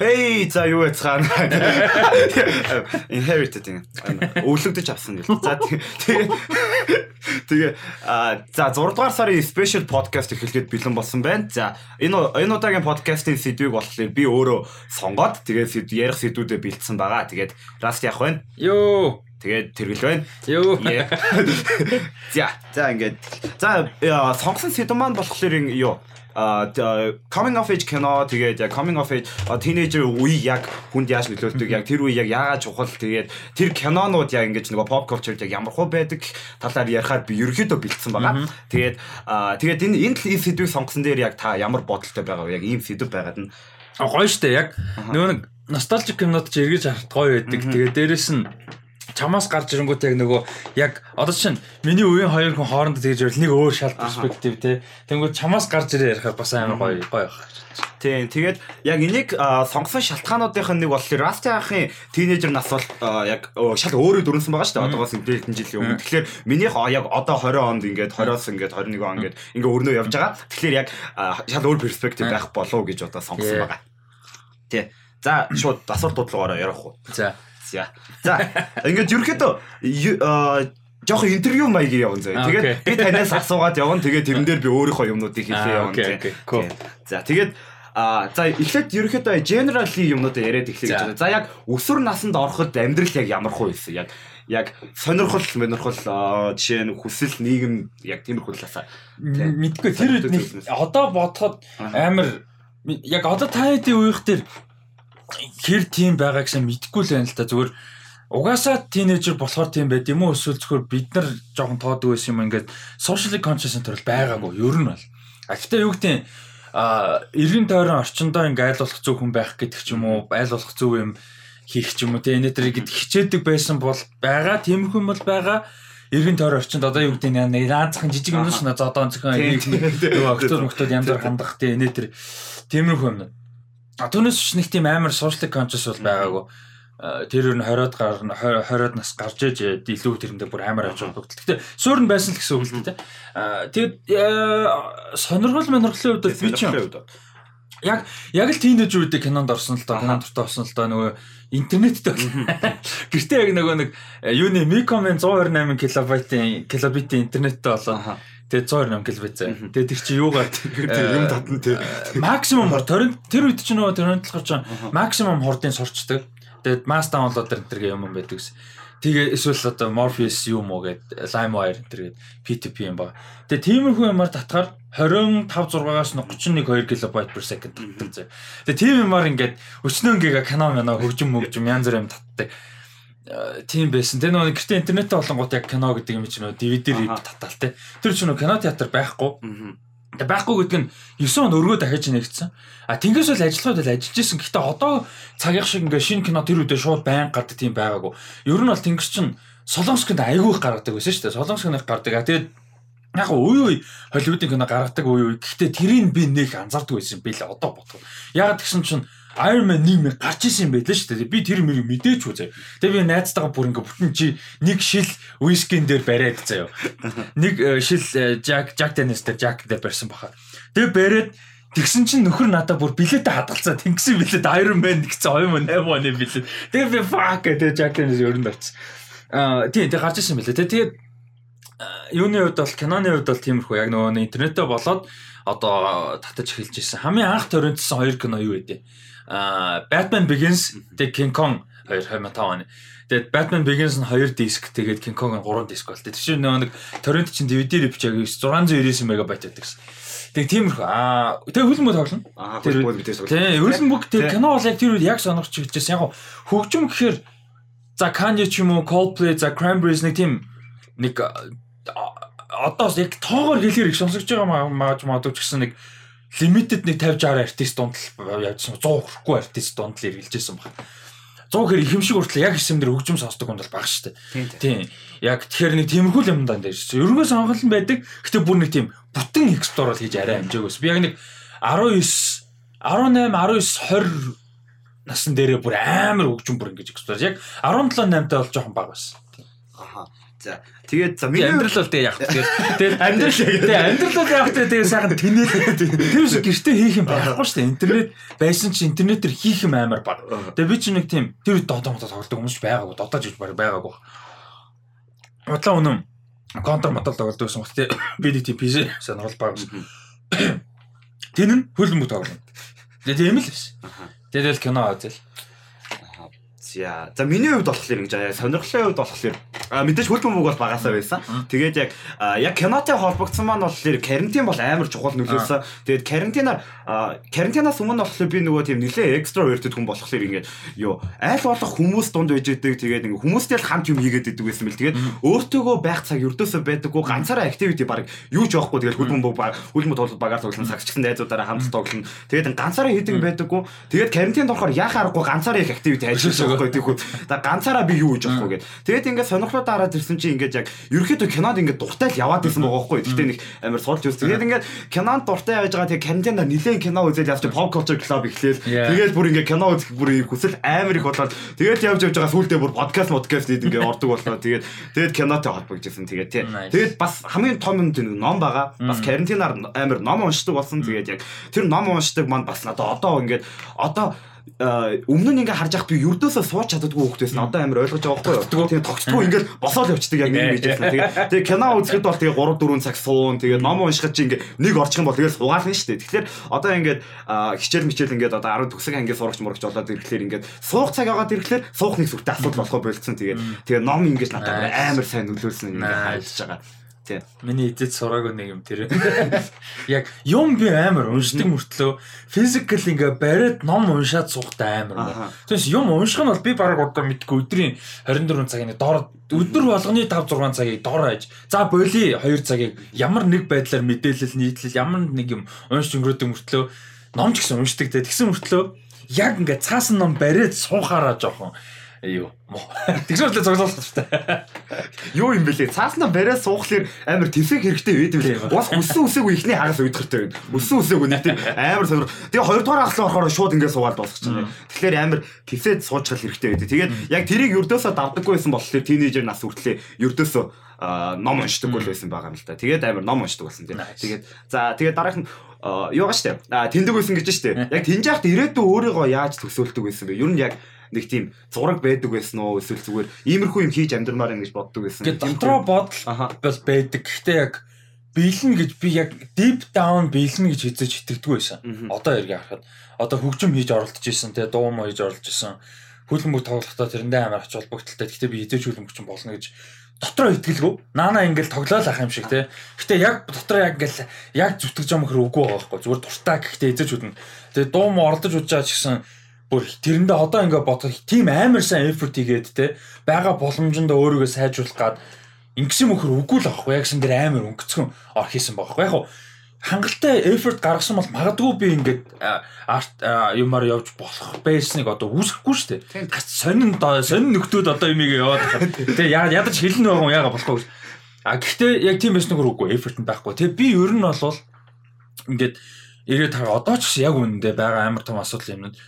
Hey за юу яцгаана. Inherited юм. Өвлөгдөж авсан гэл. За тэгээ тэгээ а за 6 дугаар сарын special podcast эхлэхэд бэлэн болсон байна. За энэ энэ удаагийн подкастын сэдвийг болохоор би өөрөө сонгоод тэгээд ярих сэдвүүдэд бэлдсэн байгаа. Тэгээд last явах байна. Йоо Тэгээд тэргэл байна. Юу. За за ингээд за сонгосон сэдв маань болохоор юу coming of age кино тэгээд яг coming of age teenager үе яг хүнд яаж нөлөөлдөг яг тэр үе яг яагаад чухал тэгээд тэр кинонууд яг ингэж нөгөө pop culture-д яг ямар хөө байдаг талаар ярихаар би ерөөхдөө бэлдсэн байгаа. Тэгээд тэгээд энэ энэ сэдвийг сонгосон дээр яг та ямар бодолтой байгаа вэ? Яг ийм сэдв байгаад нь гоё штэ яг нөгөө нэг ностальжик кинод ч эргэж харахад гоё байдаг. Тэгээд дээрэс нь чамаас гарч ирэнгүүт яг нөгөө яг одоо чинь миний үеийн хоёр хүн хоорондоо тэгж байвал нэг өөр шал перспектив те. Тэнгүүд чамаас гарч ирээ ярихаар бас амар гоё гоё байх. Тийм. Тэгээд яг энийг сонгосон шалтгаануудынх нь нэг болохоор Расти ахын тинейжер нас бол яг шал өөрөө дөрөнсөн байгаа шүү дээ. Одоогоос дээлтэн жилийн өмнө. Тэгэхээр минийх яг одоо 20 онд ингээд 20-оос ингээд 21 он ингээд ингээ өрнөө явж байгаа. Тэгэхээр яг шал өөр перспектив байх болов уу гэж одоо сонгосон байгаа. Тий. За шууд асуулт бодлогоороо ярих уу. За. За. За. Ингээд ерөөхдөө жоох интервью маягийн явна заяа. Тэгээд би танаас асуугаад явна. Тэгээд тэрэн дээр би өөрийнхөө юмнуудыг хэлээ явна. За. Тэгээд А за эхлээд ерөөхдөө generally юмнуудаа яриад эхлэе гэж байна. За яг өсвөр наснд ороход амьдрал яг ямар хөө байсан? Яг яг сонирхол сонирхол жишээ нь хүсэл нийгэм яг тиймэрхүү талаасаа мэдгүй тэр нэг одоо бодоход амар яг одоо та хэдийн үеих дээр хэр тийм байгаа гэсэн мэдэхгүй л байна л та. Зүгээр угаасаа тинейжер болохоор тийм байд юм уу? Эсвэл зөвхөн бид нар жоохон тоодог байсан юм ингээд social conscious төрөл байгаагүй. Ер нь бол. А гэхдээ юу гэдэг а эргэн тойрон орчиндоо ингээ айл болох зөв хүн байх гэдэг ч юм уу? Айл болох зөв юм хийх ч юм уу тийм энэ төр гэд хичээдэг байсан бол байгаа тиймэрхүү юм бол байгаа. Эргэн тойрон орчинд одоо юу гэдэг нэг наазахын жижиг юм шнэ зодон зөхөн нөгөө октод мөктод янз бүр хандах тийм энэ төр тиймэрхүү юм Түүнээс ч нэг тийм амар social conscious бол байгаагүй. Тэр ер нь 20-од гарна 20-од нас гарч ээж илүү тэрэндээ бүр амар аж холбогдол. Гэтэ суурн байсан л гэсэн үг л дээ. Тэгээд сонирхол монирхлын хувьд би ч яг яг л тийнэж үедээ кинонд орсон л доо кинонд дуртай болсон л доо нөгөө интернеттэй гэртээ яг нөгөө нэг юуны Micom-ын 128 килобайтын килобитийн интернеттэй болоо Тэгээ 128 килобит заа. Тэгээ тэр чи юугаар юм татна тий. Максимум хор тэр үед чи нөгөө торрентлохор ч максимум хурдын сурчдаг. Тэгээд mass downloader энэ төр юм байдаг гэсэн. Тэгээ эсвэл одоо Morpheus юм уу гээд LimeWire энэ гээд P2P юм ба. Тэгээ тиймэрхүү юмар татгаар 25 6-аас 31 2 кБ per second татдаг заа. Тэгээ тийм юмар ингээд өчнөө гига кино кино хөгжим мөгжим янз бүр юм татдаг тийм байсан. Тэр нөгөө гэртээ интернеттэй болонгууд яг кино гэдэг юм чинь нөгөө DVD рip татал те. Тэр чинь нөгөө кино театр байхгүй. Тэгээ байхгүй гэдэг нь 9 он өргөө дахиж нэгдсэн. А тэнгээс бол ажиллахад л ажиллаж исэн. Гэхдээ одоо цагийнх шиг ингээ шинэ кино тэр үедээ шууд байн гардаг тийм байгаагүй. Ер нь бол тэнгис чинь Солонгосконд айгүй их гаргадаг байсан шүү дээ. Солонгосконд гардаг. А тэгээд яг үе үе Холливуудын кино гаргадаг үе үе. Гэхдээ тэрийг би нэг анзаардаг байсан л одоо бодох. Яг тэгсэн чинь Iron Man 1 гарч исэн юм байлаа шүү дээ. Би тэр мөрийг мэдээч үү заяа. Тэгээ би найзтайгаа бүр ингээ бүтэн чи нэг шил вискин дээр бариад заяа. Нэг э, шил э, Jack Jack Daniels дээр Jack дээр барьсан баха. Тэгээ бариад Тэгсэн чинь нөхөр надад бүр билетэ хадгалцаа тэнгисэн билет Iron Man гэсэн 2008 оны билет. Тэгээ би fuck гэдэг Jack Daniels өрөнд очсон. Аа тийм тэгээ гарч ирсэн билээ. Тэгээд юуны хувьд бол киноны хувьд бол тиймэрхүү яг нөгөө интернетээ болоод одоо татаж эхэлж ирсэн. Хамгийн анх торрентсэн хоёр кино юу вэ? Batman Begins тэг King Kong 2005 оны. Тэгээд Batman Begins нь 2 диск тэгээд King Kong нь 3 диск болтой. Тэр чинь нэг торрент чинь DVD яг 699 МБ байдаг гэсэн. Тэг тиймэрхүү. Аа тэг хөлбөмбөг тоглоно. Аа хөлбөмбөг мэдээж тоглоно. Тэг хөлбөмбөг тэг кино бол яг тэр үед яг сонирхч хэлжээс яг хөгжим гэхээр за Kanye ч юм уу Coldplay за Cranberries нэг тийм нэг одоо яг тоогоор хэлэхээр их сонсогч байгаа магадгүй ч гэсэн нэг лимитэд нэг 50 60 артист дунд л явжсан 100 хүрэхгүй артист дунд л эргэлжсэн баг. 100 хэр их юм шиг хүртэл яг хэсэм дээр хөгжим сонсдог хүн бол бага дээ. Тийм. Яг тэгэхээр нэг тиймэрхүү юм даа дээр шүү. Ерөнхий сонголт байдаг. Гэтэ бүр нэг тийм бүтэн эксплор хийж арай амжаагүйс. Би яг нэг 19 18 19 20 насн дээрээ бүр амар хөгжим бүр ингэж эксплор. Яг 17 8 таа бол жоохон бага байсан. Аха. За тэгээд за миний амьдрал бол тэгээ яг. Тэгээд Амьдрал яг. Тэгээ амьдрал бол яг тэгээ сайхан тэнэл. Тэр шиг гэртээ хийх юм байхгүй шүү дээ. Интернет байсан чи интернетээр хийх юм амар баг. Тэгээ би чи нэг тийм тэр додоо мото тоглодог хүмүүс ч байгаагүй. Додоо жиж баг байгаагүй. Удлаа үнэн контр модал тоглодог гэсэн үг тий. Би нэг тийм PC сонирхол баг. Тэн нь хөлбөмбөг тоглоно. Тэгээ тийм л биш. Тэгээд л кино үзэл. За за миний хувьд болохоор ингэж аа сонирхлын хувьд болохоор мэдээж хөлбөмбөг бол багасаа байсан. Тэгээд яг яг кинотой холбогдсон маань болохоор карантин бол амар чухал нөлөөлсөн. Тэгээд карантинаар карантинаас өмнө болохоор би нөгөө тийм нэлээ экстра өртөд хүн болохоор ингэж юу аль болох хүмүүс дунд байж идэг. Тэгээд ингээ хүмүүстэй л хамт юм хийгээд идэг байсан бэл тэгээд өөртөөгөө байх цаг өрдөөсөө байдаггүй ганцаараа activity баг юу ч явахгүй тэгээд хөлбөмбөг баг хөлбөмбөг толгой багаар тоглоно сагчсан найзуудаараа хамт тоглоно. Тэгээд ганцаараа хийдэг байдаггүй. Тэгээд карантинд болохоор яхаа аргагүй ганцаараа их activity ажиллаж байгаа байхгүй тийхүү. За ганцаараа би юу гэж болохгүй гээд. Тэгээд ингээд сонирхлоо дараад ирсэн чинь ингээд яг ерөөхдөө кинод ингээд дуртай л яваад ирсэн байгаа байхгүй. Гэхдээ нэг амар суулж үзсэн. Тэгээд ингээд кинонд дуртай явж байгаа тэгээд карантинда нилээн кино үзэл явж pop culture club эхлээл. Тэгээд бүр ингээд кино үзэх бүр хүсэл амар их болоод тэгээд явж явж байгаа сүултээ бүр подкаст подкаст гээд ингээд ордог боллоо. Тэгээд тэгээд кинотой холбогдчихсэн. Тэгээд тий. Тэгээд бас хамгийн том юм тийм ном байгаа. Бас карантинаар амар ном уншдаг болсон. Тэгээд яг тэр ном уншдаг маань бас надад одоо ингээд одоо өмнө нь ингээ харж яхад би юрдөөсөө сууч чаддаггүй хөхт байсан. Одоо амар ойлгож байгаа байхгүй юу? Тэгээ тогтдгүй ингээл босоод явчихдаг яг нэг юм bijсэн. Тэгээ тэгээ кино үзэхэд бол тэгээ 3 4 цаг суун. Тэгээ ном уншихад чи ингээ нэг орчих юм бол тэгээ суугаална шүү дээ. Тэгэхээр одоо ингээд хичээл мичээл ингээд одоо 10 төгсөг анги сурагч мурагч болоод ирэхлээр ингээд суух цаг яваад ирэхлээр суух нэг сүртэй асуудал болохоо болцсон. Тэгээ тэгээ ном ингээд надад амар сайн нөлөөлсөн юм ингээд хайж байгаа. Тийм. Миний эцэд сураагүй нэг юм тэр. Яг юм би амар уншдаг мөртлөө. Физикал ингээ бариад ном уншаад суухтай амар. Тэгээс юм унших нь бол би баг одоо мэдгүй. Өдрийн 24 цагийн дор. Өдөр болгоны 5 6 цагийг дор хаяж за боли 2 цагийг. Ямар нэг байдлаар мэдээлэл нийтлэл ямар нэг юм уншиж өнгөрөөдөг мөртлөө. Ном ч гэсэн уншдаг тэгсэн мөртлөө яг ингээ цаасан ном бариад суухаараа жоохон юу тэгсэн мэтлээ цоглуулах хэрэгтэй. Юу юм бэлээ? Цааснаа бариад суухлаар амар тэмсэг хэрэгтэй байдаг лээ. Бас өссөн үсээгүй ихний хагас уйдгартай байна. Өссөн үсээгүй нэг тийм амар сонир. Тэгээ хоёрдугаар ахлаа орохоор шууд ингээд суугаад дуусчихна. Тэгэхээр амар тэмсээд суучгал хэрэгтэй байдаг. Тэгээд яг тэрийг ердөөсөө давдаггүй байсан болохоор тийнейжер нас хүртлээ ердөөсөө ном уншдаггүй байсан байгаа юм л да. Тэгээд амар ном уншдаг болсон тийм. Тэгээд за тэгээд дараах нь юугаа штэ. Тэндэг байсан гэж штэ. Яг тэнж яхад ирээдүйн өөрийгөө яаж төсөөлдөг байсан бэ? Ер нь яг нэг тийм зураг байдаг байсан уу эсвэл зүгээр иймэрхүү юм хийж амьдрмаар юм гэж боддог байсан. Гэт дотроо бодол бол байдаг. Гэхдээ яг биелнэ гэж би яг deep down биелнэ гэж хэзээ ч итгэдэггүй байсан. Одоо эргээ харахад одоо хөгжим хийж оролдож исэн те дуу муу хийж оролдож исэн. Хөлбөмбөг тоглохдоо тэрэндээ амар ач холбогдолтой. Гэхдээ би хэзээ ч хөлбөмбөгч болно гэж дотроо итгэлгүй. Наана ингээл тоглоал ах юм шиг те. Гэтэ яг дотроо яг ингээл яг зүтгэж юм хэр үгүй байгаа байхгүй. Зүгээр дуртай гэхдээ эзэж үднэ. Тэгээ дуу муу оролдож удаж байгаа ч гэсэн бүр тэрэндээ одоо ингээ бодох тийм амар сайн effort хийгээд те байгаа боломжонд өөрийгөө сайжруулах гад ингэсэн мөхөр үгүй л авахгүй ягсан дээр амар өнгөцгөн ор хийсэн байхгүй яг хангалттай effort гаргасан бол магадгүй би ингээд арт юмар явж болох байсныг одоо үүсэхгүй шүү дээ. Сонин сонин нөхдүүд одоо юмыг яваад тэгээ ядаж хэлнэ байгаа яага болохгүй. А гэхдээ яг тийм байсныг үгүй effort нь байхгүй. Тэгээ би ер нь бол ингээд ирээд тага одоо ч гэсэн яг үнэндээ байгаа амар том асуудал юмнууд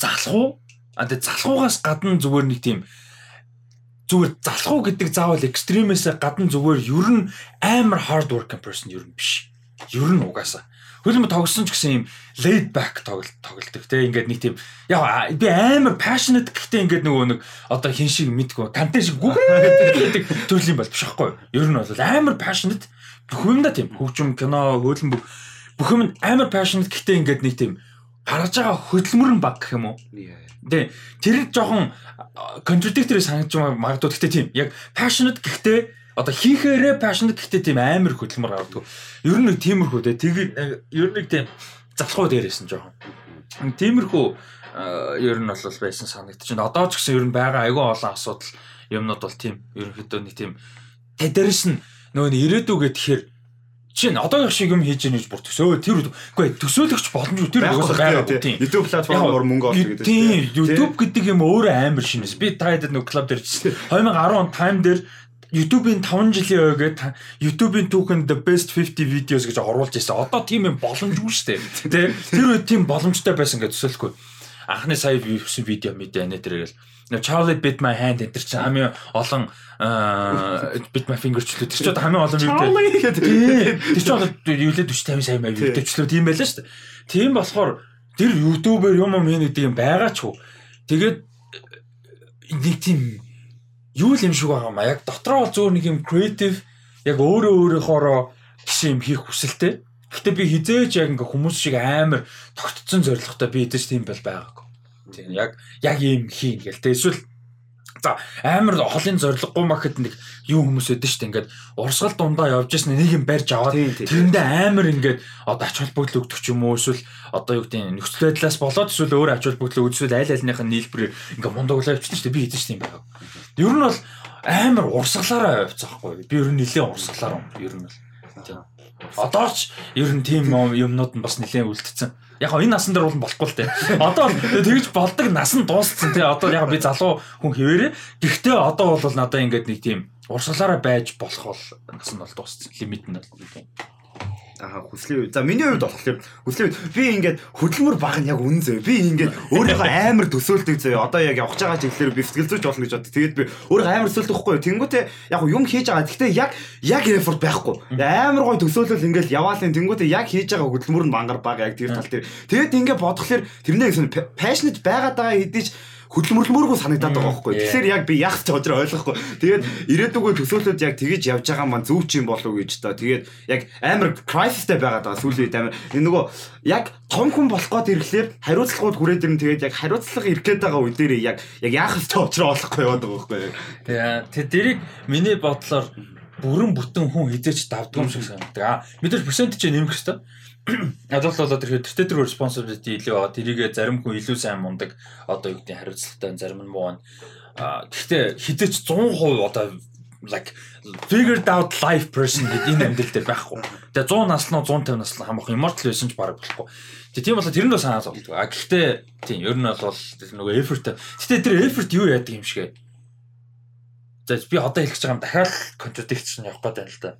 залхуу а тэгээ залхуугаас гадна зүгээр нэг тийм зүгээр залхуу гэдэг заавал экстремээс гадна зүгээр ер нь амар hard working person ер нь биш. Ер нь угаасаа. Хөлбөмбө тогсон ч гэсэн юм laid back тоглолт тоглолдог те ингээд нэг тийм яа би амар passionate гэхдээ ингээд нөгөө нэг одоо хин шиг мэдгүй контент шиг гүгдэг төрлийн бол биш байхгүй юу? Ер нь бол амар passionate бүх юм да тийм хөгжим кино хөлбөмбө бүх юм амар passionate гэхдээ ингээд нэг тийм гаргаж байгаа хөдөлмөр нь баг гэх юм уу? Тэ тэр жоохон contradictory санагдаж магадгүй гэхдээ тийм яг passionate гэхдээ одоо хийхээрээ passionate гэхдээ тийм амар хөдөлмөр гаргадаг. Ер нь тиймэрхүү те тэгээд ер нь тийм залхуу дээрээс нь жоохон. Тиймэрхүү ер нь бол байсан санагдаж байна. Одоо ч гэсэн ер нь байгаа айгүй олон асуудал юмнууд бол тийм ерөнхийдөө нэг тийм тэдэрс нь нөгөө ирээдүгээ тэгэхээр Жишээ нь одоогийн шиг юм хийж яах гэж бүр төсөө тэр үгүй төсөөлөгч боломжгүй тэр угаасаа байгаа тийм. YouTube платформоор мөнгө олох гэдэг тийм. YouTube гэдэг юм өөрөө амар шинэс. Би та хэд нэг клуб дээр чинь 2010 он time дээр YouTube-ийн 5 жилийн ойгээд YouTube-ийн түүхэнд the best 50 videos гэж оруулж ирсэн. Одоо тийм юм боломжгүй шүү дээ. Тэ тэр үед тийм боломжтой байсан гэж төсөөлөхгүй. Анхны сая вивсэн видео мэдээ нэ тэргээл Charlie bit my hand энэ чинь хамгийн олон bit my finger ч тэр чинь хамгийн олон Charlie гэдэг. Тэр чинь одоо юулээ 40 50 сая маяг видеочлоо тийм байлаа шүү дээ. Тийм болохоор тэр YouTube-ээр юм юм гэдэг юм байгаа ч хөө. Тэгээд нэг тийм юу л юм шиг байгаа юм а. Яг дотроо зөөр нэг юм creative яг өөрөө өөрөөхөөроо гişи юм хийх хүсэлтэй. Гэхдээ би хизээч яг ингээ хүмүүс шиг амар тогтцсон зоригтой би хэдэж тийм бол байгаагүй. Тийм яг яг ийм хийн гэл. Тэ эсвэл За амар холын зориггүй махад нэг юу хүмүүс өдөн штэ ингээд урсгал дундаа явж ясна нэг юм барьж аваад тэрэндээ амар ингээд одоо ач холбогдол өгдөг ч юм уу эсвэл одоо юу гэдэг нөхцөл байдлаас болоод эсвэл өөр ач холбогдол үзвэл аль альных нь нийлбэрээр ингээд мундаглаа явчихсан штэ би хэдэж штэ юм байна. Ер нь бол амар урсгалаараа явцгаахгүй. Би ер нь нэлээд урсгалаар юм. Ер нь бол. Тийм. Одоо ч ер нь тийм юмнууд нь бас нэлээд үлдсэн. Яг энэ насан дээр бол болохгүй л те. Одоо тэгж болдог нас нь дууссан те. Одоо яг би залуу хүн хэвээрээ. Гэхдээ одоо бол надаа ингээд нэг тийм урсгалаараа байж болох бол нас нь бол дууссан. Лимит нь бол Аа хүслийн за миний хувьд болохоор хүслийн хувьд би ингээд хөдөлмөр баг нь яг үнэн зөө. Би ингээд өөрийнхөө амар төсөөлдөг зөө. Одоо яг явж байгаа чиглэлээр би сэтгэл зүйч болно гэж боддог. Тэгээд би өөрийнхөө амар төсөөлдөг хгүй. Тэнгүүтээ яг юм хийж байгаа. Гэхдээ яг яг effort байхгүй. Амар гой төсөөлөл ингээд яваалын тэнгүүтээ яг хийж байгаа хөдөлмөр нь мангар баг яг тэр тал дээр. Тэгээд ингээд бодглохлоор тэрнээ passionate байгаад байгаа хэдий ч хөдөлмөрлөмөргүй санагдаад байгаа байхгүй. Тэгэхээр яг би яах ч хожроо ойлгохгүй. Тэгээд ирээдүгөө төсөөлөд яг тэгэж явж байгаа маань зөв ч юм болов гэж та. Тэгээд яг амар крайсистэй байгаад байгаа сүүлийн амар энэ нөгөө яг том хүн болох гээд ирэхлээр хариуцлагууд хүрээд ирэн тэгээд яг хариуцлага ирэх гээд байгаа үе дээр яг яг яах ч хожроо олохгүй яваад байгаа байхгүй. Тэгээ тэрийг миний бодлоор бүрэн бүтэн хүн хизээч давдгүй юм шиг санагддаг. Мэдээж персент чинь нэмэх хэрэгтэй Адуулт болоод тэр тэр тэр responsibility илүү байгаа. Тэрийгэ зарим хүн илүү сайн мундаг одоо юу гэдэг хариуцлагатай зарим нь муу байна. А гэхдээ хідээч 100% одоо like figured out life person гэдэг энэ амьдрал дээр байхгүй. Тэгээ 100 наснуу 150 наснуу хамаах immortal байсан ч бараг болохгүй. Тэгээ тийм болохоор тэр нь бас санаа зовлдог. А гэхдээ тийм ер нь бол тэр нөгөө effort. Гэтэ тэр effort юу яадаг юм шигэ. За би одоо хэлэх гэж байгаа юм дахиад contradiction явах гээд байна л да.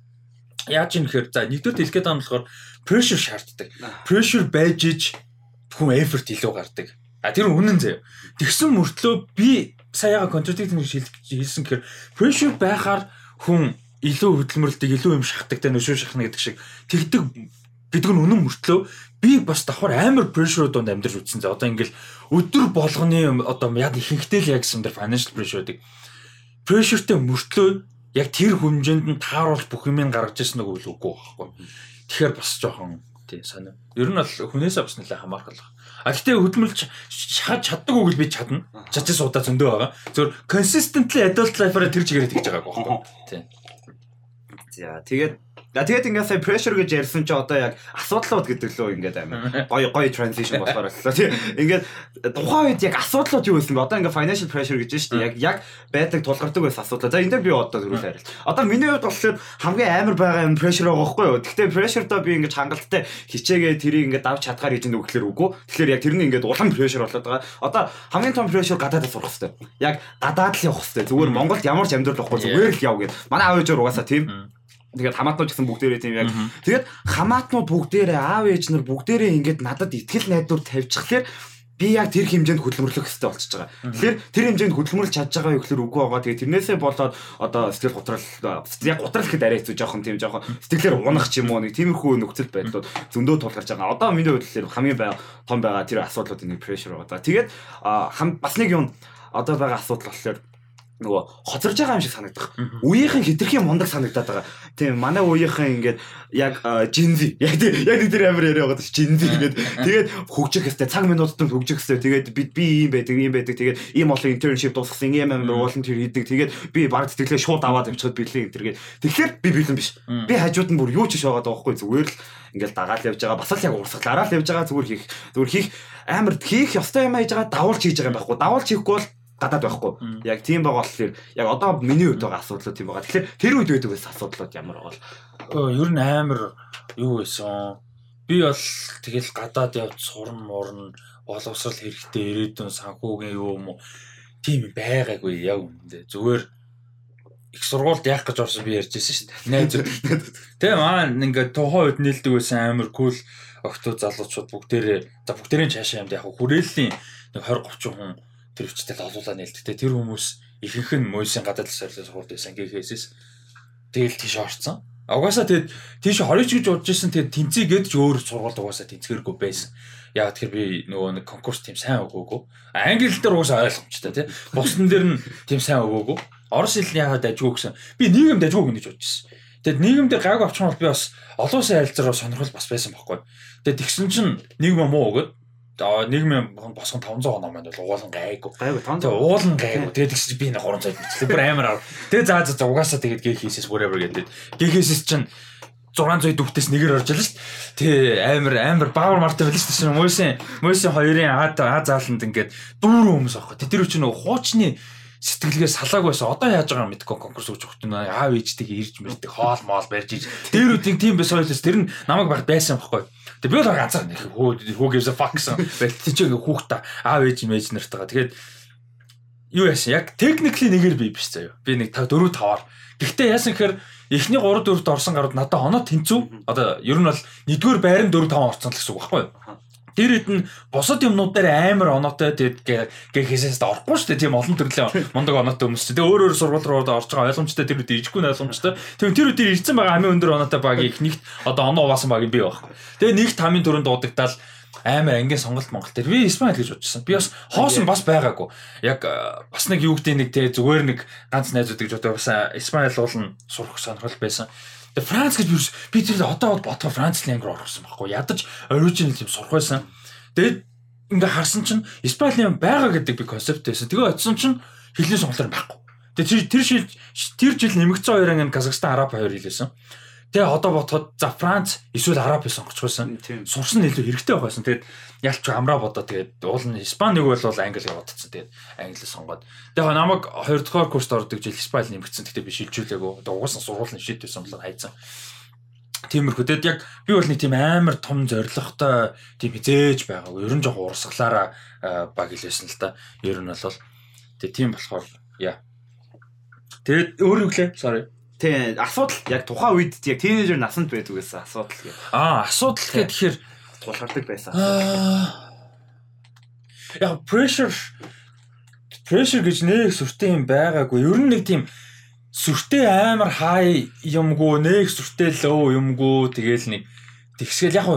Яаж юм гэхээр за нэгдүгээр хэлэх гээд байгаа нь болохоор pressure шаарддаг. Pressure байж иж хүн effort илүү гардаг. А тэр үнэн заяа. Тэгсэн мөртлөө би саяга contradict гэж хэлсэн гэхээр pressure байхаар хүн илүү хөдөлмөрлөдөг, илүү юм шахдаг, тэ нөшөө шахна гэдэг шиг тэгдэг гэдэг нь үнэн мөртлөө би бас давхар амар pressure донд амьдарч үтсэн. За одоо ингээл өдөр болгоны одоо яг ихэнхдээ л яг гэсэн дээр financial pressure гэдэг. Pressureтэй мөртлөө яг тэр хэмжээнд нь тааруулж бүх юм гаргаж ирсэн нэг үл үгүй байхгүй. Тэгэхээр бас жоохон тий сонио. Ер нь бол хүнээсээ бас нэлээ хамаарах л. А гэтээ хөдөлмөрлж шахаж чаддаг үг л би чадна. Чачаа суудаа зөндөө байгаа. Зөв consistently adult life-аар тэр чигээр тэгж байгааг байхгүй. Тий. За тэгээд За тэгээд ингээд сая pressure гэж ярьсан чи одоо яг асуудлууд гэдэг лөө ингээд амин. Гой гой transition болохоор боллоо тий. Ингээд тухайн үед яг асуудлууд юу байсан бэ? Одоо ингээд financial pressure гэж байна шүү дээ. Mm. Яг яг байдаг тулгардаг байсан асуудлаа. За энэ дээр би одоо түрүүл харил. Одоо миний хувьд болохоор хамгийн амар байгаа юм pressure байгаа байхгүй юу? Гэхдээ pressure доо би ингээд хангалттай хичээгээ тэрийг ингээд авч чадгаар гэж нүгэлэр үгүй. Тэгэхээр яг тэр нь ингээд улам pressure болоод байгаа. Одоо хамгийн том pressure гадаад сурах хэрэгтэй. Яг гадаад л явах хэрэгтэй. Зүгээр mm. Монголд ямар ч амьдрал واخгүй зүгээр л яв гэд. Манай аав ээж угаасаа тийм mm. Тэгээд хамаатнууд гэсэн бүгдээрээ тийм яг. Тэгээд хамаатнууд бүгдээрээ аав ээж нар бүгдээрээ ингээд надад итгэл найдвар тавьчихлаэр би яг тэр хэмжээнд хөдөлмөрлөх хэрэгтэй болчихж байгаа. Тэгэхээр тэр хэмжээнд хөдөлмөрлж чадж байгаа юу гэхээр үгүй байгаа. Тэгээд тэрнээсээ болоод одоо сэтгэл готрал яг готрал гэхэд арай хэцүү жоохон тийм жоохон сэтгэлээр унах ч юм уу нэг тиймэрхүү нөхцөл байдлууд зөндөө тулгарч байгаа. Одоо миний бодлоор хамгийн том байгаа тэр асуудлуудын нэг pressure байгаа. Тэгээд бас нэг юм одоо байгаа асуудал болохоор нөгөө хоцорж байгаа юм шиг санагдах. Үеийнхэн хитрхи мундаг санагдаад байгаа. Тийм манай үеийнхэн ингээд яг жинзи яг яг тэр амар яриа байгаа жинзи ингээд тэгээд хөгжих хэвээр цаг минутад хөгжих хэвээр тэгээд би би ийм байдаг ийм байдаг. Тэгээд ийм олон internship дуусгасан ийм амар volunteer хийдэг. Тэгээд би баг тэтгэлээ шууд аваад авчихад бэлэн энэ тэгэхээр би бэлэн биш. Би хажууд нь бүр юу ч шаагаад байгаа байхгүй зүгээр л ингээд дагаад явж байгаа. Бас л яг урсгалаараа л явж байгаа. Зүгээр хийх зүгээр хийх. Амар хийх ёстой юм хийж байгаа. Давуулж хийж байгаа юм байхгүй. Давуулж хийхгүй бол гадаад байхгүй. Яг тийм байгаа болохоор яг одоо миний хувьд байгаа асуудлууд тийм байгаа. Тэгэхээр тэр үед байдаг байсан асуудлууд ямар бол ер нь амар юу байсан. Би бол тэгэл гадаад явж сурн мурн боловсрал хэрэгтэй ирээдүйн санхүүгийн юу юм уу тийм байгаагүй яг үндэ. Зүгээр их сургуульд яах гэж орсон би ярьж байсан шүү дээ. Найз. Тэгээ маа ингээд тухайн үед нээлдэг байсан амар кул октоо залуучууд бүгдээрээ за бүгдээрээ цаашаа юмд яг хүрээллийн нэг 20 30 хүн тэр өвчтэй олуулаа нээлттэй тэр хүмүүс ихэнх нь Мойсийн гадаад сарлын сургуульд байсан ГХС-с тэгэл тийш орцсон. Угаасаа тэгэд тийш хорич гэж удаж исэн тэгэд тэнцээ гэдж өөр сургуульд угаасаа тэнцгэргүй байсан. Яг тэр би нөгөө нэг конкурс тийм сайн өгөөгүй. Англи дээр угаасаа ойлгомжтой тий. Бусдын дээр нь тийм сайн өгөөгүй. Орос хэл нь яагаад дажгүй гэсэн. Би нийгэм дажгүй гэж бодож исэн. Тэгэд нийгэмдээ гайг авчих юм бол би бас олон улсын харилцаараа сонирхол бас байсан байхгүй. Тэгэд тэгсэн чинь нийгэм муу өгöd нийгмийн босгон 500 оноо маань бол уулан гайгүй. Гайгүй 500. Тэгээ уулан гайгүй. Тэгээд тэгс би нэг 300 бичлээ. Бүр амар аа. Тэгээ заа заа угаасаа тэгээд гээ хийсэс whatever гэдэг. Гээ хийсэс чинь 600 дүүхтээс нэгээр орж илаа шүү дээ. Тэ амар амар баавар мартай байлаа шүү дээ. Мөсөн мөсөн хоёрын аа аа зааланд ингээд дүүрэн хүмүүс аахгүй. Тэр чинь нөгөө хуучны сэтгэлгээ салааг байсан. Одоо яаж байгаа мэдгүй конкурс өгч нэ аав ээжтэйгээ ирж мэрдэг хоол моол барьж иж. Дээрүүдийн тийм байсан ойлс тэр нь намайг баг байсан байхгүй. Тэгээ би бол ганцаар нэг хөө хөө gives a fuck гэсэн. Бэлт чи ингээ хүүхдээ аав ээж мэж нартайгаа. Тэгээд юу яасан яг technically нэгээр би биш заяа. Би нэг 4 5-аар. Гэхдээ яасан гэхээр эхний 3 4-т орсон гарууд надад оноо тэнцүү. Одоо ер нь бол нэгдүгээр байран 4 5 орсон л гэсэн үг байхгүй юу? Тэр хэд нь бусад юмнууд дээр амар оноотой тэгээд гэхээсээс орохгүй шүү дээ. Тийм олон төрлийн мундаг оноотой хүмүүс. Тэгээ өөр өөр сургууль руу орж байгаа ойлгомжтой тэр үед иржихгүй ойлгомжтой. Тийм тэр үед ирсэн байгаа амын өндөр оноотой баг их нэгт одоо оноо уваасан баг би байхгүй. Тэгээ нэгт хамын төрөнд дуудагдал амар ангийн сонголт Монгол төр би Испани гэж бодчихсон. Би бас хоосон бас байгаагүй. Яг бас нэг юу гэдэг нэг те зүгээр нэг ганц найзууд гэж бодоо бас Испани уулын сурах сонирхол байсан. Тэгээ Франц гэж би тэр одоо бол бодохоор Франц лингер орсон байхгүй. Ядаж оригинал юм сурах байсан. Тэгээд ингээ харсан чинь Испани байгаа гэдэг би концепт байсан. Тэгээ очисон чинь хэлний сонголоор байхгүй. Тэгээ тэр шил тэр жил нэмэгдсэн хоёр анги Казахстан Араб хоёр хэлээсэн. Тэгээ одоо бодоход за Франц эсвэл Араб байсан. Сурсан нь илүү хэрэгтэй байсан. Тэгээд ялч амраа бодоо тэгээд уул нь Испаниг бол англи бодсон. Тэгээд англи сонгоод. Тэгээ намайг 2 дугаар курст ордог жил Испани нэмэгдсэн. Тэгтээ би шилжүүлээгүй. Одоо угаасаа сургуулийн шийдвэрсэн болохоор хайцсан. Тиймэрхүү. Тэгэд яг би бол нэг тийм амар том зоригтой тийм хизээж байгаагүй. Ер нь жоо урсгалаараа баг хэлсэн л да. Ер нь бол тэгээ тийм болохоор яа. Тэгээд өөр юу гэлээ? Sorry. Тий, асуудал яг тухайн үед яг тийнейжер насанд байдаг гэсэн асуудал гэх. Аа, асуудал гэх тэгэхээр тулгардаг байсан. Яг pressure pressure гэж нэг сүртэй юм байгаагүй. Ер нь нэг тийм сүртэй амар хай юмгүй, нэг сүртэй лөө юмгүй тэгэл нэг тэгсгээл яг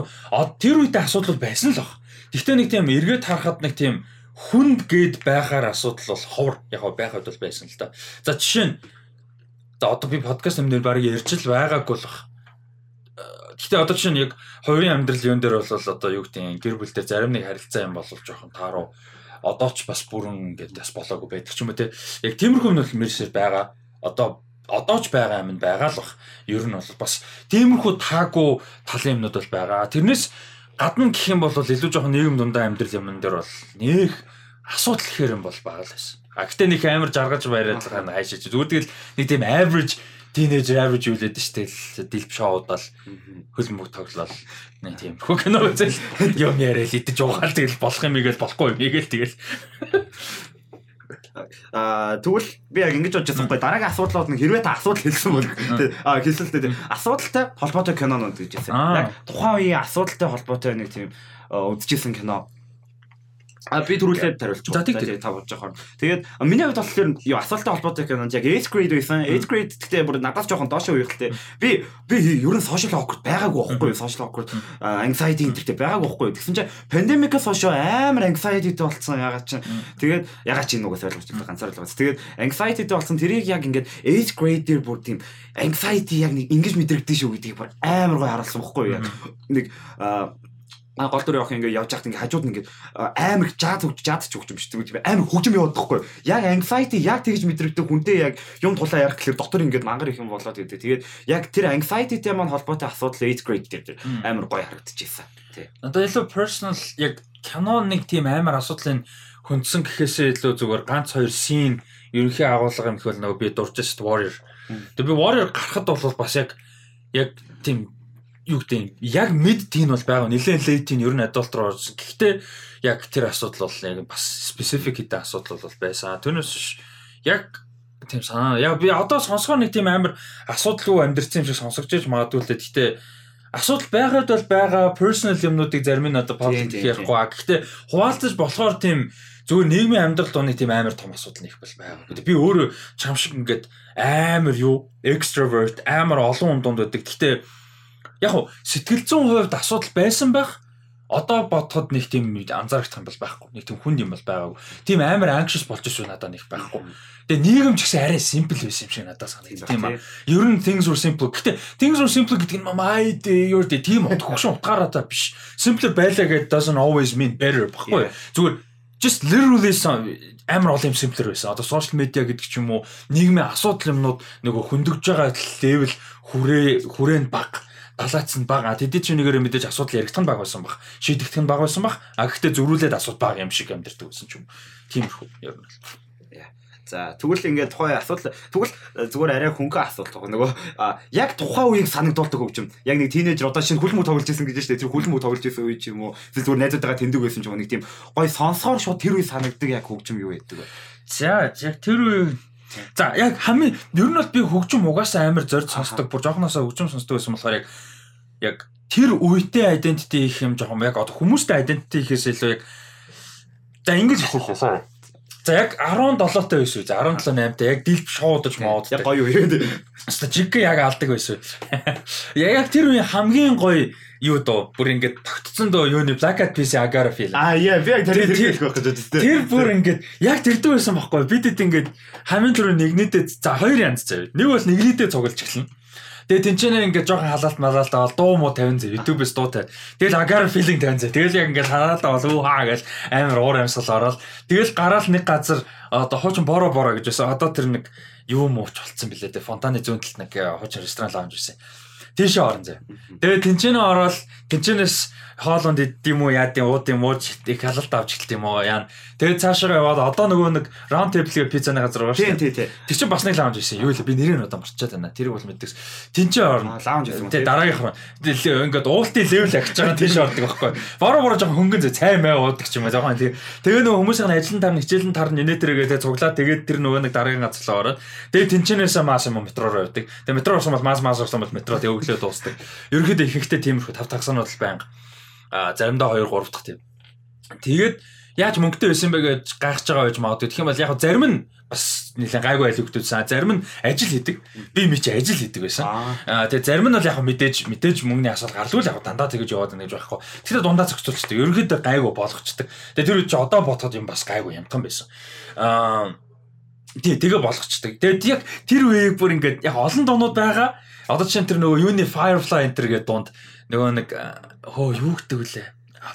тэр үедээ асуудал байсан л баг. Гэхдээ нэг тийм эргээд харахад нэг тийм хүнд гээд байхаар асуудал бол ховор яг байхад бол байсан л да. За жишээ нь одоо би подкаст юм дээр баг ярьж л байгаагүй л бах. Гэхдээ одоо чинь яг хувийн амьдрал юун дээр бол одоо юу гэдэг гэр бүл дээр зарим нэг харилцаа юм болов жоохон тааруу одоо ч бас бүрэн ингээд бас болоогүй байдаг ч юм уу те. Яг тиймэрхүү нь бол мэрсээр байгаа. Одоо одоо ч байгаа юм байгаа л бах. Ер нь бол бас тиймэрхүү таагүй талын юмнууд бол байгаа. Тэрнээс гадна гэх юм бол илүү жоохон нийгэм дундаа амьдрал юм дээр бол нэх асуудал гэхэр юм бол байгаа л байсан. А гэтээ нэг амар жаргаж байраад байгаа нь хайшаач. Зүгээр тэгэл нэг тийм average teenager average юу лээд штэ дэлб шоудал хөлбөмбөг тоглол нэг тийм хөө кино үзэл юм яриад идэж уугаал тэгэл болох юм игээл болохгүй юм игээл тэгэл. Аа тэгвэл би яг ингэж бодож байсан байхгүй. Дараагийн асуудлууд нь хэрвээ та асуудал хэлсэн бол аа хэлсэн л дээ асуудалтай холбоотой кинонууд гэж хэлсэн. Яг тухайн үеийн асуудалтай холбоотой нэг тийм үзчихсэн кино А би түрүүлээд тариулчих. За тийм та бодож байгаа. Тэгээд миний хувьд болохоор юу асуулттай холбоотой кинонд яг 8th grade байсан. 8th grade гэхдээ бүр надаас жоохон доош үеийнхтэй. Би би ер нь social awkward байгаагүй байхгүй юу? Social awkward anxiety энтертэй байгаагүй байхгүй юу? Тэгсэн чинь pandemic-аас хойш амар anxiety-тэй болцсон ягаад чинь. Тэгээд ягаад чинь нүгээс ойлгож байгаа ганцаар л байгаа. Тэгээд anxiety-тэй болцсон тэрийг яг ингээд 8th grade дээр бүр тийм anxiety яг нэг ингэж мэдрэгдэн шүү гэдгийг амар гой харуулсан байхгүй юу? Нэг А гол дүр явах ингээ явж байхад ингээ хажууд ингээ амар жаад хөгж жаад ч хөгж юм шүү дээ. Амар хөгжим яваад тахгүй. Яг anxiety яг тэгж мэдрэгдэх хүнтэй яг юм тулаа ярих гэхээр дотор ингээ мангар их юм болоод идэв. Тэгээд яг тэр anxiety-тэй маань холбоотой асуудал 8th grade дээр амар гоё харагдчихсан. Тий. Одоо илүү personal яг кино нэг тийм амар асуудлын хөндсөн гэхээсээ илүү зүгээр ганц хоёр scene ерөнхий агуулга юм гэхэл нөгөө би дурж шít warrior. Тэгээ би warrior гарахад бол бас яг яг тийм юу гэдэг яг mid teen бол байгаа. Нилээн late teen ер нь adult руу орсон. Гэхдээ яг тэр асуудал бол яг бас specific хэдэн асуудал бол байсан. Түүнээс яг тийм санаа. Яг би одоо сонсгоо нэг тийм амар асуудалгүй амьдрсан юм шиг сонсогдож магадгүй л дээ. Гэхдээ асуудал байгаад бол байгаа personal юмнуудыг зарим нь одоо public Тийм, тийм, ярихгүй. Гэхдээ хуваалцаж болохоор тийм зөвхөн нийгмийн амьдрал дууны тийм амар том асуудал нэг бол байгаа. Би өөрөө чам шиг ингээд амар юу extrovert амар олон хүн дунд байдаг. Гэхдээ яг хуу сэтгэл зүйн хувьд асуудал байсан байх. Одоо бодоход нэг тийм анзаарах юм бол байхгүй. Нэг тийм хүнд юм бол байгаагүй. Тийм амар anxious болж шүү надад нэг байхгүй. Тэгээ нийгэм ч гэсэн арай simple байсан юм шиг надад санагдав тийм аа. Ер нь things were simple. Гэтэ things were simple гэдэг нь мамай дээ юу дээ тийм хөгшин утгаараа та биш. Simple байлаа гэдэг doesn't always mean better баггүй. Зүгээр just literally амар олон юм simple байсан. Одоо social media гэдэг ч юм уу нийгмийн асуудал юмнууд нөгөө хөндөгж байгаа level хүрээ хүрээнд баг далаац нь бага тэдэд ч нэгээр мэдээж асуудал яригдах нь баг байсан баг шийдэгдэх нь баг байсан баг а гэхдээ зөрүүлээд асууд баг юм шиг амьдэрдэг байсан ч юм тиймэрхүү ер нь За тэгвэл ингээд тухайн асуудал тэгвэл зүгээр арай хөнгөн асуудал нөгөө яг тухайн үеийг санагдуулдаг хөгжим. Яг нэг тийнейжер одоо шинэ хүлмөг тоглож ирсэн гэж штэ. Тэр хүлмөг тоглож ирсэн үе ч юм уу. Эсвэл зүгээр найзуудтайгаа тэндэг байсан ч юм уу нэг тийм гой сонсохоор шууд тэр үе санагддаг яг хөгжим юу байдаг вэ? За яг тэр үе За яг хамгийн ер нь бол би хөгжим угаасаа амар зорж сонсдог. Бүр жоохноосоо хөгжим сонсдог байсан болохоор яг яг тэр үетэй identity их юм жоохон яг одоо хүмүүстэй identity ихээс илүү яг за ингэж хэлээ. За яг 17 таа байсан үү? За 17 8 таа яг дилп шоудаж моод. Яг гоё юу. Хаста жиг яг алдаг байсан. Яг тэр үеийн хамгийн гоё юу доо бүр ингээд тогтцсон доо юуны Black Eyed Peas Agara feel. Аа яа би яг тэр хэлэх байх гэж байна. Тэр бүр ингээд яг тэрдүү байсан байхгүй. Бидэд ингээд хамгийн түрүү нэгнээдээ за хоёр янз зав. Нэг бол нэгнээдээ цуглаж эхэлнэ. Тэгээ тэнцэнэ ингээд жоохон халаалт малаалт авал дуу муу 50 зэ YouTube-с дуу тавь. Тэгэл Agara feeling 50 зэ. Тэгэл яг ингээд халаалт авал уу хаа гэж амар уур амьсгал ороод тэгэл гараал нэг газар одоо хуучин боро боро гэж байсан. Одоо тэр нэг юу мууч болцсон билээ. Фонтаны зүүн талд нэг хуучин ресторан лаунж байсан тийшээ орон зэ. Тэгээ тэнцэнэ ороод тэнцэнэс хоолунд идэм үү яад юм ууд юм ууж их халалт авч эхэлт юм уу яа. Тэгээ цаашаа яваад одоо нөгөө нэг round table-ийн пиццаны газар байгаа шүү дээ. Тэр чинь бас нэг лаунж байсан. Юу вэ? Би нэрийг одоо марчаад байна. Тэрийг бол мэддэг. Тэнцээ орно. Лаунж гэсэн. Тэгээ дараагийнх нь ингээд уултын level ахиж байгаа тийш ордог байхгүй. Боро боро жоохон хөнгөн зэ цай май уудаг ч юм уу. Жоохон тэгээ тэгээ нөгөө хүмүүсийн ажлын тар хичээлэн тар нэнэ тэргээ цуглаа тэгээд тэр нөгөө нэг дараагийн газарлаа ороод тэгээ тэнцэнээсээ маас юм метро руу явдаг. Тэгээ метро орсон бол маас маас орсон бол метро тэгээ өглөө дуустдаг. Ерөнхийдөө ихэнхдээ тиймэрхүү тав тагсаанууд л байнга. Заримдаа 2 3 дахь тийм. Тэгээд яаж мөнгөтэй байсан бэ гэж гайхаж байгаа байж магадгүй. Тэгэх юм бол яг зарим нь бас нэлээд гайгүй айл хөгтөөдсөн. Зарим нь ажил хийдэг. Би ми чи ажил хийдэг байсан. Аа тэгээ зарим нь бол яг мэдээж мэдээж мөнгөний асуудал гарлаггүй л яг дандаа тэгэж яваад байна гэж байхгүй. Тэгэхээр дундаа зохицуулчдаг. Ерөнхийдөө гайгүй болгочдаг. Тэгээ тэр үед одоо бодоход юм бас гайгүй ямтхан байсан. Аа тий тэгээ болгочдаг. Тэгээд яг тэр үеийг бүр ингээд яг олон дуунууд байгаа. Одоо чинь тэр нөгөө юуны Firefly Enter гэдэг дунд нөгөө нэг хөө юу гэдэг вүлээ.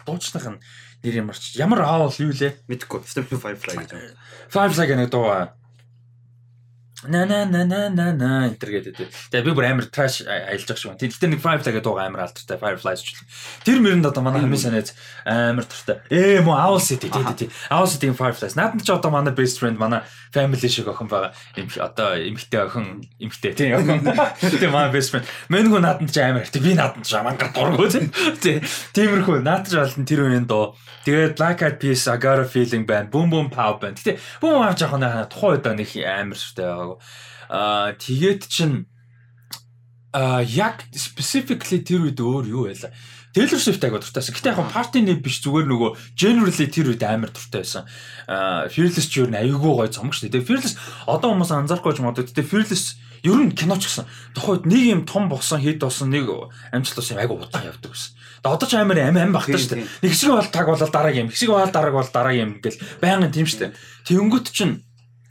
Дуучных нь нэр ямарч ямар аавал юу лээ? Мэдхгүй. Step Firefly гэж байна. Firefly гэх нэг дуу на на на на на на энтер гэдэг. Тэгээ би бүр амар trash аялж байгаа шүү. Тэгтээ нэг Firefly гэдэг дууга амар алдартай Fireflies ч. Тэр мэрэнд одоо манай хамгийн санаад амар туртай. Ээ мөн Owl City тий тий. Owl City-ийн Fireflies. Наадмын ч одоо манай best friend манай family шиг охин байгаа. Им одоо эмгтэй охин эмгтэй тий охин. Тэгээ манай best friend. Мэнгүй наадмын ч амар тий. Би наадмын ч мангар дурггүй тий. Тиймэрхүү наадмын болон тэр үеийн дуу. Тэгээд Black Eyed Peas I got a feeling band Boom Boom Pow band. Гэтэ Boom Pow жоохон тухайн үед нэг амар шүртэй байгаагүй. Аа тэгээд чин аа яг specifically тэр үед өөр юу байлаа. Taylor Swift агай дуртайсан. Гэтэ яг партины биш зүгээр нөгөө generally тэр үед амар дуртай байсан. Аа Fearless ч юу н аюулгүй гой цомог шүү дээ. Fearless одоо хүмүүс анзаарахгүй ч модод. Гэтэ Fearless ер нь киноч гэсэн. Тухайд нэг юм том босон хит босон нэг амжилт болсон айгу удаан явдаг гэсэн. Тэгээ одоо ч амар ам ам багтаа шүү дээ. Нэг хэсэг бол таг болол дараагийн юм. Хэсэг бол дарааг бол дараагийн юм гэл байнгын тийм шүү дээ. Тэнгөт чинь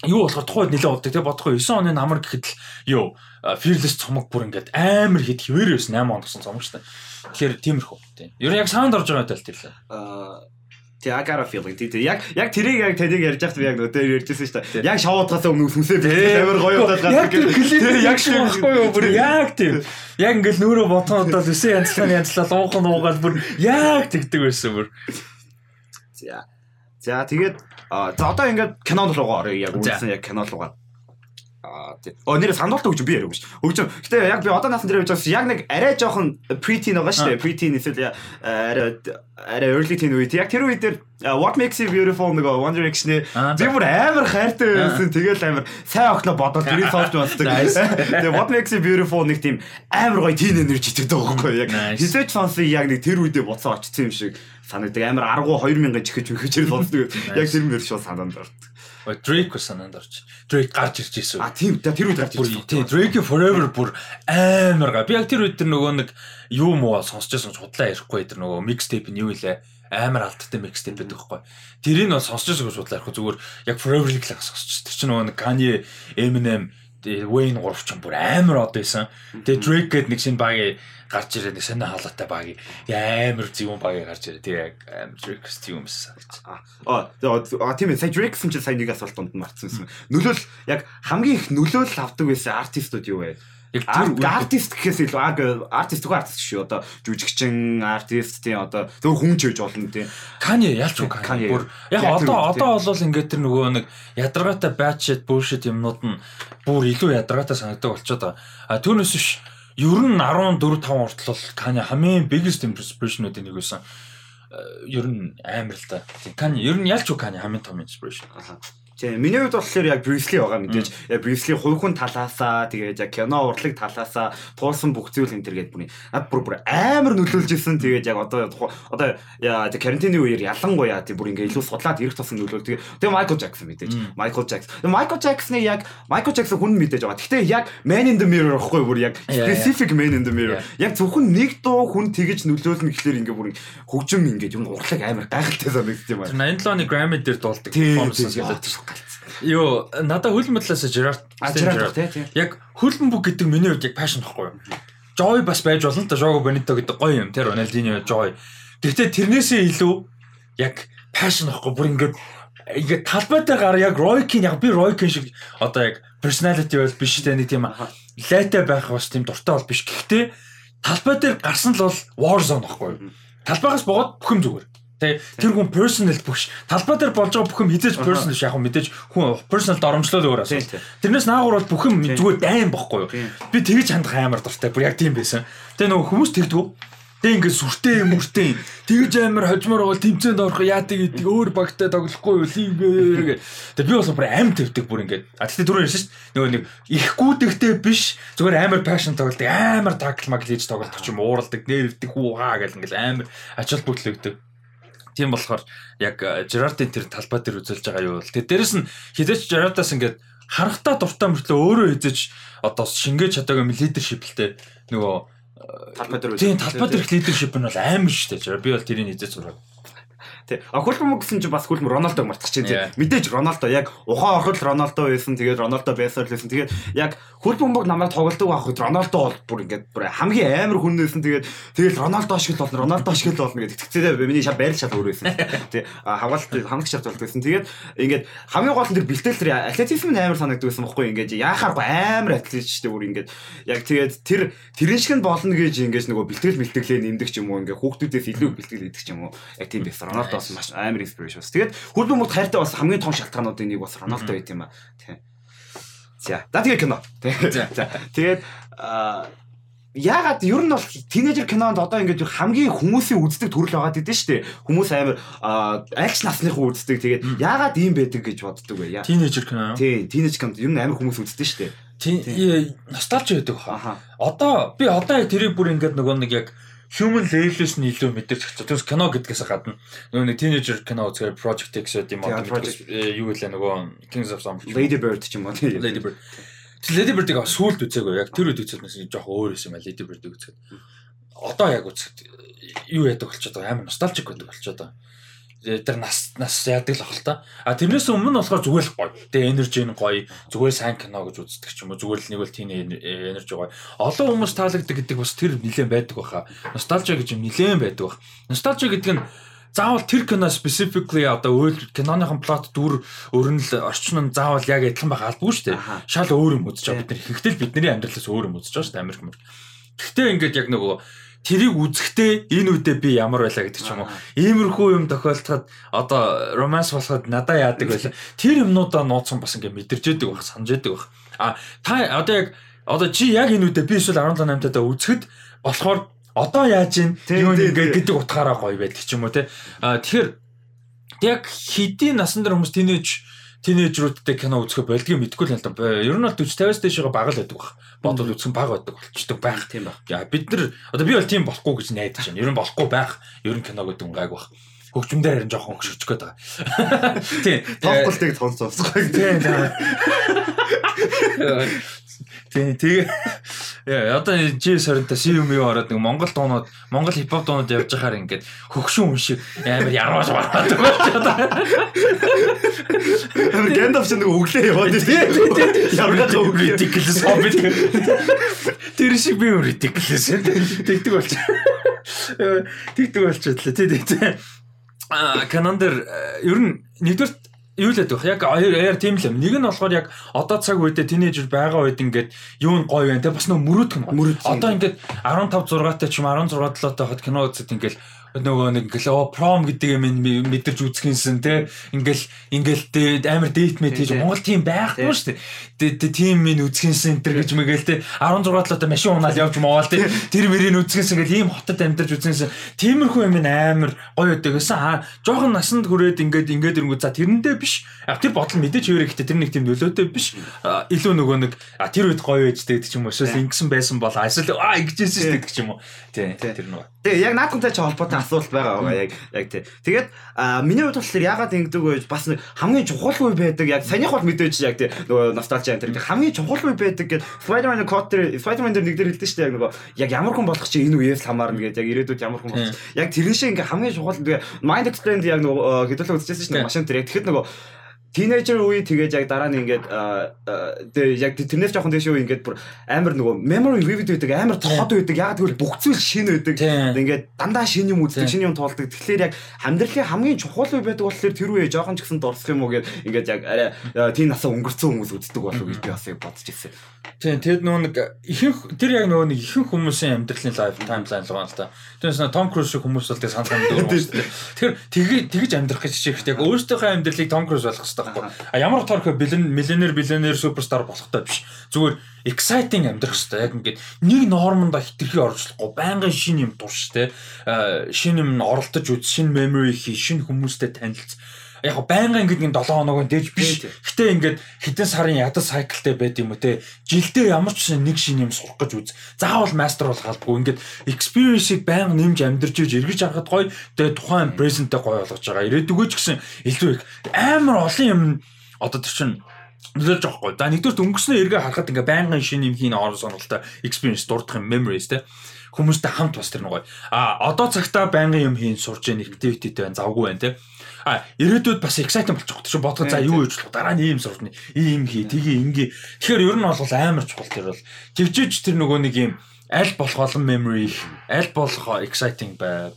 юу болохоор тухайд нэлээд удаа тэгээ бодохгүй 9 оны намар гэхэд л юу Fearless цомог бүр ингээд амар хэд хിവэр байсан 8 он гэсэн цомог шүү дээ. Тэгэхээр тиймэрхүү. Тийм. Ер нь яг саунд орж байгаа тал тэр л. Аа got a feeling. Тэг яг яг тэрийг яг тэнийг ярьж байхад би яг нөтөр ярьжсэн шүү дээ. Яг шавуудгаас өмнө сүнсээ би амар гоё удаад. Тэг яг шиг байхгүй юу бүр яг тийм. Яг ингээл нүүрөө ботхон удаад өсөө янзлаа янзлаа луухан уугаад бүр яг тэгдэг байсан бүр. За. За тэгээд за одоо ингээд кинонд руугаа орё яг үзсэн яг кино руугаа. Аа тий. Оо нэр сануултаа хөгжим би яриаг биш. Хөгжим. Гэтэ яг би одоо наасан дээр явж байгаа яг нэг арай жоохон preteen байгаа шүү дээ. Preteen эсвэл арай арай early teen үед яг тэр үед дээр What makes you beautiful нэг One Direction-ы Аа, би бүр амар хайртай байсан. Тэгэл амар сайн охноо бодоод тэрийг басдаг. Nice. Тэгээ What makes you beautiful нэг тийм амар гоё teen energy гэдэг байхгүй яг. Хизээч сонссон яг нэг тэр үедээ буцаа очсон юм шиг санагддаг. Амар аргу 2000 чихэж мөхөж сонсдог. Яг тэр мөр шүү санаанд ордог. Drake санаанд орч. Drake гарч ирж ирсэн. А тийм тэр үед гарч ирсэн. тий Drake Forever бүр амар га. Би яг тэр үед тэр нөгөө нэг юу муу ч худлаа ярихгүй тэр нөгөө mixtape нь юу илээ амар алдтай mixtape байдаг байхгүй. Тэрийг нь сонсож байсан гэж худлаа ярихгүй зүгээр яг Forever-ийг л сонсож. Тэр чинь нөгөө нэг Kanye, Eminem Wayne 3 ч юм бүр амар од байсан. Тэгээ Drake гээд нэг шинэ багийн гарч ирээд нэг сонир хаалгатай багийн амар зөвөн багийн гарч ирээд тэгээ яг амар тийм юмсан гэж. А а тийм ээ сая Drake-сэн чинь сая нэг асуулт донд марцсан юм. Нөлөөл яг хамгийн их нөлөөлөл авдаг байсан артистууд юу вэ? Яг тэр артист гэхээс илүү артист үгүй артист шүү. Одоо жүжигчин артист тийм одоо зөв хүн ч гэж болно тийм. Kanye ялч уу. Kanye. Бүр яг тэр одоо одоо бол ингээд тэр нөгөө нэг ядаргаатай shit bullshit юмнууд нь бүр илүү ядаргаатай санагддаг болчиход байгаа. А түүнээс биш ер нь 14 5 хүртэл бол Kanye хамгийн biggest inspiration-уудын нэг байсан. Э, Ер нь амар л та. Kanye ер нь ялч уу Kanye хамгийн том inspiration. Аха. Тийм миний хувьд болохоор яг Lee байгаа мэдээж яг Lee хувь хүн талаасаа тэгээд яг кино урлаг талаасаа туулсан бүх зүйл энэ төр гээд бүр над бүр бүр амар нөлөөлж исэн тэгээд яг одоо одоо яа карантины үеэр ялангуяа тийм бүр ингээ илүү судлаад ирэх тусам нөлөөлдөг. Тэгээ Michael Jackson мэдээж Michael Jackson. Тэгээ Michael Jackson-ы яг Michael Jackson хүн мэдээж байгаа. Гэхдээ яг Man in the Mirror ахгүй бүр яг specific Man in the Mirror. Яг зөвхөн нэг дуу хүн тэгэж нөлөөлнө гэхлээр ингээ бүр хөгжим ингээ юм урлаг амар гайхалтай санагдчих юм байна. 87 оны Grammy дээр дуулдаг performance гэдэг. Юу надад хөлн мэтлээс Gerard А Gerard. тий, тий. Яг хөлн бүг гэдэг миний хувьд яг passion байхгүй юу? Joy бас байж болно да Jogo Benito гэдэг гоё юм тэр Ronaldinho Joy. Гэхдээ тэрнээсээ илүү яг passion байхгүй бүр ингээд ингээд талбайтай гар яг Roy Keane яг би Roy Keane шиг одоо яг personality бол биш те нэг тийм лайтай байх бас тийм дуртай бол биш. Гэхдээ талбай дээр гарсан л бол war zone байхгүй юу? Талбайгаас богоод бүх юм зүгээр. Тэ тэр хүн personal бүш. Талбай дээр болж байгаа бүх юм хизээж personal ш яг хөө мэдээж хүн personal доромжлол өөр асуу. Тэрнээс наагур бол бүх юм зүгээр дайм бохгүй юу? Би тэгэж хандах амар дуртай. Бүр яг тийм байсан. Тэгээ нөгөө хүмүүс тэгдэггүй. Тэг ингээд сүртэй мөртэй тэгж амар хожмоор бол тэмцээнд орох яадаг гэдэг өөр багтай тоглохгүй юу лингээ. Тэг би бол бүр аим твдэг бүр ингээд. А тэгтээ түрүү ярьсан шүү дээ. Нөгөө нэг их гүдэгтэй биш зүгээр амар passion тоглолт амар такл маг хийж тоглолт ч юм ууралдаг нэрвдэг хүү хаа гэл ингээд амар ачаал бүтлэгдэг. Тийм болохоор яг Жерардын тэр талбай дээр үзүүлж байгаа юу бол. Тэгээ дээрэс нь хизээч Жерардаас ингээд харахтаа дуртай мөртлөө өөрөө хизээч одоо шингээж чадаагүй юм лидершиплтэй нөгөө талбай дээр тийм талбай дээрх лидершип нь бол амар шүү дээ. Би бол тэрийг хизээч зураг. Тий. А хөлбөмбөг гэсэн чинь бас хөлбөмбөг Роналдог мартах чинь тий. Мэдээж Роналдо яг ухаан орхол Роналдо байсан. Тэгээд Роналдо байсаар л байсан. Тэгээд яг хөлбөмбөг намайг тоглолдог байхад Роналдо бол бүр ингээд бүр хамгийн амар хүн байсан. Тэгээд тэгэл Роналдо шиг л болно. Роналдо шиг л болно гэдэг. Тэгцээ миний шал байрлал шал өөр байсан. Тий. А хамгаалалт хамгаалах шаард болдог байсан. Тэгээд ингээд хамгийн гол нь тэр бэлтгэл тэр атлетизм нь амар санагддаг байсан байхгүй ингээд яхааргүй амар атлет шүү дээ бүр ингээд яг тэгээд тэр тэрэн шиг нь болно гэж ингээд нөгөө бэлтгэл бэлтгэлээ нэмдэг ч юм уу ингээд хүүхдүүдээс илүү бэлтгэл хийдэг ч юм уу яг тийм байсан. Роналдо бас маш амар инспирэшн бас. Тэгээд хөлбөмбөг хайртай бас хамгийн том шалтгаануудын нэг бас Роналдо байт юм аа. Тий. За. За тэгээд кино. Тий. За. Тэгээд аа Ягаад ер нь бол тинейжер кинонд одоо ингээд хамгийн хүмүүсийн үздэг төрөл байгаа гэдэг шүү дээ. Хүмүүс амар акшн насныхаа үздэг. Тэгээд ягаад ийм байдаг гэж боддөг вэ? Тинейжер кино. Тий, тинейж кинонд ер нь амар хүмүүс үздэг шүү дээ. Тийм носталж байдаг хаа. Одоо би одоо яг тэрийг бүр ингээд нөгөө нэг яг human level-с нь илүү мэдэрч хэлчих. Тэрс кино гэдгээс гадна нөгөө нэг teenager кино үзэхээр Project X гэдэг юм Тийм, Project- э, юу гэлээ нөгөө Kings of Summer. Lady Bird ч юм уу тий. Lady Bird. Тэр Lady Bird-ийг сүулт үзээгүй. Яг тэр үед үзээд нэг жоох өөр юм байна Lady Bird-ийг үзээд. Одоо яг үзэхэд юу яадаг болчиход байгаа амар носталжик байдаг болчиход байгаа. Тэр нас нас яадаг л ахал та. А тэрнээс өмнө болохоор зүгээр л гоё. Тэгээ энержи нь гоё. Зүгээр сайн кино гэж үздэг ч юм уу. Зүгээр л нэг бол тийм энержи гоё. Олон хүмүүс таалагддаг гэдэг бас тэр нилээн байдаг баха. Носталжи гэж юм нилээн байдаг бах. Носталжи гэдэг нь заавал тэр кино specifically одоо үйл киноныхон плот дүр өрнөл орчин нь заавал яг адилхан байх албагүй шүү дээ. Шал өөр юм үзэж байгаа бид нар ихэнхдээ бидний амьдралаас өөр юм үзэж байгаа шүү дээ Америк мөр. Гэхдээ ингээд яг нөгөө тэрийг үзэхдээ энэ үедээ би ямар байлаа гэдэг ч юм уу. Иймэрхүү юм тохиолдоход одоо романс болоход надаа яадаг байлаа. Тэр юмнуудаа нууцсан бас ингээд мэдэрч яадаг байх, санаж яадаг байх. А та одоо яг одоо чи яг энэ үедээ би эсвэл 17 8 таа үзэхэд болохоор одоо яаж ингээд тийм. гэдэг утгаараа гоё байдаг ч юм уу те. А тэгэхээр яг хэдийн насан дээр хүмүүс тинэж тинейжруудтай кино үзэх болдгийг мэдгүй л юм да. Ер нь бол 40 50-аас дээшээ бага л байдаг баг. Бодвол үзэх баг байдаг болчдөг байх. Тийм баг. Яа бид нар одоо би бол тийм болохгүй гэж найдаж байна. Ер нь болохгүй байх. Ер нь кино гэдэг нь гайг баг. Хөгжмөндөр харин жоохон хөшөж гээд байгаа. Тийм. Тоохгүй тонцоосгүй. Тийм. Тийм тэгээ яа одоо G соринта CM юу ороод нэг Монгол дуунууд Монгол хипхоп дуунууд явж байхаар ингээд хөгшин хүн шиг амар ярмаш бараад байгаа. Gandalf ч нэг өглөө яваад тийм. Ямар өглөө ridiculous хоббит. Тэр шиг би ridiculous тэгдэг болч. Тэгдэг болчихлоо тий тий. А канондер ер нь нэгдүгээр юу л байдаг. Яг яар тийм л юм. Нэг нь болохоор яг одоо цаг үедээ тинейжер байгаа үед ингээд юу нь гоё вэ те бас нөө мөрөөдөх юм. Одоо ингээд 15 6 таа ч юм 16 7 таа хот кино үзэд ингээд нөгөө нэг ингээл пром гэдэг юм мэдэрч үзхийнсэн те. Ингээл ингээл амар дейт мэт хийж Монгол тийм байхгүй шүү дээ. Тэ тийм минь үзхийнсэн энэ гэж мэгэл те. 16 талаа машин унаал явж моол те. Тэр мөрийг үзхийнсэн ингээл ийм хотод амьдарч үзхийнсэн тиймэрхүү юм амар гоё өдөг гэсэн аа жоохон насанд хүрээд ингээд ингээд ирэнгүү. За тэрэндээ биш. Тэр бодол мэдээж хэвээрээ гэхдээ тэр нэг тийм нөлөөтэй биш. Илүү нөгөө нэг тэр үед гоё ээжтэй гэдэг ч юм уу. Эсвэл ингэсэн байсан бол эсвэл аа ингэжсэн шүү дээ гэдэг ч юм уу. Тий тэр нөгөө Тэгээ яг наадмтай ч холбоотой асуулт байгаа байгаа яг яг тий. Тэгээд миний хувьд болохоор ягаад ингэдэг вэ? Бас хамгийн чухал үе байдаг яг санийх бол мэдээж яг тий нөгөө носталжи энэ хамгийн чухал үе байдаг гэд Spider-Man код дээр Spider-Man дээр нэг дээр хэлдэг шүү дээ яг нөгөө яг ямар хүн болох чи энэ үеэс хамаарна гэдэг яг ирээдүйд ямар хүн болох. Яг тэрэн шиг ингээ хамгийн чухал тэгээ Mind Explained яг нөгөө хэдүүлээ үзчихсэн шүү дээ машин дээр яг тэгэхэд нөгөө тинейжер үе тэгээд яг дараа нь ингээд тэгээ яг тэрнээс жоохон дэш үе ингээд бүр амар нөгөө memory vivid байдаг амар тод байдаг яг тэгвэл бүх зүйл шинэ байдаг. Ингээд дандаа шинэ юм үздэг шинэ юм туулдаг. Тэгэхээр яг амьдралын хамгийн чухал үе байдаг болохоор тэр үе жоохон ч гэсэн дурсах юм уу гэд ингээд яг арай тийм насаа өнгөрцөн хүмүүс үздэг болов гэж би бас бодож ирсэн. Тийм тэгэд нөгөө нэг ихэнх тэр яг нөгөө нэг ихэнх хүмүүсийн амьдралын лайф таймлайн л байгаа л та. Тэрнээс Том Круз шиг хүмүүс бол тэг санал ханддаг дээ. Тэгэхээр тэгж амьдрах гэж чийхтэй яг өөртөөхөө амьдралыг Том Круз болох хэрэгтэй байхгүй. А ямар утгаар хөө биллион миллионер биллионер суперстар болохтой биш. Зүгээр exciting амьдрах хэрэгтэй. Яг ингээд нэг нормонд хитрхи оржлохгүй байнгын шин юм турш те. Шин юм оролдож үз, шин memory хий, шин хүмүүстэй танилцсан яг байнга ингээд нэг 7 хоног дэж биш. Гэтэ ингээд хэдэн сарын ядаж сайклтай байд юм уу те. Жилдээ ямар ч нэг шин юм сурах гэж үз. Заавал мастер болох албагүй. Ингээд experience-ийг байнга нэмж амьдарч иж эргэж харахад гоё. Тэгээ тухайн present-тэй гоё болгож байгаа. Ирээдүгөө ч гэсэн илүү их амар олон юм одоо тэр чинь нөлөөлж байгаа хгүй. За нэгдүгээр өнгөснөө эргээ харахад ингээ байнгын шин юм хийн орон сонголтой experience дурдах юм memories те хүмүүстэй хамт бас тэр нэг гоё. А одоо цагтаа байнгын юм хийн сурж яах activityтэй байна завгүй байна те. А ирээдүйд бас exciting болчих учраас бодгоо за юу хийж болох дараа нь ийм сурна ийм хий тгий ингээ. Тэгэхээр ер нь бол амар чухал тэр бол живжиж тэр нөгөө нэг юм аль болох олон memory аль болох exciting байх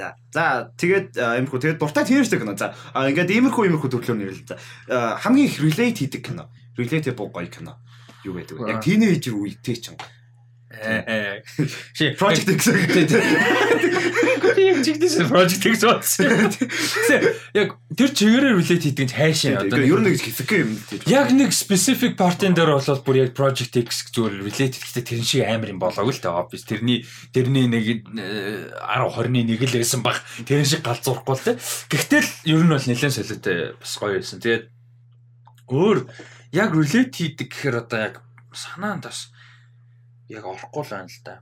За. За тэгээд иймэрхүү тэгээд дуртай тэрчтэй кино. За ингээд иймэрхүү иймэрхүү төрлөөр нэрлэл. За хамгийн их relate хийдэг кино. Relatable гоё кино. Юу гэдэг вэ? Яг тийнейжер үедээ ч юм. Ши project X. Яг чигдээс project X болсон. Яг тэр чигээрээ relate хийдэг нь хайшаа одоо ер нь нэг хэсэг юм тийм. Яг нэг specific part-ын дээр бол бүр яг project X зүгээр relate хийхдээ тэрэн шиг амар юм болоогүй л та obvious. Тэрний тэрний нэг 10 20-ны нэг л байсан баг. Тэрэн шиг галзуурахгүй л те. Гэхдээ л ер нь бол нэлээд солиотой бас гоё байсан. Тэгээд өөр яг relate хийдэг гэхээр одоо яг санаанд бас яг орохгүй л байна л да.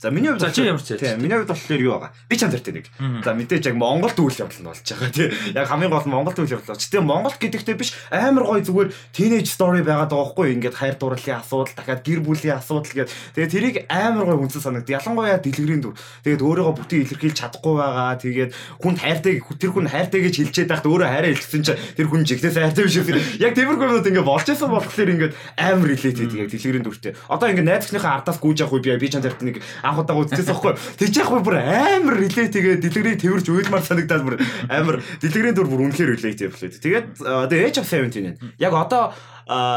За миний хувьд за чи ямар ч тийм миний хувьд болохоор юу байгаа. Би чанар тэр нэг. За мэдээж яг Монгол төвл явдал нь болж байгаа тийм. Яг хамгийн гол нь Монгол төвл явдал. Гэтэ Монгол гэдэгтээ биш амар гоё зүгээр teenage story байгаад байгаа байхгүй. Ингээд хайр дурлалын асуудал, дахиад гэр бүлийн асуудал гээд тэгээ тэрийг амар гоё үнсэн санагд. Ялангуяа дэлгэрийн дүр. Тэгээд өөрийгөө бүтэн илэрхийлж чадахгүй байгаа. Тэгээд хүнд хайртай тэр хүн хайртай гэж хэлчихэд байхад өөрөө хайраа илэрсэн чинь тэр хүн жигнэс хайртай биш үү. Яг тиймэрхүү юмуд ингээд болж исэн болохоор ингээд амар related яг дэлгэрийн дүртэй. Одоо ингээд найзчныхаа ардаас гүйж явах үе би чанд тарт нэг анх удаа үзчихсэн байхгүй. Тэгж яах вэ бүр амар relate тэгээ дэлгэрийг тэрвэрж уйлмар санагдаад бүр амар дэлгэрийн дүр бүр үнэхээр relate явлаа. Тэгээд The Age of 17 яг одоо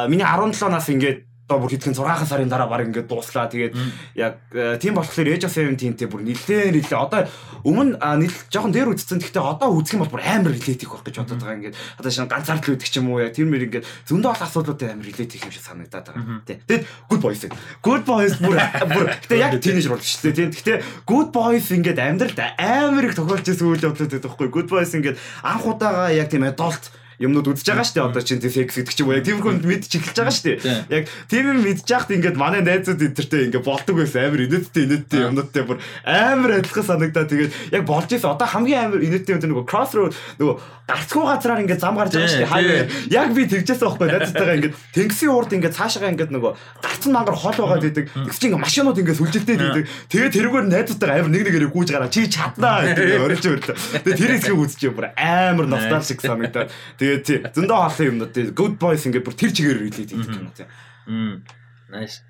миний 17 нас ингээд одоо бүр хэдхэн 6 сарын дараа баг ингээд дууслаа. Тэгээд яг тийм болохоор Age of 17-тэй бүр нилээн нилээ. Одоо өмнө нил жоохон дээр үзсэн. Гэхдээ одоо үзэх юм бол бүр амар релейт их байх гэж бодоод байгаа. Ингээд одоо шинэ ганцаар л үдчих юм уу яг тэр мэр ингээд зөндөө бол асуудлуудтай амар релейт их юм шиг санагдаад байгаа. Тий. Тэгээд Good Boys. Good Boys бүр бүр гэхдээ яг тийнейжер болж шүү дээ. Тийм. Гэхдээ Good Boys ингээд амьдралд амар их тохиолж ирсэн үйл явдлууд байдаг байхгүй. Good Boys ингээд анх удаага яг тийм adult юмнууд үзэж байгаа шүү дээ. Одоо чинь секс гэдэг ч юм уу. Яг тиймэрхүү мэдчих эхэлж байгаа шүү дээ. Яг тийм юм мэдж яхад ингээд манай найзууд энтертэй ингээд болдог байсан амар инээдтэй инээдтэй юмнуудтай бүр амар адилхан санагдаа. Тэгээд яг болж исэн. Одоо хамгийн амар инээдтэй юм нөгөө crossroad нөгөө гарцгүй газраар ингээд зам гарч байгаа шүү дээ. Хайваа. Яг би тэгжээс байхгүй найзтайгаа ингээд тэнгисийн урд ингээд цаашаа ингээд нөгөө гарцсан мангар хол байгаа гэдэг. Тэгс чинь ингээд машинууд ингээд сүлжилтэй байдаг. Тэгээд тэрүүгээр найзтайгаа амар нэг нэгээрээ гүйж гараа. Чи чаднаа гэдэг орж өртөө. Тэгээд тэр хэсгийг үзчихээ бүр амар ностальжик санагдаад. Тэгээд тий зөндөө хаалсан юмнууд тий good boys ингээд бүр тэр чигээр релейт хийдэг юм тий. Мм. Nice.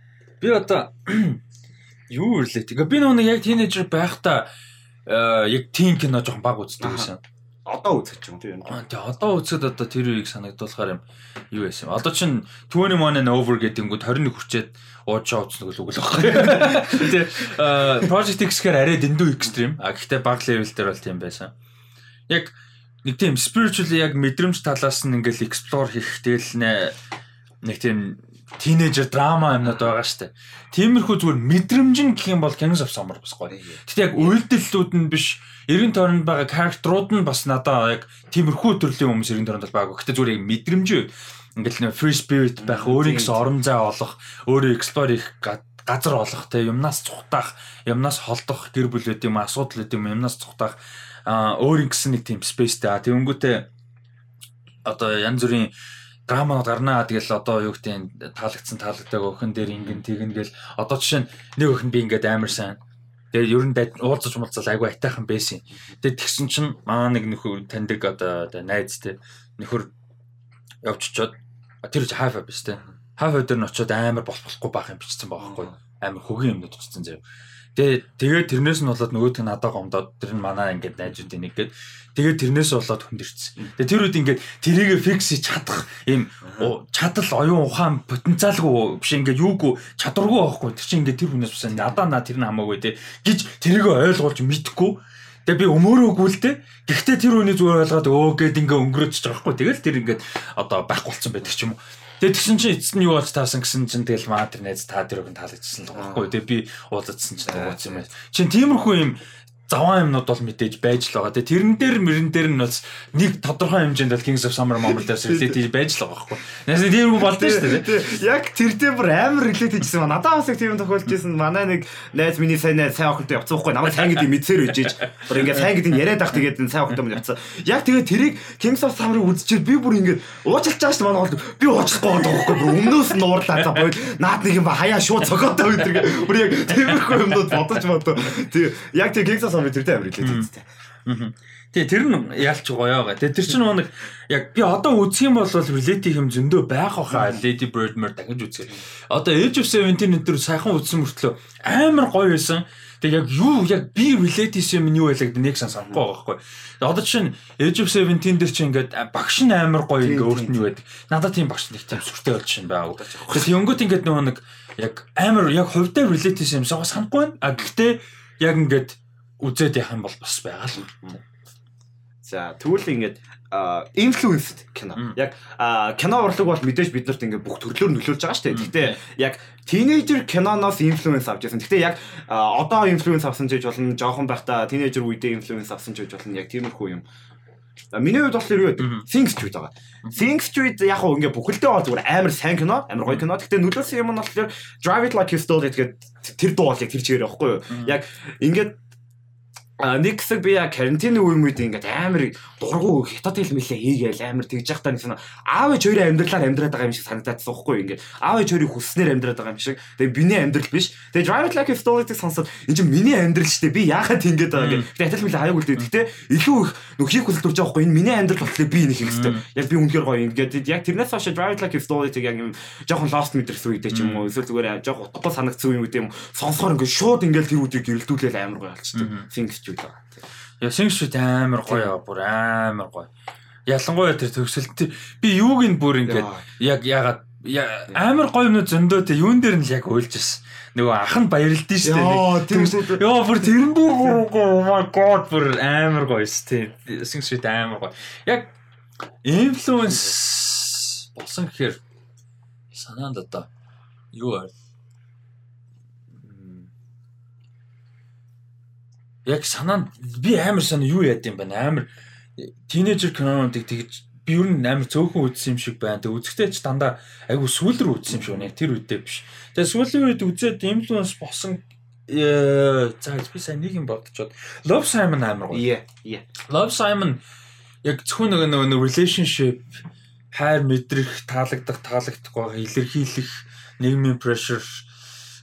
Би одоо юу релейт. Ингээ би нэг яг тинейжер байхдаа яг тин кино жоохон баг үздэг байсан. Одоо үзэх юм тий. Аа тий одоо үзэхэд одоо тэр үеийг санагдуулахаар юм юу байсан юм. Одоо чин 21 and over гэдэнгүүт 21 хүрчээд уучаа уцнаг л үгэл байхгүй. Тий Project X-гээр арай дэндүү экстрим. А гэхдээ баг левел дээр бол тийм байсан. Яг нэг тийм spiritually яг мэдрэмж талаас нь ингээл explore хийх тэгэл нэг тийм тинейжер драма юмнууд байгаа штэ. Тиймэрхүү зүгээр мэдрэмж нь гэх юм бол Kings of Summer бас гоё. Гэтэ яг үйлдэллүүд нь биш эргэн тойронд байгаа character-ууд нь бас надаа яг тиймэрхүү төрлийн хүмүүс эргэн тойронд байгаа. Гэтэ зүгээр яг мэдрэмж ингээл нэг free spirit байх, өөрийн гэсэн орон зай олох, өөрөө explore хийх газар олох те юмнаас цухтаах, юмнаас холдох гэр бүл үт юм асуудал үт юм юмнаас цухтаах а өөр ингэсэн нэг тийм спейстэй. Тэнгүүтээ одоо янз бүрийн драманууд гарнаа тэгэл одоо юу гэдэг таалагдсан таалагддаг өхөн дээр ингэн тэгнэ гэл. Одоо жишээ нь нэг өхөн би ингээд амар сайн. Тэгээд ер нь уулзаж муулзал айгу айтайхан байсан. Тэгээд тэгсэн чинь маа нэг нөхөр таньдаг одоо найз те. Нөхөр явчихчод тэр хафа биш те. Хафа дээр нь очиод амар болох болохгүй байх юм бичсэн байгаа байхгүй. Амар хөгийн юмнууд бичсэн заяа Тэгээ тэгээд тэрнээс нь болоод нөгөөт нь надаа гомдоод тэр нь манай ингээд найзуудын нэг гээд тэгээд тэрнээс болоод хүндэрсэн. Тэгээ тэр үед ингээд тэрийг фикс хийж чадах ийм чадал оюун ухаан потенциалгүй биш ингээд юугүй чадваргүй байхгүй. Тэр чинь ингээд тэр хүнээс бас надаа наа тэр нь хамаагүй те гэж тэрийг ойлгуулж мэдхгүй Тэгээ би өмөрөөгүй л дээ. Гэхдээ тэр үний зүгээр ойлгоод өө гэд ингээ өнгөрөөж байгаа байхгүй. Тэгэл тэр ингээд одоо байхгүй болсон байдаг ч юм уу. Тэгээд тэгсэн чинь эцэст нь юу болж таасан гэсэн чинь тэгэл маа тэр найз та тэр хүн таалагдсан л байгаа байхгүй. Тэгээд би уулзсан чинь дугуйсан юм байна. Чин тиймэрхүү юм заван юмнууд бол мэдээж байж л байгаа. Тэгээ тэрэн дээр мөрөн дээр нь бас нэг тодорхой хэмжээнд бол Kings of Summer Moment дээр relate хийж байж л байгаа байхгүй. Яасан тийм үг болдсон шүү дээ. Яг тэр дээр бүр амар relate хийжсэн. Надад бас их тийм тохиолдож байсан. Манай нэг найз миний сайн найз сайн охинтой явцсан байхгүй. Намайг сайн гэдэг мэдсээр үжиж. Бүр ингээд сайн гэдэг яриад ах тэгээд сайн охинтой мөн явцсан. Яг тэгээд тэрийг Kings of Summer-ыг үзчихэл би бүр байгаа шүү дээ. Манай бол би уучлахгүй байгаа байхгүй. Бүр өмнөөс нь уурлаа за бойл. Наад нэг юм ба хаяа шууд цогоотой өдр. Бүр яг тиймэрхүү юмнууд бодож бодоо. Тэг яг тэг Kings of Summer тэртэй амар хэлээд үзтээ. Тэгээ тэр нь яалч гоё байгаа. Тэгээ тэр чинь нэг яг би одоо үзэх юм бол relate юм зөндөө байх хаа Lady Birdmer дахиж үзье. Одоо Age of 17 энэ сайхан үзсэн мөртлөө амар гоё байсан. Тэгээ яг юу яг би relate юм нь юу байлаа гэдэг нэг сан санахгүй байгаа байхгүй. Одоо жишээ нь Age of 17 дээр чи ингээд багш нь амар гоё ингээ өөрт нь юу байдаг. Надад тийм багш нэг тийм сүртэй болж шин байгааг. Тэгэхээр ёнгот ингээд нөгөө нэг яг амар яг хувьдаа relate юм санахгүй байна. А гэхдээ яг ингээд үзээд юм бол бас байгаа л. За тэгвэл ингээд инфлюенсд кино. Яг кино урлаг бол мэдээж биднэрт ингээд бүх төрлөөр нөлөөлж байгаа шүү дээ. Гэхдээ яг тинейжер киноноос инфлюенс авч байсан. Гэхдээ яг одоо инфлюенс авсан ч гэж болно. Жохон байхдаа тинейжер үедээ инфлюенс авсан ч гэж болно. Яг тиймэрхүү юм. За миний хувьд болохоор юу вэ? Think Street байгаа. Think Street яг хөө ингээ бүхэлдээ бол зүгээр амар сайн кино, амар гоё кино. Гэхдээ нөлөөсөн юм нь болохоор Drive It Like You Stole It гэдэг тэр дуу бол яг тэр чигээр байхгүй юу? Яг ингээд нэг хэсэг би яг карантины үе үед ингээд амар дургу хятад хэл мэлээ хийгээл амар тэгж явах та санаа аав ээж хоёрын амьдралаар амьдраад байгаа юм шиг санагдаадсан байхгүй ингээд. Аав ээж хоёрын хүснээр амьдраад байгаа юм шиг. Тэгээ биний амьдрал биш. Тэгээ drive like a story-г сонсоод энэ чинь миний амьдрал шүү дээ. Би яахад ингэж байгаа гэх. Тэгээ хятад мэлээ хаяг үлдээ гэхдээ илүү их нөхрийг хүсэлж байгаа байхгүй энэ миний амьдрал болохоор би нэг хэрэгтэй яг би үнэхээр гоё ингээд яг тэрнээс хойш drive like a story-г яг юм жоохон lost мэдэрсэн үедээ ч юм уу. Эсвэл зүгээр жоохон утгагүй санагдсан үе юм. Сонсохоор ингээд шууд ингээд тэр үдийг гэрэлтүүлээл амар гоё болчихсон things гэж байгаа. Яа Сингшүүд амар гоё бүр амар гоё. Ялангуяа тэр төгсөлт би юуг нь бүр ингээд яг ягаад амар гоё юмнууд зөндөө те юун дээр нь л яг уйлжсэн. Нөгөө ах нь дээ. тийм үү. Яа бүр тэрэн дээр oh my god бүр амар гоё шүү дээ. Сингсвит амар гоё. Яг инфлюенс болсон гэхээр санаанд одоо юу байв? Яг санаанд би амар санаа юу яд юм байна амар тинейжер кинонуудыг тэгж би ер нь амар цөөхөн үзсэн юм шиг байна. Тэг үзэхдээ ч дандаа айгу сүүл рүү үзсэн юм шиг байна. Тэр үедээ биш. Тэгээ сүүлийн үед үзээд инфлюенс болсон э за би сайн нэг юм бодчиход Love Simon амар гоё. Иә, иә. Love Simon яг зөвхөн нөгөө нэг relationship хайр мэдрэх, таалагдах, таалагдахгүй илэрхийлэх нийгмийн pressure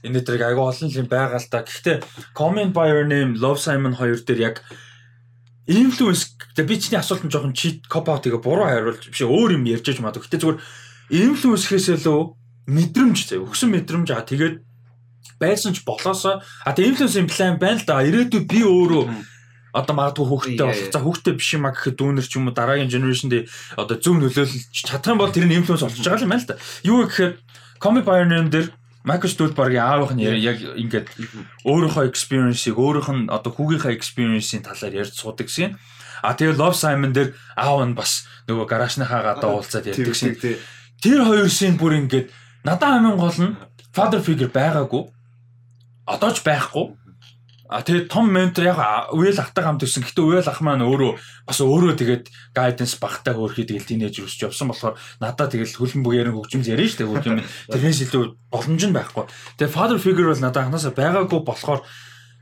энэ дээр айгүй олон юм байгаа л да. Гэхдээ Comment by Your Name, Love Simon хоёр дээр яг influence би чиний асуулт нь жоохон cheat cop out тэгээ буруу хариулж биш өөр юм ярьж маа. Гэхдээ зүгээр influence гэхээс илүү мэдрэмж заяа. Өгсөн мэдрэмж аа тэгээд байсан ч болоосоо а тэгээ influence юм план байна л да. Ирээдүйд би өөрөө одоо магадгүй хүүхдтэй болох. За хүүхдтэй биш юм а гэхэд дүүнер ч юм уу дараагийн generation дээр одоо зөв нөлөөлж чадах юм бол тэр нь influence олж байгаа юм байна л да. Юу гэхээр Comic Pioneer дээр Майкл Стулбергийн аавынх нь яг ингээд өөрийнхөө experience-ийг өөрийнх нь одоо хүүгийнхээ experience-ийн талаар ярьж суудаг гэсэн. А тэгээ Love Simon дээр аав нь бас нөгөө гаражныхаа гадаа уулзаад ярьдаг тий. Тэр хоёр шин бүр ингээд надад амин гол нь father figure байгаагүй. Одоо ч байхгүй. А тэгээ том ментор яг үеэл ахтай хамт ирсэн. Гэтэ үеэл ах маань өөрөө бас өөрөө тэгээд guidance багтаа хөөрхий тэгэл тинейж өсч явсан болохоор надад тэгэл хөлн бүгээрэн хөгжимж ярина шүү дээ. Хөгжим тэрнээс илүү боломж нь байхгүй. Тэгээ father figure бол надад анханасаа байгаагүй болохоор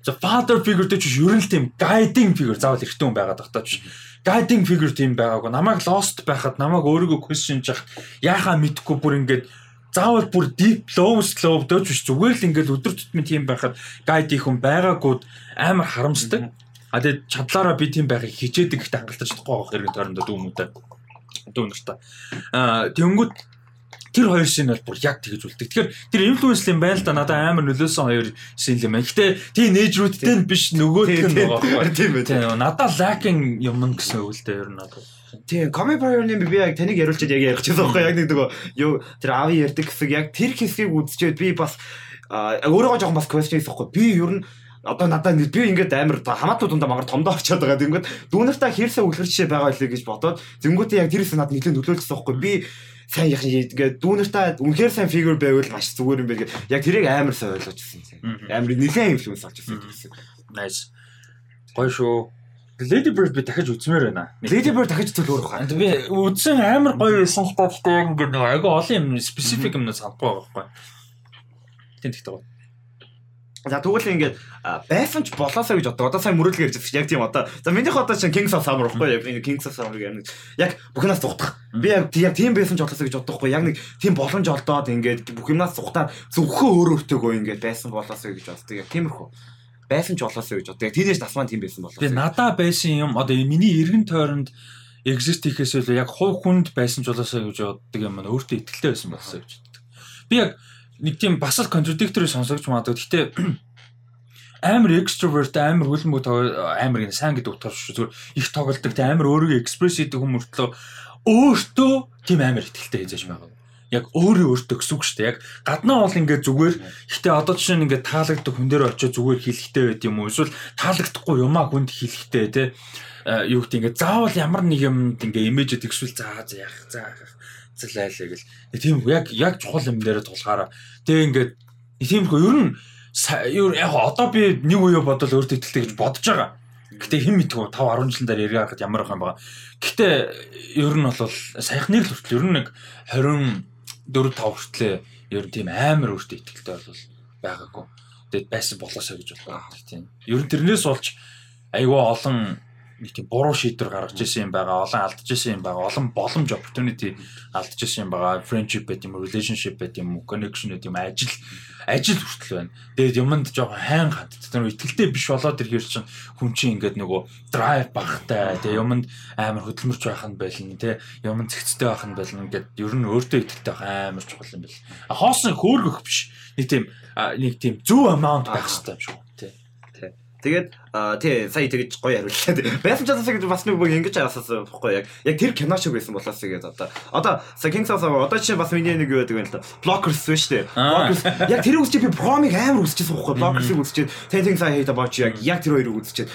за father figure дээр ч ер нь л тийм guiding figure заавал эртэн хүн байгаад байгаа ч guiding figure тийм байгаагүй. Намайг lost байхад намайг өөрийгөө question жахад яахаа мэдхгүй бүр ингээд заавал бүр low slow дөөж биш зүгээр л ингээд өдөр тутмын тийм байхад guide их хүн байгаагүй амар харамсдаг. А тэгээд чадлаараа би тийм байхыг хичээдэг гэхдээ хангалтаж чадахгүй байх хэрэг тойрондоо дүүмүүдээ. Дүү нартай. Аа тэнгүүд тэр хоёр шин бол бүр яг тэгэж үлддэг. Тэгэхээр тэр инфлюенс юм байна л да надад амар нөлөөсөн хоёр шин юм байна. Гэтэ тийм нээжрүүдтэй нь биш нөгөөх нь байгаа байхгүй. Тийм үү. Тийм надад lacking юм гэсэн үг л дээ ер нь надад. Тийм, Comic Pioneer би яг таныг яриулчаад яг ярих гэсэн байхгүй яг нэг нөгөө юу тэр аав ярьдаг хэсэг яг тэр хэсгийг үзчихээд би бас а, өөрөөгөө жоохон бас question хийхгүй. Би ер нь одоо надад би ингээд амар хамаатууд дундаа магаар томдоо очиод байгаа. Тэнгүүд дүүнартаа хэрсээ үлгэрчээ байгаа байлээ гэж бодоод зэнгүүтээ яг тэрээс надад нэлээд нөлөөлсөн байхгүй. Би сайн яах ингээд дүүнартаа үнэхээр сайн фигюр байвал маш зүгээр юм байна гэдэг. Яг тэрийг амар сайн ойлгож ирсэн. Амар нэлээд инфлюенс олж ирсэн гэсэн. Nice. Гоё шүү. Lady Bird би дахиж үзмээр байна. Lady Bird дахиж төлөөр хаа. Энд би үзсэн амар гоё байсан л та гэхдээ яг ингээд нэг айгүй олон юм specific юм санахгүй байгаа байхгүй. Тэнт ихтэй гоё. За тэгвэл ингээд байсан ч болоосоо гэж боддог. Одоо сайн мөрөдөл ярьж байсан. Яг тийм одоо. За минийх одоо чинь Kings of Summer байхгүй яг энэ Kings of Summer гэх. Яг бүхнээс зүгтах. Би яг яг тийм байсан ч болоосоо гэж боддоггүй. Яг нэг тийм боломж олдоод ингээд бүх юмнаас зүгтаа зөвхөн өөр өөртөөгөө ингээд байсан болоосоо гэж боддог. Яг тиймэрхүү. Байсан ч болоосоо гэж. Яг тийнэж тасмаа тийм байсан болоосоо. Би надаа байсан юм одоо миний эргэн тойронд exist хийхээс илүү яг хувь хүнд байсан ч болоосоо гэж боддог юм маань өөртөө ихтэй байсан болсоо гэж боддог. Би яг нэг тийм бас л contradictory сонсогч магадгүй. Гэхдээ амар extrovert амар хөлбөмбөг амар гэн сайн гэдэг утгаар шүү зүгээр их тоглолдог те амар өөрийгөө экспресс хийдэг хүн мөртлөө өөртөө тийм амар ихтэй хийж байгаа. Яг өөрөө өөртөө гэсэн үг шүү дээ. Яг гаднаа бол ингээд зүгээр гэхдээ одоо жишээ нь ингээд таалагддаг хүн дээр очиж зүгээр хэлэхтэй байд юм уу? Эсвэл таалагдахгүй юмаа хүнд хэлэхтэй те э, юу гэдэг ингээд заавал ямар нэг юмд ингээд имижэд ихшүүл заа за яах за зэлээлээ гэл. Тийм яг яг чухал юм дээр тулгаараа. Тэгээ ингээд тиймэрхүү ер нь яг одоо би нэг үе бодвол өөртөө ихтэй гэж бодож байгаа. Гэтэ хэн мэдгүй 5 10 жилийн дараа ярих хахад ямар байх юм байгаа. Гэтэ ер нь бол саяхны л хүртэл ер нь нэг 24 5 хүртлээ ер нь тийм амар өөртөө ихтэй бол байгаагүй. Тэгээд байсан болоосаа гэж бодлоо. Тийм. Ер нь тэрнээс болж айгүй олон нэг тийм буруу шийдвэр гаргаж ирсэн юм байгаа, олон алдаж ирсэн юм байгаа, олон боломж opportunity алдаж ирсэн юм байгаа. Friendship байт юм relationship байт юм connection байт юм, ажил ажил хүртэл байна. Тэгээд юмд жоохон хайн хат. Тэр ихтэлтэй биш болоод ирэхэр чинь хүн чинь ингээд нөгөө drive багтай. Тэгээд юмд амар хөдөлмөрч байх нь байлна тий. Юмд зэгцтэй байх нь байлна. Ингээд ер нь өөртөө ихтэлтэй байх амар чухал юм. А хоосон хөөргөх биш. Нэг тийм нэг тийм зөв amount байх хэрэгтэй юм шиг. Тэгээд тий сая тэгж гоё хариуллаа. Байсан ч бас бас нэг бүх ингэж асуусан бохгүй яг. Яг тэр кино шиг байсан болоос тэгээд одоо одоо Kings of Summer одоо чинь бас миний нэг юу гэдэг юм л да. Blockers биш үү? Blockers яг тэр үсчээ би Prom-ыг амар үсчихсэн бохгүй. Blockers-ыг үсчээд Things I Hate About яг яг тэр хоёрыг үсчээд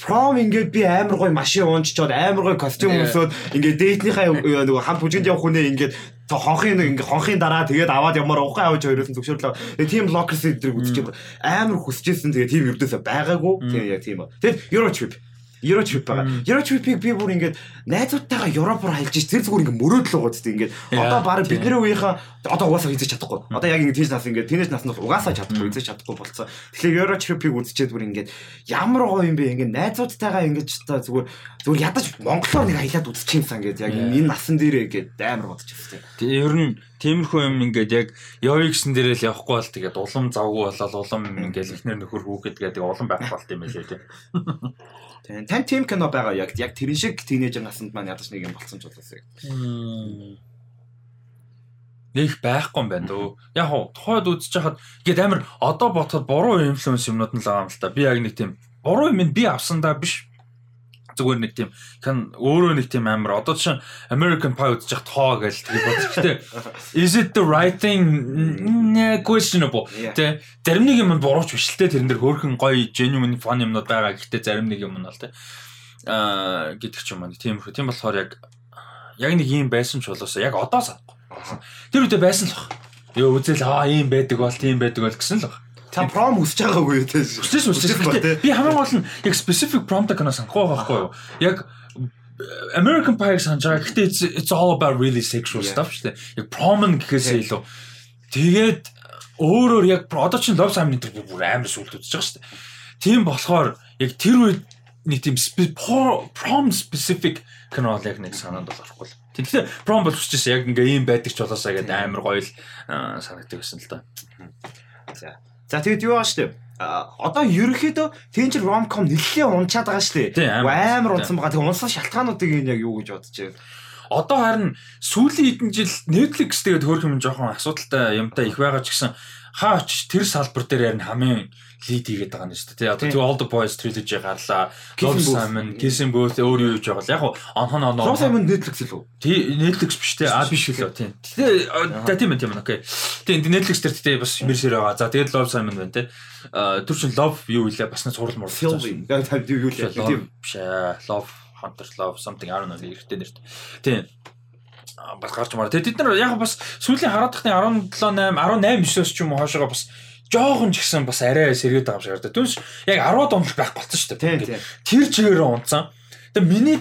Prom ингээд би амар гоё машин уунччоод амар гоё костюм өмсөөд ингээд дээднийхээ нөгөө хамт бүжинд явах хүнээ ингээд хонхын ингээ хонхын дараа тэгээд аваад ямар ухаан авч хоёроос зөвшөөрлөө. Тэгээд тийм локерс эдрийг үзчихээ амар хүсэжсэн тэгээд тийм ердөөсөө байгаагүй. Тэгээд яг тийм ба. Тэгээд Eurotrip Eurotrip байгаа. Eurotrip-ийг би бүр ингээд найзуудтайгаа Европоор хайлж ич тэр зүгээр ингээд мөрөөдөл байгаа зү ингээд одоо баг бидний үеийнхаа одоо угаасаа хийж чадахгүй. Одоо яг ингээд тийш нас ингээд тэнэш наснаас угаасаа чадахгүй, хийж чадахгүй болцсон. Тэгэхээр Eurotrip-ийг үзчихэд бүр ингээд ямар гоё юм бэ ингээд найзуудтайгаа ингээд та зүгээр зүгээр ядаж монголоор нэг аялаад үзчих юмсан ингээд яг энэ насан дээрээ ингээд амар бодож байна. Тэгээ ер нь тиймэрхүү юм ингээд яг явъя гэсэн дээрээ л явахгүй бол тэгээд улам завгүй болоод улам ингээд ихнэр нөхөр хүүхэд гэдэг улам байх болт юм байлээ тийм. Тийм. Тань тим кино байгаа яг яг тэр шиг тинейжер насанд маань ядаж нэг юм болцсон ч болоосэй. Нэг байхгүй юм байна дөө. Яг хоо тухайд үзэж хахад ингээд амар одоо ботход буруу инфлюенс юмнууд нь л байгаа юм л та. Би яг нэг тийм буруу юм би авсандаа биш зүгээр нэг тийм кан өөрөө нэг тийм амар одоо чинь American Pie үзэж хат хоо гэж тэгээ бодчих. Гэтэ is it the right thing questionable. Тэ зарим нэг юм бурууч биш л те тэрэн дээр хөөрхөн гоё genuine fun юмнууд байгаа. Гэтэ зарим нэг юм нь бол те аа гэдэг ч юм аа. Тийм. Тийм болохоор яг яг нэг юм байсан ч болоосоо яг одоо санахгүй. Тэр үедээ байсан л баг. Йоо үзэл аа ийм байдаг бол тийм байдаг бол гэсэн л баг. Та пром үсэж байгаагүй те. Үсэж үсэж би хамгийн гол нь яг specific prompt канаас санахгүй байхгүй юу? Яг American Pie санаж байгаа. Гэхдээ it's, all about really sexual stuff шүү дээ. Яг prom гэхээсээ илүү. Тэгээд өөрөөр яг одоо чинь Love Simon дээр бүр амар сүлд үзэж байгаа шүү дээ. Тийм болохоор яг тэр үед нэг тийм prom specific кино бол яг нэг санаанд бол орохгүй л. Тэгэхээр prom бол хүсчихсэн яг ингээ ийм байдаг ч болоосаа гэдэг амар гоё л санагддаг гэсэн л да. За За тэгэд юу байгаа штэ. Одоо ерөөхдөө тэн чинь ромком нэлээд унчаад байгаа штэ. Амар унсан байгаа. Тэгээ унсан шалтгаануудыг энэ яг юу гэж бодож байна. Одоо харин сүүлийн хэдэн жил Netflix тэгээд хөөх юм жоохон асуудалтай юмтай их байгаа ч гэсэн хаач тэр салбар дээр ярина хамгийн лид хийгээд байгаа юм шүү дээ. Одоо All the Boys trilogy гарлаа. Love Simon, Kissing Booth өөр юу гэж байгаа л яг онхон оноо. Love Simon Netflix л үү? Тий, Netflix биш те. А биш үлээ тий. Тэгээ тийм тийм окей. Тэгээ Netflix дээр тэгээ бас мэрсэр байгаа. За тэгээд Love Simon байна те. Тэр чин Love юу илээ бас нэг сурал мур. Film. Тэгээд юу лээ. Тийм биш ээ. Love Hunter Love something I don't know хэрэгтэй нэрт. Тийм бас гарч мараа. Тэгээд бид нар яг бас сүүлийн хараад тахны 17 8 18 9-оос ч юм уу хоошоогоо бас жоохон ч гэсэн бас арай сэргээд байгаа юм шиг харагдаа. Түнш яг 10-аад онд байх болсон шүү дээ. Тэр чигээрээ унцсан. Тэгээ миний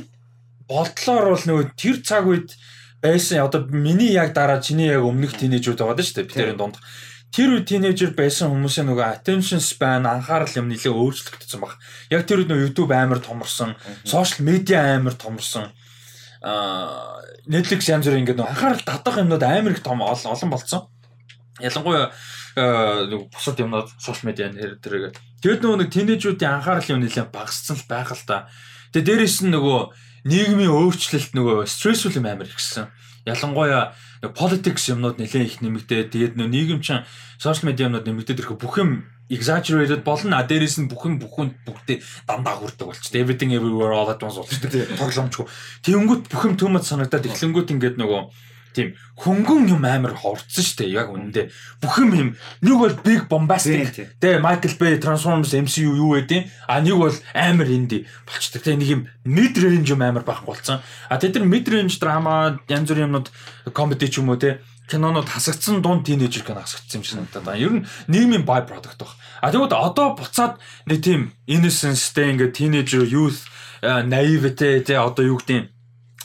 бодлоор бол нөгөө тэр цаг үед байсан одоо миний яг дараа чиний яг өмнөх тинейжүүд байгаа шүү дээ. Бидний дунд. Тэр үед тинейжер байсан хүмүүсийн нөгөө attention span анхаарал юм нэлээ өөрчлөгдсөн баг. Яг тэр үед нөгөө YouTube амар томорсон, social media амар томорсон. Аа Netflix янз бүр ингээд анхаарал татах юмнууд амар их том олон болцсон. Ялангуяа бусад юмнууд сошиал медиа нэр тэрэг. Тэгэд нөгөө нэг тинейжүүдийн анхаарал юм нэлээд багассан л байх л та. Тэгээ дээрэс нь нөгөө нийгмийн өөрчлөлт нөгөө стрессфул юм амар ихсэн. Ялангуяа politics юмнууд нэлээд их нэмэгдээ. Тэгээд нөгөө нийгэм чинь сошиал медиа юмнууд нэмэгдээд ирэхэд бүх юм exaggerated болно. А дээрэс нь бүх юм бүхэнд бүгдээ дандаа хүрдэг болчтой. Everything everywhere all at once болчтой. Тоглоомчгүй. Тэнгүүт бүх юм төмөд санагдаад эхлэнгүүт ингээд нөгөө тийм хөнгөн юм амар хорцсон шүү дээ. Яг үнэндээ бүх юм юм нэг бол big bombastic тэ Michael Bay Transformers MCU юу гэдэг а нэг бол амар инди болчтой. Тэ нэг юм mid range юм амар байхгүй болсон. А тэд нар mid range драма янз бүрийн юмнууд comedy ч юм уу тэ кинонууд хасагдсан дунд тинейжер кино хасагдсан юм шиг надад байна. Ер нь нийгмийн by product баг. А тэгвэл одоо буцаад нэг тийм innocence тэ ингээд teenager youth naivete тэ одоо юу гэдэг юм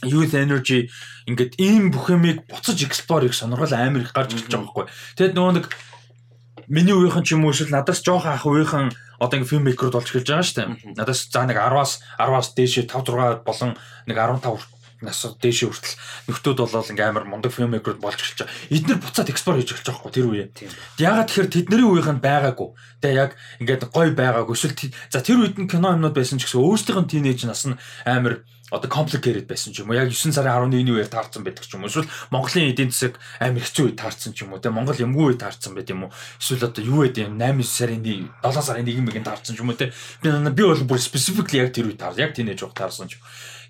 youth energy ингээд ийм бүх юмыг буцаж explore их сонирхол амар их гарч ирж байгаа байхгүй. Тэгэд нөгөө нэг миний үеийнхэн ч юм уу эсвэл надаас жоохон ах үеийнхэн одоо ингээд фильм мейкеруд болж эхэлж байгаа шүү дээ. Надаас за нэг 10-аас 10-аас дээшээ 5 6 болон нэг 15 нас дээшээ хүртэл нөхдүүд болол ингээм амар мундаг фильм мейкеруд болж эхэлж байгаа. Эднэр буцаад экспор хийж эхэлж байгаа тэр үе. Ягаад тэгэхээр тэдний үеийнх нь байгаагүй. Тэгээ яг ингээд гой байгаагүй. Эсвэл за тэр үед нь кино юмнууд байсан ч гэсэн өөрсдийнх нь тинейж нас нь амар одоо complicated байсан ч юм уу. Яг 9 сарын 11-ний үеэр таарсан байдаг ч юм уу. Эсвэл Монголын эдийн засаг амар хэцүү үед таарсан ч юм уу. Те Монгол юмгүй үед таарсан байт юм уу. Эсвэл одоо юу байд юм? 8 сарын 7 сарын 1-ийн таарсан ч юм уу. Те би би бол бүр specifically яг тэр үед таар яг тэнэж явах таарсан ч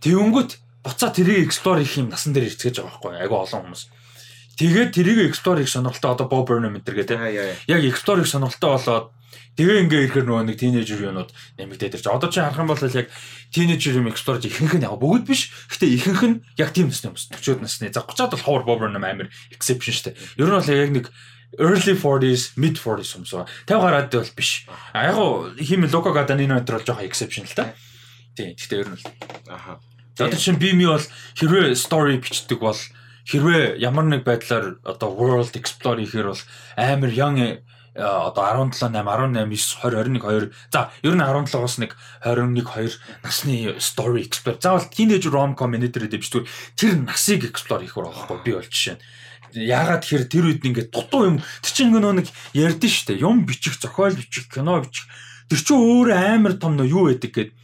тэгэнгүүт буцаа тэрийг explore хийх юм насан дээр ирцгээж байгаа байхгүй айгу олон хүмүүс тэгээд тэрийг explore хийх сонирхолтой одоо Bob Burnham энэ төр гэдэг яг explore хийх сонирхолтой болоод Тэгээ ингээ ирэхээр нөгөө нэг тинейжер юунууд нэмэгдээд ирж. Одоо чи харах юм бол яг тинейжер юм explore ихэнх нь яг бүгд биш. Гэтэ ихэнх нь яг тийм насны хүмүүс 40-од насны. За 30-аад бол ховор бобер нэм амир exception шүү дээ. Ер нь бол яг нэг early 40s, mid 40s хүмүүс байгаа. 50 гараад бол биш. А яг хим Лука Гаданino өдр бол жоохон exception л та. Тийм. Гэтэ ер нь бол аха. Одоо чинь би ми бол хэрвээ story бичдэг бол хэрвээ ямар нэг байдлаар одоо world explore хийхээр бол амар young Э, одоо 17 8 18 9 20 21 2 за ер нь 17-оос нэг 21 2 насны story explore заавал teenage rom-com менежер дэвчдгээр тэр насыг explore хийх байхгүй би бол жишээ нь. Яагаад тэгэхээр тэр үед ингээд дутуу юм тэр чинь нөгөө нэг ярьдэн штэ. Юм бичих зохиол бичих кино бичих. Тэр чинь өөр амар том нөө юу байдаг гэдэг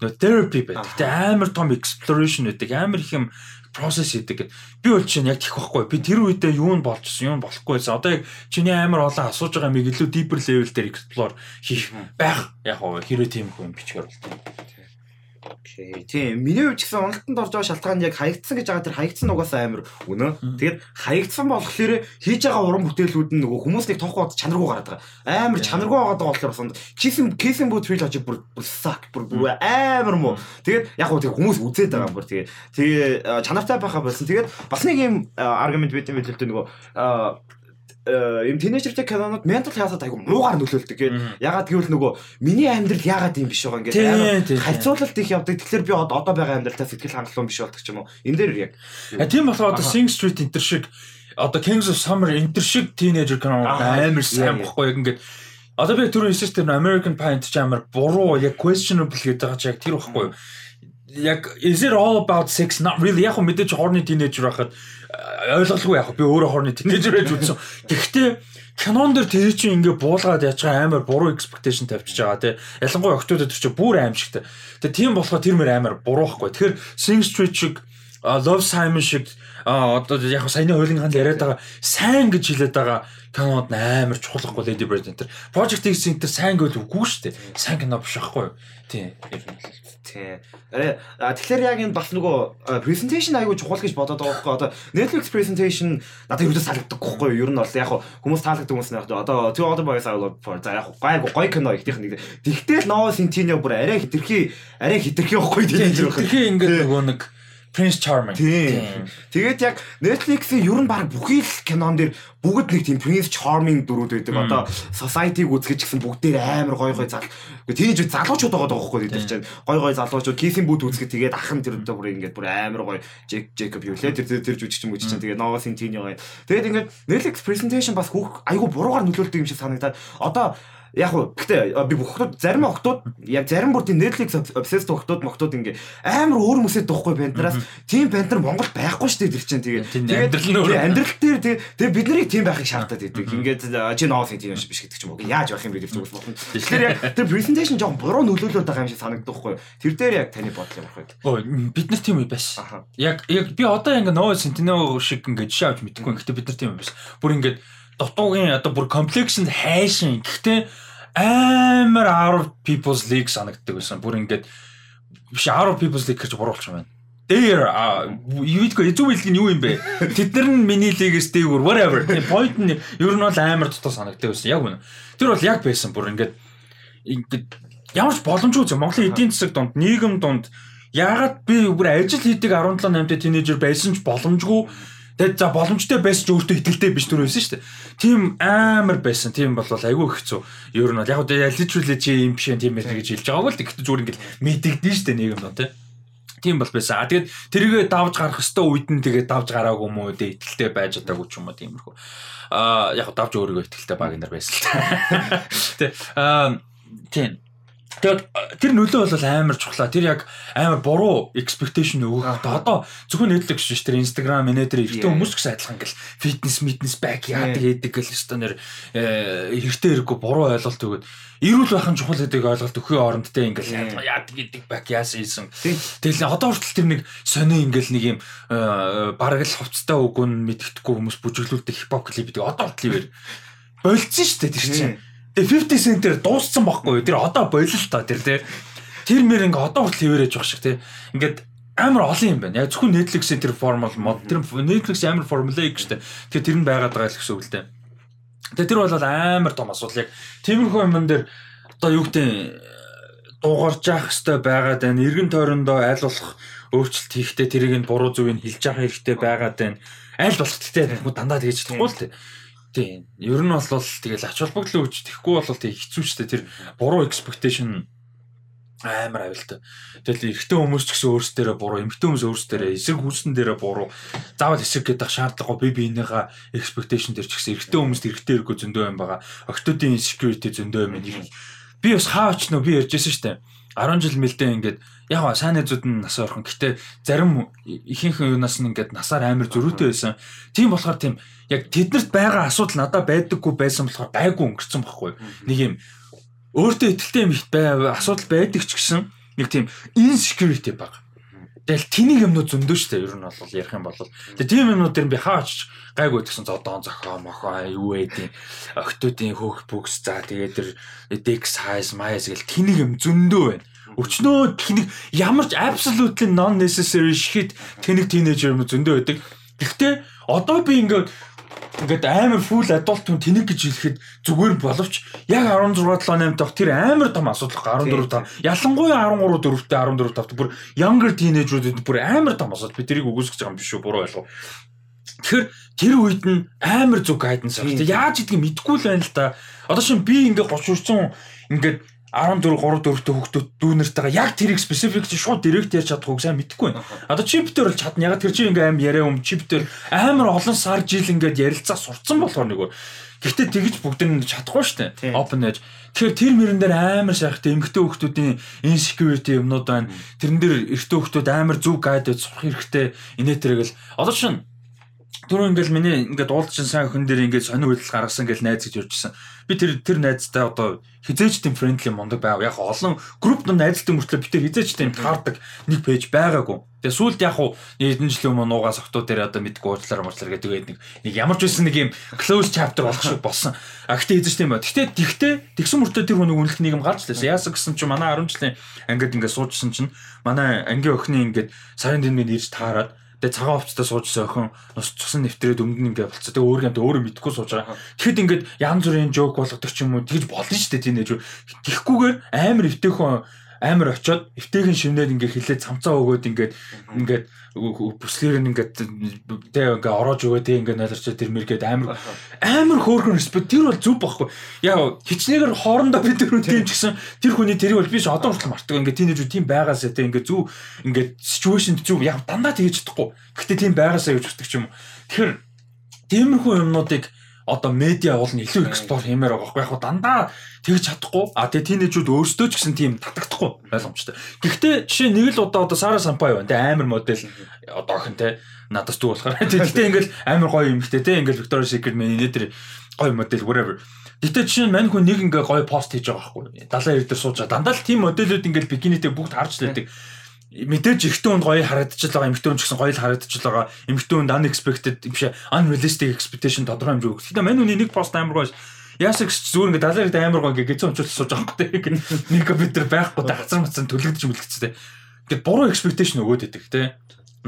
нөө therapy байдаг. Тэ амар том exploration байдаг. Амар их юм process хийдэг. Би бол чинь яг тийх байхгүй. Би тэр үедээ юу нь болчихсон, юу нь болохгүй байсан. Одоо яг чиний амар олон асууж байгаа миг илүү deeper level дээр explore хийх байх. Яг хоо хэрэг тийм хүн бичгээр болтой. Окей. Тийм. Миний хувьд ч гэсэн уналтанд орж байгаа шалтгаан яг хаягдсан гэж байгаа тэр хаягдсан угаасаа амар үнэ. Тэгээд хаягдсан болохоор хийж байгаа уран бүтээлүүд нь нөгөө хүмүүсийг тоохгүй чанаргүй гараад байгаа. Амар чанаргүй байгаад байгаа болохоор басан кисим кисим бут trilogy бүр сак бүр бүр амар муу. Тэгээд яг гоо тэг хүмүүс үзээд байгаа бүр тэгээд тэгээ чанартай байхаа болсон. Тэгээд бас нэг юм аргумент бид юм дээ нөгөө юм тинейжертэй кинонууд mental health-ад айгу муугаар нөлөөлдөг. Тэгээд ягаад гэвэл нөгөө миний амьдрал ягаад юм биш байгаа ингээд харьцуулалт их явдаг. Тэгэхээр би одоо байгаа амьдралтай сэтгэл хангалуун биш болдог ч юм уу. Энэ дээр яг. Тийм болохоор одоо Sing Street энэ шиг одоо Kings of Summer энэ шиг teenager кино амар сайн бохгүй яг ингээд Одоо би түрүү хэлсэн чинь American Pie ч амар буруу яг questionable гэдэг байгаа чи яг тэр байхгүй юу? Яг is it all about sex not really яг мэдээж хорны teenager байхад ойлголгүй яг би өөрөө хорны тинейжер байж үзсэн. Гэхдээ кинон дэр тэр чинь ингээ буулгаад яаж байгаа амар буруу expectation тавьчихж байгаа тий. Ялангуяа октод тэр чинь бүр аимшигтай. Тэгээ тийм болохоор тэр мөр амар буруу байхгүй. Тэгэхээр Sing Street шиг Love Simon шиг одоо яг саяны хуулийн ханд яриад байгаа сайн гэж хэлээд байгаа кинод амар чухалхгүй Lady Bird энэ. Project X энэ сайн гэвэл үгүй шүү дээ. Сайн кино биш байхгүй юу? Тийм. Тий. Тэгэхээр яг энэ бас нөгөө presentation айгүй чухал гэж бодоод байгаа байхгүй одоо Netflix presentation надад юу ч таалагддаг байхгүй юу? Ер нь бол яг хүмүүс таалагддаг хүмүүс нэг одоо Two Other Boys I Love For за яг гайгүй гоё кино ихнийх нэг. Тэгтэл Noah Centineo бүр арай хитрхи арай хитрхи байхгүй тийм. Хитрхи ингээд нөгөө нэг Prince Charming. Тийм. Тэгээд яг Netflix-ийн ер нь баг бүхий л кинон дэр бүгд нэг тийм Prince Charming дөрүүд байдаг. Одоо Society-г үзгэж гисэн бүгдээр амар гой гой зал. Тэгэж залуучууд байгаа даахгүй тэр чинь. Гой гой залуучууд Kissing Booth үзгээд тэгээд ахын тэр өдөө бүр ингээд бүр амар гой Jack Jacob лээ тэр тэр жүжигч юм чинь тэгээд Nova Centineo. Тэгээд ингээд Netflix presentation бас хүүх айгу буруугаар нөлөөлдөг юм шиг санагдаад одоо яг уу гэтээ би бүхтүүд зарим охтууд яг зарим бүр тийм Netflix obsessed охтууд мохтууд ингээ амар өөр хүмүүсээ дуухгүй бэнтраас тийм бэнтэр Монгол байхгүй шүү дээ тэр чинь тэгээд тэгээд амьдрал дээр тэгээд бид нарыг тийм байхыг шаардаад идэг ингээд чи ноос тийм биш гэдэг ч юм уу. Яаж байх юм бэ гэж зүгс болно тэгэхээр яг тэр presentation жоохон буруу нөлөөлөд байгаа юм шиг санагддаг хгүй тэр дээр яг таны бодол юм байна өө бид нар тийм үе биш яг яг би одоо ингээ ноос сентинео шиг ингээ жишээ авч мэдэхгүй. Гэхдээ бид нар тийм юм биш бүр ингээд дутуугийн одоо бүр complexion хайшин гэхдээ амар out of people's league санагддаг байсан. Бүр ингээд биш out of people's league гэж буруулчих юм байна. Дээр юу гэдэггүй эзүү нь юу юм бэ? Тэд нар нь миний лигээс дээгүүр whatever. Point нь ер нь бол амар дутуу санагддаг байсан. Яг үнэ. Тэр бол яг байсан бүр ингээд ингээд ямар ч боломжгүй зөв Монголын эдийн засаг донд нийгэм донд яагаад би бүр ажил хийдэг 17 8-тай тинейжер байсан ч боломжгүй Тэгээд за боломжтой байсан ч өөртөө ихтэй биш түр байсан шүү дээ. Тийм амар байсан. Тийм бол айгүй хэцүү. Ер нь бол яг үү literally чи юм биш юм байна гэж хэлж байгааг л гэхдээ зүгээр ингээл мэдэгдэн шүү дээ нийгэм доо тий. Тийм бол байсан. А тэгээд тэргээ давж гарах хэвээр үед нь тэгээд давж гараагүй юм уу дээ итгэлтэй байж чадаагүй ч юм уу тиймэрхүү. А яг давж өөрийгөө итгэлтэй баг нар байсан л та. Тэ. А тийм. Тэгээд тэр нөлөө бол амар чухлаа. Тэр яг амар буруу expectation өгөх. Одоо зөвхөн Netflix биш тэр Instagram, Manager эрэгтэй хүмүүс гэсэн адилхан ингээл fitness, fitness back яадаг яадаг гэл өстө нэр эрэгтэй хэрэггүй буруу ойлголт өгöd эрүүл байх нь чухал гэдэг ойлголт өгөх оронд те ингээл яадаг яадаг back яасан ийсэн. Тэгэл одоо хүртэл тэр нэг сони ингээл нэг юм бараг л хувцтай үгүн мэддэхгүй хүмүүс бүжиглүүлдэг хипхоп клип гэдэг одоо хүртэл ивэр болцсон шүү дээ тэр чинь Тэгээ 50 cent-ээр дууссан байхгүй юу? Тэр одоо болил та тэр тий. Тэр мэр ингээ одоо хүртэл хിവэрэж байгаа шиг тий. Ингээд амар олон юм байна. Яг зөвхөн Netflix-ийн тэр формул мод тэр Netflix амар формулаик штэ. Тэгэхээр тэр нь байгаад байгаа л гэсэн үг л дээ. Тэгээ тэр бол амар том асуудал яг тиймэрхүү юмн дээр одоо юу гэдэг дуугарч явах хэрэгтэй байгаад байна. Иргэн тойрондоо аль болох өөрчлөлт хийхдээ тэрийг нь буруу зүгийг хэлж явах хэрэгтэй байгаад байна. Аль болох гэхдээ дандаа тэгэж чадахгүй л дээ. Тийм. Ер нь бол тэгэл ач холбогдлоо өгч тэхгүй бол тэг хэцүү ч тэр буруу expectation амар авилт. Тэгэл эрэгтэй хүмүүс ч гэсэн өөрсдөө буруу, эмэгтэй хүмүүс өөрсдөө эсрэг хүүсэн дээрээ буруу. Заавал эсрэг гэдэг шаардлагагүй би биенийхээ expectation дээр ч гэсэн эрэгтэй хүмүүст эрэгтэй хэрэггүй зөндөө юм байгаа. Октодын insecurity зөндөө юм. Би бас хаач нөө би ярьжсэн штэ. 10 жил мэлдээ ингээд яг сайн найзууд нь нас орхон. Гэтэ зарим ихэнх юунаас нь ингээд насаар амар зөрүүтэй байсан. Тийм болохоор тийм яг тэднэрт байгаа асуудал надад байдаггүй байсан болохоор гайгүй өнгөрцөн байхгүй. Нэг юм өөртөө ихтэй юм их бай асуудал байдаг ч гэсэн нэг тийм insecurity баг. Тэгэл тэнийг юмнууд зөндөө штэ ер нь бол ярих юм бол. Тэгээ тийм юмнууд дэр би хаач гайгүй гэсэн зодон зохоо мохоо юу ээ октодын хөөх бүкс за тэгээ тэр dex size mice гэл тэнийг юм зөндөө байна. Өчнөө тэнийг ямар ч absolutely non necessary shit тэнийг teenager юм зөндөө байдаг. Гэхдээ одоо би ингээд ингээд амар фул adult хүн тэнэг гэж хэлэхэд зүгээр боловч яг 16 7 8 дахь тэр амар том асуудал 14 та ялангуяа 13 4-тэй 14 тавт бүр younger teenager-уудад бүр амар том асуудал би тэрийг үгүйсгэж байгаа юм биш үү буруу ойлгоо Тэгэхээр тэр үед нь амар зүг гайданс авах. Яаж идгийг мэдэхгүй л байна л да. Одоо шин би ингээд 30 хүрсэн ингээд 14 3 4-тэй хүүхдүүд дүүнэртэйгээ яг тэрийг specific чи шууд директ ярьж чадах уу сайн мэдэхгүй байна. Одоо чиптер бол чадна. Яг тэр чи ингээм аим яриа юм чиптер амар олон сар жил ингээд ярилцаа сурцсан болохоор нөгөө. Гэхдээ тэгж бүгд нь чадахгүй штэ. Open edge. Тэгэхээр тэр мөрөн дээр амар сайхтай эмгтэй хүүхдүүдийн insecurity юмнууд байна. Тэрэн дээр эртөө хүүхдүүд амар зүг гайд сурах хэрэгтэй. Инээтрэг л одоо шин Түрүү ингээл миний ингээд уулзсан сайн охин дээр ингээд сонир хөдөл гаргасан гэж найз гэж ярьжсэн. Би тэр тэр найзтай одоо хизээч тийм friendly мундаг байв. Яг олон групп нар найзтай мөртлөө би тэр хизээч тийм таардаг нэг пэйж байгаагүй. Тэгээ сүүлд яг уу хэдэн жилийн өмнө нуугаас октоо дээр одоо мэдгүй уучлаар муучлаар гэдэг нэг нэг ямар ч байсан нэг юм close chapter болох шиг болсон. А гэтээ хизээч тийм ба. Гэтээ тэгтээ тэгсэн мөртөө тэр хүн үнэлэх нийгэм гарч лээсэн. Яасан гэсэн чинь манай 10 жилийн ангид ингээд суужсэн чинь манай ангийн охины ингээд сарын дэмний ирж таарад Тэгээ цагаан хувцастай суужсан охин нус цусан нэвтрээд өмнө ингээ болцоо. Тэгээ өөрөө ингээ өөрөө мэдхгүй сууж байгаа. Тэгэхэд ингээд янз бүрийн жоок болгодог ч юм уу тэгж болно шүү дээ тийм нэж. Тихгүүгээр амар өвтэйхэн амар очоод эвтэйгэн шивнээд ингээ хилээд цамцаа өгөөд ингээд ингээд бүслэр нь ингээд тэ ингээ ороож өгөө тэ ингээ наларчаа тэр мэргээд амар амар хөөрхөн респект. Тэр бол зүв байхгүй. Яа хичнээгэр хоорондоо бид тэр тийм ч гэсэн тэр хүний тэрийг бол биш одоо хүртэл мартдаг. Ингээ тийм тийм байгаасаа тэ ингээ зүв ингээ ситүэйшн зүв. Яг дандаа тэгэж чадахгүй. Гэхдээ тийм байгаасаа гэж утдаг ч юм тэгэхээр тиймэрхүү юмнуудыг одоо медиа уул нь илүү эксплор хиймээр байгаа байхгүй. Яг дандаа тэгж чадахгүй. А тэгээ тийнейжүүд өөрсдөө ч гэсэн тийм татагдахгүй ойлгомжтой. Гэхдээ жишээ нэг л удаа одоо Сара Сампай байна те амар модель. Одоо охин те надаас дүү болохоор. Тэгтээ ингээл амар гоё юм хтэй те ингээл Victoria's Secret мэн энэ төр гоё модель whatever. Гэтэ жишээ нь мань хүн нэг ингээ гоё пост хийж байгаа байхгүй. 70 дээр сууж байгаа. Дандаа л тийм модельүүд ингээл бикинитэй бүгд харж лээдэг мэдээж ихтэй хүнд гоё харагдаж байгаа эмэгтэй хүн ч гэсэн гоё л харагдаж байгаа эмэгтэй хүнд unexpected биш unrealistic expectation тодорхой хэмжээ өгөх. Гэхдээ мань үний нэг пост амар гоё Ясаг зүгээр ингээд далайрт амар гоо ингээд гизэн өмчлөж сууж байгаа хөөхтэй. Нэг бид нар байхгүй та хацар мацсан төлөгдөж мүлгэцтэй. Ингээд буруу expectation өгөөд идэг те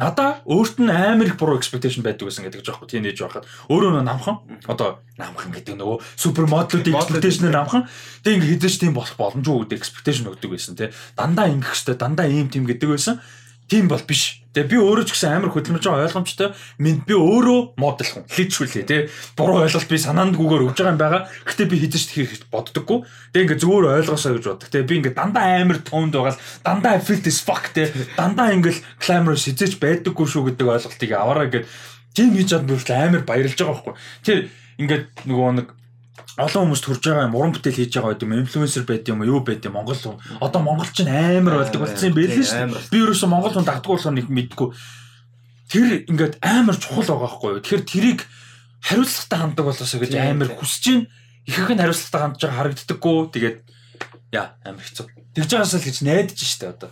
надаа өөрт нь амар их буруу expectation байдаг гэсэн гэдэг жоохоо тийм нээж байхад. Өөрөө намхан одоо намхан гэдэг нөгөө супер модлуудын expectation намхан тэг ингээ хэдэж тийм болох боломжгүй гэдэг expectation өгдөг байсан тий дандаа ингэх штэ дандаа ийм тийм гэдэг байсан тийм бол биш. Тэгээ би өөрөө ч гэсэн амар хөдөлмөрч байгаа ойлгомжтой. Минь би өөрөө модель хүн. Хэлчихвүлээ тий. Буруу ойлголт би санаандгүйгээр өгж байгаа юм байгаа. Гэтэ би хизэж хийх боддоггүй. Тэгээ ингээ зөвөр ойлгосоо гэж боддог. Тэгээ би ингээ дандаа амар тоонд байгаа л дандаа this fuck тий. Дандаа ингээл glamorous хизэж байдаггүй шүү гэдэг ойлголтыг аваараа гэд тийм хийж чад бүртэл амар баярлж байгаа байхгүй. Тэр ингээд нөгөө нэг олон хүмүүст хүрж байгаа юм уран бүтээл хийж байгаа юм инфлюенсер байд юм юу байд юм Монгол хүн. Одоо монгол чинь амар болдог болсон юм л шүү би ерөөсөө монгол хүн дагддаг болохоор нэг мэдгүй. Тэр ингээд амар чухал байгаа байхгүй юу? Тэгэхээр тэрийг хариуцлагатай ханддаг болоосоо гэж амар хүсэж чинь ихэнх нь хариуцлагатай хандж байгаа харагддаггүй. Тэгээд яа амар хэцүү. Тэгж байгаас л гэж найдаж штэ одоо.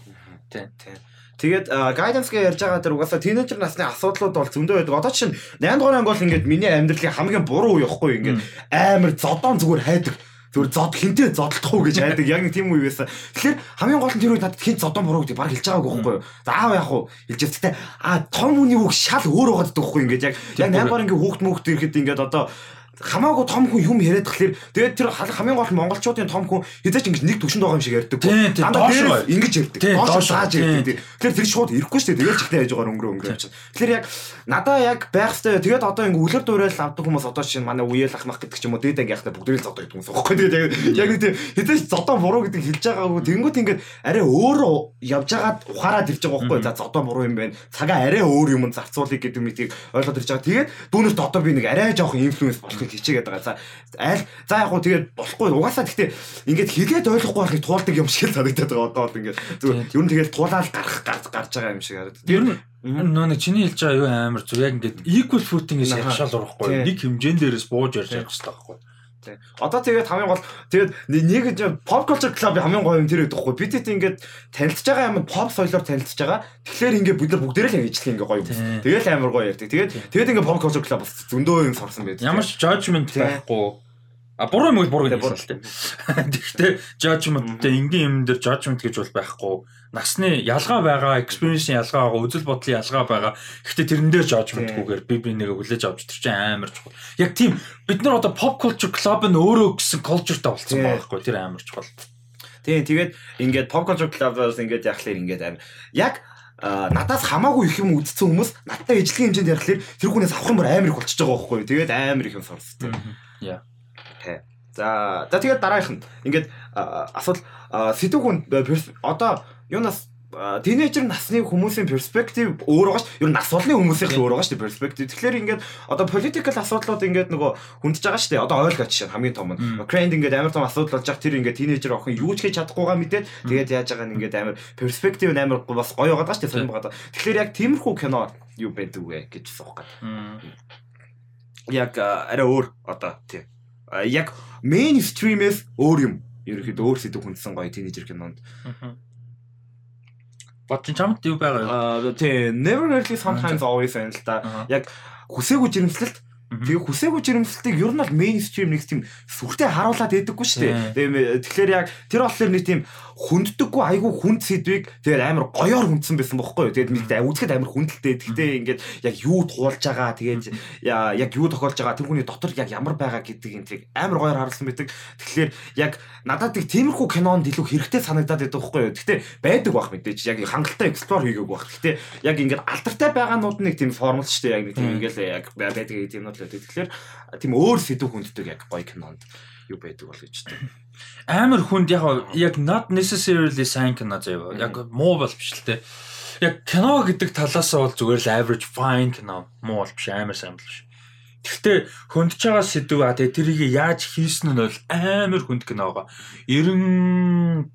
Тийм тийм Тэгээд guidance гэж ярьж байгаа тэр угаасаа тинейжер насны асуудлууд бол зөндөө байдаг. Одоо чинь 8 дугаар анги бол ингээд миний амьдралын хамгийн буруу үе ихгүй ингээд амар зодон зүгээр хайдаг зүгээр зод хинтээ зодтолдох уу гэж хайдаг яг нэг тийм үе байсан. Тэгэхээр хамгийн гол нь тэр үед надад хинт зодон буруу гэдэг баг хэлж байгаагүй байхгүй юу. Заав яах вэ? Хэлж өстэй а том хүний үг шал өөр байгаад дахгүй ингээд яг яг 8 дугаар анги хүүхд мөхд ирэхэд ингээд одоо хамаагүй том хүн юм яриад тахлаар тэгээд тэр хамгийн гол монголчуудын том хүн хэзээ ч ингэж нэг төвшөнд байгаа юм шиг ярьдаг. Дандаа дээш ингэж ярьдаг. Доош зааж ярьдаг. Тэгэхээр тэр шууд ирэхгүй шүү дээ. Тэгээд ч ихтэй яж байгаа өнгөрөө өнгөрөө. Тэгэхээр яг надаа яг байх хэвээр тэгээд одоо ингэ үлэр дуурайл авдаг хүмүүс одоо чинь манай үеэл ах мах гэдэг ч юм уу дээд анги яхаа бүгдээ л зодоо гэдэг хүмүүс байхгүй. Тэгээд яг тийм хэзээ ч зодоо буруу гэдэг хэлж байгаагүй. Тэнгүүт ингэ арай өөр явж байгаад ухаарад ирж байгаа байхгүй. За зодоо буруу юм байна. Цагаа арай өөр юм зарцуулъя гэдэг мэдгийг ойлгоод ирж байгаа. Тэгээд дүүнээс одоо би нэг арай жоохон инфлюенс болох хичээгээд байгаа. За аль за яг хуу тэгээд болохгүй угаасаа гэхдээ ингээд хийгээд ойлгохгүй байхыг туулдаг юм шиг санагдаад байгаа одоо бол ингээд зүгээр ер нь тэгээд туулаад гарах гарч байгаа юм шиг харагдав. Ер нь нөө нэг чиний хэлж байгаа юу амар зүг яг ингээд equal footing-ээс яршаал урахгүй нэг хэмжээн дээрээс бууж ярьж явах хэрэгтэй байхгүй. Тий. Одоо тэгээд хамгийн гол тэгээд нэг pop culture club хамгийн гоё юм тэр байдаг хгүй. Бид хэд ингээд танилцж байгаа юм pop соёлоор танилцж байгаа. Тэгэхээр ингээд бид нар бүгдээрээ л ингэж ингээ гоё юм. Тэгэл амар гоё ярьдаг. Тэгээд тэгээд ингээд pop culture club зөндөө юм сорсон байдаг. Ямар ч judgment байхгүй А буруу юм уу буруу гэсэн л тээ. Тэгэхдээ judgmentтэй энгийн юм дээр judgment гэж бол байхгүй. Насны ялгаа байгаа, experience-ийн ялгаа байгаа, үзэл бодлын ялгаа байгаа. Гэхдээ тэрэн дээр judgment-гүйгээр би би нэгэ хүлээж авч тэр чинь амар чухал. Яг тийм бид нар одоо pop culture club нь өөрөө гэсэн culture-тай болцсон байхгүй. Тэр амар чухал. Тийм тэгээд ингээд pop culture club-аас ингээд яхахлаар ингээд амар яг надаас хамаагүй их юм үдцсэн хүмүүс надтай ижлэгийн хэмжээнд ярихлаар тэр хүнээс авах юм амар их болчихж байгаа байхгүй. Тэгээд амар их юм сорстой. Яа. За за тэгээд дараагийнх нь ингээд асуудал сэдв хүн одоо юунаас тинейжер насны хүмүүсийн перспектив өөр байгаа шүү. Ер нь нас болны хүмүүсийн өөр байгаа шүү перспектив. Тэгэхээр ингээд одоо political асуудлууд ингээд нөгөө хүндж байгаа шүү. Одоо ойлгооч шин хамгийн том нь. Украинд ингээд амар том асуудал болж байгаа тэр ингээд тинейжер охин юу ч хийж чадахгүйгаа мэдээд тэгээд яаж байгаа нь ингээд амар перспектив амар бас гоё байгаа шүү. Сонирм байгаа. Тэгэхээр яг тиймэрхүү кино юу байдаг вэ гэж асуух гэдэг. Яг арай өөр одоо тийм яг мейнстримээс өөр юм. Ерөнхийдөө өөр сэдв хүндсэн гоё тинейжер кинонд. Бат чамд юу байгаа юу? Тий, never really sometimes always энэ л та. Яг хүсээгүй жирэмслэлт Тэгээ хүсээгүй жирэмслэлтийг ер нь бол мейнстрим нэг тийм сүртэй харуулад байдаггүй шүү дээ. Тэгэхээр яг тэр болохоор нэг тийм хүнддэггүй айгүй хүнд сэдвийг тэгээд амар гоёор хүндсэн байсан бохоггүй. Тэгээд мэдээ үзэхэд амар хүндэлтэй. Гэхдээ ингээд яг юу туулж байгаа тэгээд яг юу тохиолж байгаа тэр хүний дотор яг ямар байгаа гэдэг юм тэрийг амар гоёор харуулсан байдаг. Тэгэхээр яг надад их тиймэрхүү кинонд илүү хэрэгтэй санагдаад байдаг бохоггүй. Гэхдээ байдаг бах мэдээж яг хангалттай эксплор хийгээгүй бах. Гэхдээ яг ингээд алдартай байгаанууд нэг тийм формул шүү дээ. Яг нэг тийм ингээд яг байдаг юмнууд л байдаг. Тэгэхээр тийм өөр сэдв хүнддэг яг гоё кинонд юу байдаг бол гэж байна амар хүнд яг яг not necessarily сайн кино заяа. Яг муу бол биш л те. Яг кино гэдэг талаас нь бол зүгээр л average fine кино. Муу бол биш амар сайн биш. Гэхдээ хөндөж байгаа сэдв а тэгээ тэрийг яаж хийсэн нь бол амар хүнд кино байгаа. 95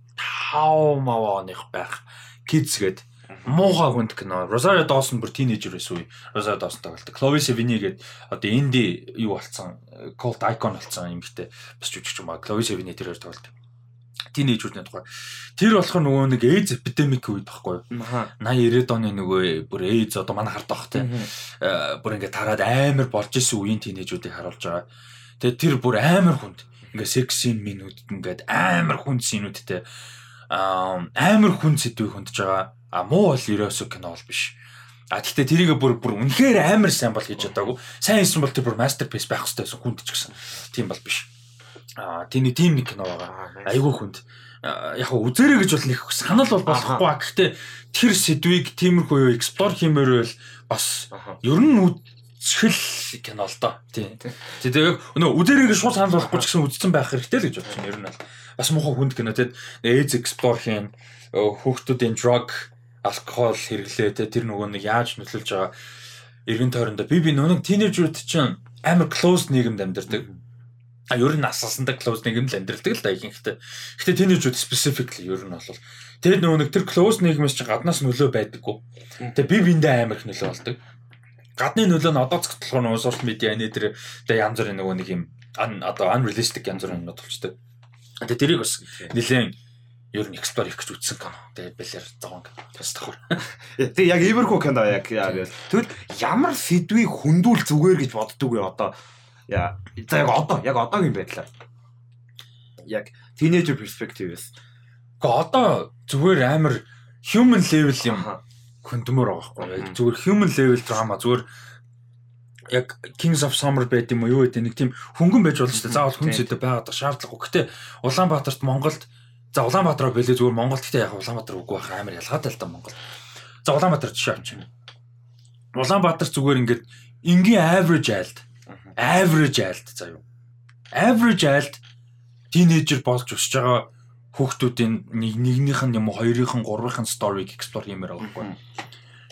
мав оных байх. Kids гэдэг муухай хүнд кино. Rosario Dawson бүр тинейжер байсан үе. Rosario Dawson тоглолт. Chloe Sevigny гээд одоо инди юу болцсон, cult icon болцсон юм битээ. Бас жүжигч юм аа. Chloe Sevigny тэрээр тоглолт. Тинейжерний тухай. Тэр болох нөгөө нэг AIDS epidemic үед баггүй юу? 80 90-ад оны нөгөө бүр AIDS одоо манай хард байх те. Бүр ингээд тараад амар болж исэн үеийн тинейжүүдийг харуулж байгаа. Тэгээ тэр бүр амар хүнд. Ингээ секси минут ингээд амар хүнд синүүдтэй амар хүн сэдвийг хөндөж байгаа А муу бол ерөөсөө кино бол биш. А гэхдээ тэрийг бүр бүр үнэхээр амар сайн бол хийж чадаагүй. Сайн хийсэн бол тэр бүр мастерпис байх хэрэгтэй байсан хүнд ч гэсэн. Тийм бол биш. А тийм нэг тийм нэг кино байгаа. Айгүй хүнд. Яг хөө үзэрэй гэж бол нэг санал бол болохгүй. Гэхдээ тэр сэдвийг тиймэрхүү юу эксплор хиймээр бол бас ер нь үзэхэл кино л доо. Тийм. Тэгээ нөө үзэрэй гэж шууд санал болохгүй ч гэсэн үзсэн байх хэрэгтэй л гэж бодсон. Ер нь бол бас муухай хүнд кино тийм. Эйз эксплор хийн хүүхдүүдийн drug алкогол хэрэглээ те тэр нөгөө нэг яаж нөлөөлж байгаа эргэн тойрондоо би би нүг тинейжүүд чинь амар close нийгэмд амьдардаг. А ер нь насалсандаг close нийгэм л амьдралдаг л да ихэнхдээ. Гэтэ тэнийжүүд specifically ер нь бол тэр нөгөө нэг тэр close нийгмээс чи гаднаас нөлөө байдаггүй. Тэгээ би биндээ амар их нөлөө болдог. Гадны нөлөө нь одоо цогтлохоор нөгөө social media нэ тэр тэгээ янз бүрийн нөгөө нэг юм одоо unrealistic янз бүрийн юмнууд болчтой. Тэгээ тэрийг бас нэлээд ер нь explore хийх гэж үтсэн кино. Тэгээ бэлэр зогон бас тахвар. Тэгээ яг Everco кино яг яг тэгвэл ямар сэдвийг хүндүүл зүгээр гэж боддөг вэ одоо Яа. За яг одоо яг одоогийн байдлаар. Яг teenager perspective-с. Гэхдээ одоо зүгээр амар human level юм хөндмөр байгаа байхгүй. Зүгээр human level drama зүгээр яг Kings of Summer байт юм уу юу гэдэг нэг тийм хөнгөн байж болно шүү дээ. Заавал хүн зүйдэ байгаад шаардлагагүй. Гэтэ Улаанбаатарт Монголд за Улаанбаатараа бэлээ зүгээр Монголд гэтээ яг Улаанбаатар үгүй байх амар ялгаатай л да Монгол. За Улаанбаатар жишээ авчих. Улаанбаатар зүгээр ингээд энгийн average айлд average айлт заа юу. Average айлт тинейжер болж өсөж байгаа хүүхдүүдийн нэг нэгнийх нь юм уу хоёрынх нь гурвынх нь сториг explore хиймээр байгаа байхгүй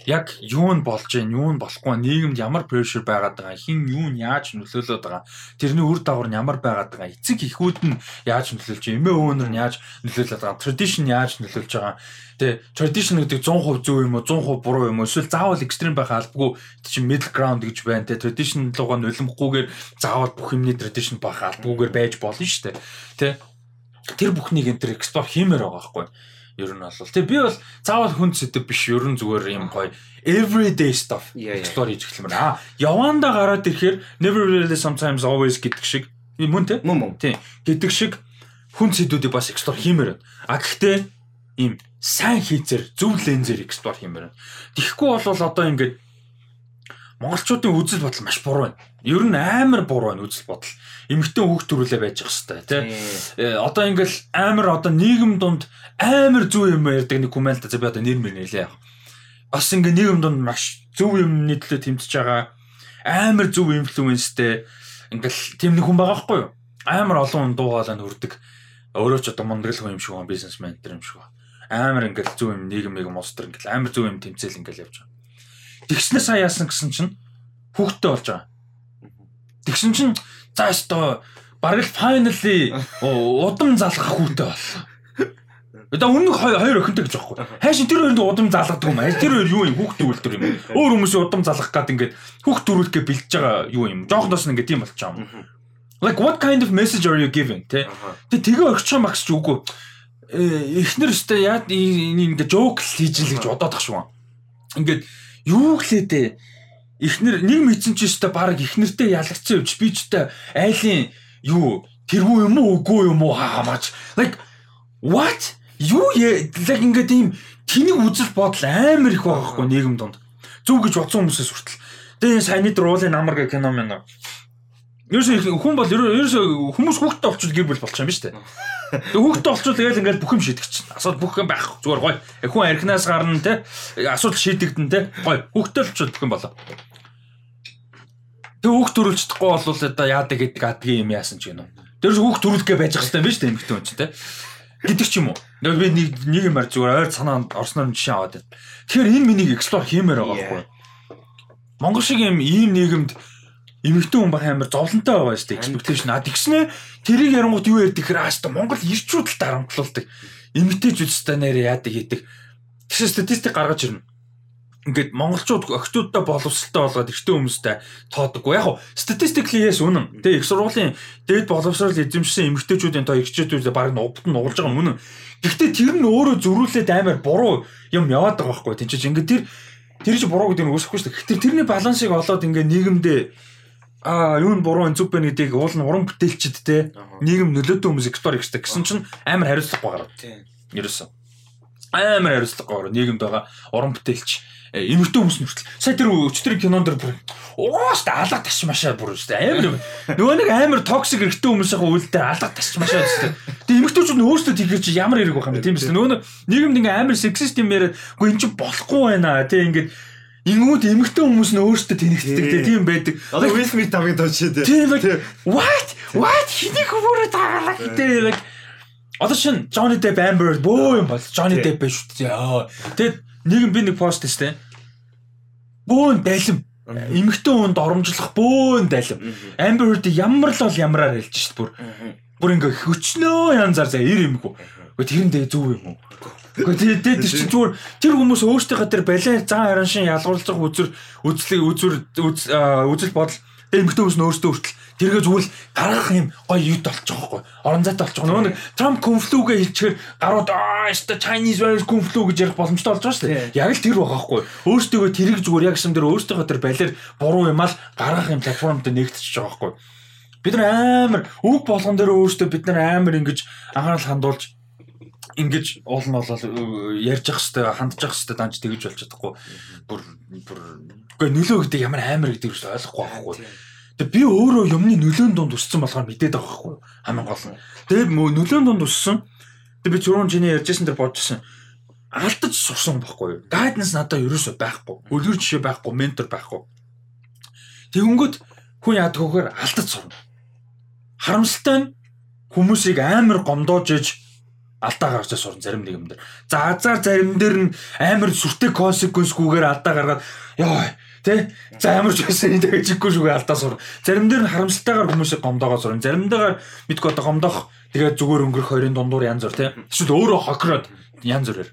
яг юу нь болж гин юу нь болохгүй нийгэмд ямар pressure байгаад байгаа хин юу нь яаж нөлөөлөд байгаа тэрний үр дагавар нь ямар байгаад байгаа эцэг эхүүд нь яаж нөлөөлж байгаа эмээ өвнөр нь яаж нөлөөлөд байгаа tradition яаж нөлөөлж байгаа. Тэгээ tradition гэдэг 100% зөв юм уу 100% буруу юм уу? Эсвэл заавал extreme байх албагүй чинь middle ground гэж байна те tradition руугаа нулимхгүйгээр заавал бүх юмний tradition байх албагүйгээр байж болно шүү дээ. Те тэр бүхнийг энэ төр explore хиймээр байгаа байхгүй Ер нь бол тэг би бол заавал хүн сэдв биш ер нь зүгээр юм гоё everyday stuff explore хийж эхлэмээр. Аа яванда гараад ирэхээр never really sometimes always гэдэг шиг мөн тэ? Мөн мөн. Тийм. Гэдэг шиг хүн сэдвүүдийг бас explore хиймээр байна. А гэхдээ ийм сайн хийцээр зөв лензээр explore хиймээр байна. Тэгэхгүй бол одоо ингээд монголчуудын үзэл бодол маш буруу байна. Ер нь амар буруу байна үзэл бодол. Эмэгтэй хүүхд төрүүлээ байж байгаа хэвээр тий. Одоо ингээл амар одоо нийгэм дунд амар зөв юм ярьдаг нэг коммент за би одоо нэр мэр нэлээ. Бас ингээ нийгэм дунд маш зөв юмны төлөө тэмцэж байгаа амар зөв инфлюенстэй ингээл тийм нэг хүн байгаа байхгүй юу? Амар олон хүн дуугаалаа нүрдэг. Өөрөө ч одоо мундаг л хүн юм шиг байна бизнесмен тэр юм шиг байна. Амар ингээл зөв юм нийгмийг мостер ингээл амар зөв юм тэмцээл ингээл явж байгаа. Тэгснээ сая яасан гэсэн чинь хүүхдтэй болж байгаа. Тэгсэн чинь за өстой бараг л finally удам залгах хүүтэй болсон. Одоо өмнөх хоёр охинтой гэж байхгүй. Хайшин тэр хоёрын удам залгадаг юм. Тэр хоёр юу юм хүүхд төрүүлдэр юм. Өөр хүмүүсийн удам залгах гад ингээд хүүхд төрүүлэхгээ бэлдэж байгаа юу юм. Жоохноос нь ингээд тийм болчихоо юм. Like what kind of message are you giving? Тэ. Тэ тэгээ өгч байгаа махс ч үгүй. Эхнэр өстэй яа ингээд joke хийж л гэж бодоод тах шүү. Ингээд юу гэлээ дээ эхнэр нэг мэдсэн ч өстой баг эхнэртэй ялгцсан явж би ч та айлын юу тэргүй юм уу үгүй юм уу хамаач. Like what? Юу яг ингээд ийм тэнийг үзэл бодол амар их байгаа хгүй нийгэм донд зүг гэж бодсон хүмүүсээс хүртэл. Тэгээ саяны друулын намар гэх кино мэн Ерөөсөө хүн бол ерөөсөө хүмүүс хүүхдтэй олчвол гэр бүл болчих юм ба штэ. Тэгээ хүүхдтэй олчвол тэгэл ингээл бүх юм шийдэх чинь. Асуудал бүх юм байх. Зүгээр гоё. Хүн архинаас гарна те. Асуудал шийдэгдэн те. Гоё. Хүүхдтэй олчвол бүх юм болоо. Тэгээ хүүхд төрүүлчихдэггүй бол одоо яадаг гэдэг адгийн юм яасан ч гэнэ. Тэрс хүүхд төрүүлгээ байж байгаа юм ба штэ эмэгтэй хүн чинь те. Гэдэг ч юм уу. Яг би нэг нэг юм ар зүгээр ойр санаанд орсноор жишээ аваад байна. Тэгэхээр энэ миний explore хиймээр байгаа байхгүй. Монгол шиг юм ийм нийгэмд эмэгтэй хүн баг амар зовлонтой байгаа шүү дээ expectation. А тэгснэ тэрийг ярангууд юу ярьдаг гэхээр ааштай Монгол ирчүүд л дарамтлуулдаг. Эмэгтэйчүүд өстой нэрээ яадаг хийдэг. Тэгсэн статистик гаргаж ирнэ. Ингээд монголчууд охтуудтай боловсралтай болгоод эртний хүмүүстэй тоодоггүй. Яг хуу statistically yes үнэн. Тэгээ их сургуулийн дээд боловсрал эзэмшсэн эмэгтэйчүүдийн тоо ихчээдүүд баг нубд нь уулж байгаа юм үнэн. Гэхдээ тэр нь өөрөө зөрүүлээд амар буруу юм яваад байгаа байхгүй. Тинчиж ингээд тэр тэр чи буруу гэдэг нь үүсэхгүй шүү дээ. Тэгэхээр тэрний балансыг олоод ингээд нийгэмдээ а юу н буруу энэ зүг байна гэдгийг уул нь уран бүтээлчд те. Нийгэм нөлөөтэй хүмүүс экспор ихтэй гэсэн чинь амар хариуцлагагүй гараад. Тийм. Ерөөсөн. Амар хариуцлагагүй гараад нийгэмд байгаа уран бүтээлч эмэгтэй хүмүүс нүртэл. Сая тэр өчтөр кинонд дэр бүр уус та алга тасч машаа бүр дээ амар нөгөө нэг амар токсик эрэгтэй хүмүүсийн үйлдэл алга тасч машаа дээ тэгээ эмэгтэйчүүд нь өөрсдөө тэгэр чи ямар хэрэг байх юм бэ? Тийм биз нөгөө нийгэмд ингээ амар сексист юм яриад үгүй эн чи болохгүй байна тий ингээд Ингүүд эмэгтэй хүмүүс нь өөрсдөө тэнэгтдэг тийм байдаг. Одоо Will Smith тавыг дооч дээ. Тийм what? What? Хэнийг өөрөө таагалаа гэдэг like Одоо шин Johnny Depp Amber бөө юм бол Johnny Depp биш үү. Тэгээд нэг би нэг пост хийстэй. Бөөн далим. эмэгтэй хүнд оромжлох бөөн дайлам. Amber Heard ямар л бол ямараар хэлж шít бүр. Бүр ингээ хөчнөө янзаар за ир юмгүй. Гэхдээ тэрэндээ зөв юм уу? Гэхдээ тэр чинь зүгээр тэр хүмүүс өөрсдийнхөө тэр балет зан хараншин ялгуулцах үзүр үзлэг үзүр үзэл бодол тэр эмэгтэй хүмүүс нь өөрсдөө хүртэл тэргээ зүгээр л гаргах юм гоё юд болчих жоохгүй. Орон зайтай болчих. Нөгөө нэг Trump конфлюгээ хэлчихээр гарууд аа яста Chinese virus конфлю гэж ярих боломжтой болж байгаа шүү дээ. Яг л тэр байгаа байхгүй. Өөрсдөө тэрийг зүгээр яг юм тэр өөрсдийнхөө тэр балер буруу юм аа л гаргах юм платформ дээр нэгтчихэж байгаа байхгүй. Бид нар амар үг болгон дээр өөрсдөө бид нар амар ингэж анхаарал хандуулж ингэж уул нь болол ярьж явах хэвээр хандж явах хэвээр данж тэгж болж чадахгүй бүр бүр үгүй нөлөө гэдэг ямар амар гэдэг нь ойлгохгүй байхгүй. Тэгээ би өөрөө юмны нөлөөнд дунд өссөн болохоор мэдээд байгаа байхгүй хамгийн гол нь. Тэгээ нөлөөнд дунд өссөн. Тэгээ би зурун чиний ярьжсэн тэр бодчихсон. Алдаж сурсан байхгүй юу? Гайднес надад ерөөсөй байхгүй. Үлгэр жишээ байхгүй, ментор байхгүй. Тэгэнгүүт хүн яадаг вөхөр алдаж сурна. Харамсалтай нь хүмүүсийг амар гомдоож иж алдаа гаргаж сурна зарим нэг юм дээр. За азар зарим дээр нь амар сүртэй консеквенсгүйгээр алдаа гаргаад ёо Тэ? За ямар ч байсан энэ тэгжиггүй шүүгээ алдаа сур. Зарим дээр нь харамсалтайгаар хүмүүсийг гомдоогоо сурна. Заримдаагаар мэдгүй одоо гомдоох тэгээ зүгээр өнгөрөх хоёрын дундуур янз бүр тэ. Эсвэл өөрөө хокроод янз бүрээр.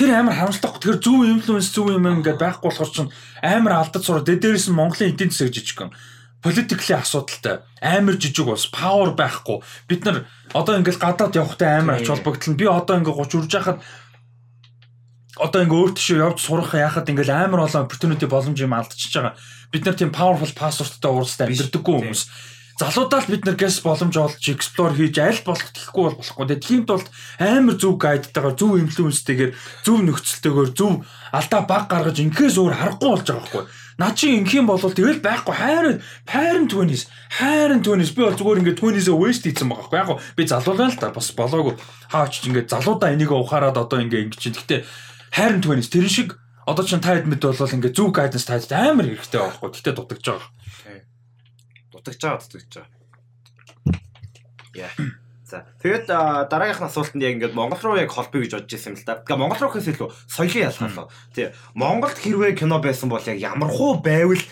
Тэр амар харамсалтай. Тэр зөв инфлюенс зөв юм ингээд байхгүй болохоор чинь амар алдаж сураа. Дээрээс нь Монголын эдийн засаг жижигхэн политикли асуудалтай. Амар жижиг ус павер байхгүй. Бид нар одоо ингээл гадаад явахтай амар ач холбогдол нь би одоо ингээ 30 үрж яхад одоо ингээ өөр тийш явж сурах яхад ингээл амар олон opportunity боломж юм алдчихж байгаа. Бид нар тийм powerful passwordтай уурстай амьдрдаггүй хүмүүс. Залуудаа л бид нар гэс боломж олж explore хийж аль болох тэхгүй бол болохгүй. Тэгээ тийм тулд амар зөв гайдтайгаар зөв инфлюенстэйгээр зөв нөхцөлтэйгээр зөв алдаа баг гаргаж инкээс өөр харахгүй болж байгаа байхгүй. Наа чи ингэх юм бол тэгэл байхгүй хайрын хайрын 20s хайрын 20s би бол зүгээр ингээд 20s-ээ waste хийсэн байгаа байхгүй. Яг би залуулаа л та бас болоогүй. Хаач ингээд залуудаа энийг ухаарад одоо ингээд ингэ чинь. Гэтэ хайрын 20s тэр шиг одоо ч та хэд мэд бол ингээд зөв guidance тааж амар хэрэгтэй байхгүй. Гэтэ дутагдж байгаа. Дутагдж байгаа дутагдж байгаа. Яа. За тэгээд дараагийнх нь асуултанд яг ингээд Монгол руу яг холбоё гэж бодож ирсэн юм л да. Тэгээ Монгол руу гэхээс илүү соёлын ялгаалаа. Тий. Монголд хэрвээ кино байсан бол яг ямар хуу байвал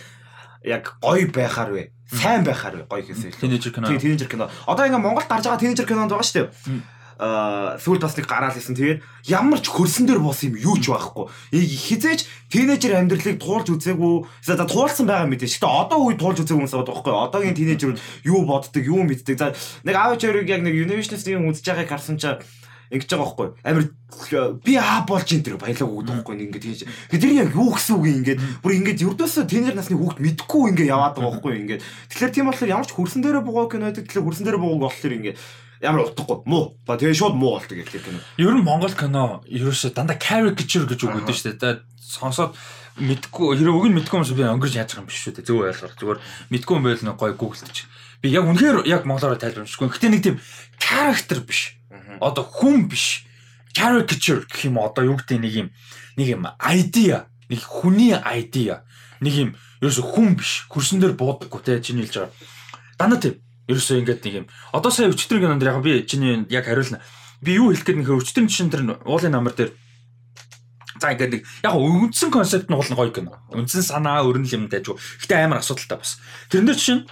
яг гоё байхаар вэ? Сайн байхаар вэ? Гоё илүү. Тинейжер кино. Тий, тинейжер кино. Одоо ингээд Монголд гарч байгаа тинейжер кинонд байгаа шүү дээ сүүл бас нэг гараал исэн. Тэгээд ямар ч хөрсөн дээр бос юм юу ч байхгүй. Хизээч тинейжер амьдралыг туулж үзээгүй. За туулсан байгаа мэдээ. Гэтэ одоо үе туулж үзээгүй хүмүүс байгаа байхгүй. Одоогийн тинейжерүүд юу боддог, юу мэддэг. За нэг аав чарыг яг нэг Universalist-ийн үзэж байгааг харсан чинь ингэж байгаа байхгүй амир би аа болж ин тэр баялаг өгдөг байхгүй ингэ тийж тэр яг юу гэсэн үг ингэ бүр ингэ ердөөсөө тэнэр насны хүүхд мэдгүй ингэ яваад байгаа байхгүй ингэ тэгэхээр тийм болохоор ямар ч хөрсөн дээрээ буугаа кино байдаг тэгэхээр хөрсөн дээрээ буугааг болохоор ингэ ямар утгагүй муу. Ба тэгээ шууд муу болдог гэх юм. Ер нь Монгол кино ерөөсөө дандаа caricature гэж үг өгдөө шүү дээ. Сонсоод мэдгүй хэрэг үг нь мэдгүй юм шиг би өнгөрч яаж байгаа юм биш шүү дээ. Зөв ойлгох. Зүгээр мэдгүй юм байл нэг гой гуглдчих. Би яг үнэхээр яг монголоор тайлбарчихгүй. Гэтэ нэг тийм character биш. Одоо хүн биш. Caricature гэх юм одоо юу гэдэг нэг юм нэг юм idea, нэг хүний idea, нэг юм ерөөсө хүн биш. Хөрсөн дээр буудаггүй те чиний хэлж байгаа. Дандаа тийм Ерөөсөө ингээд нэг юм. Одоо сая өчтөрийн кинонд яг би чиний яг хариулна. Би юу хэлэх гээд нөхөр өчтөрийн жишээн тэр уулын намар дээр За ингээд нэг яг үндсэн концепт нь уулна гоё кино. Үндсэн санаа өрнөл юм дайжгүй. Гэтэ амар асуудалтай бас. Тэрэн дээр чинь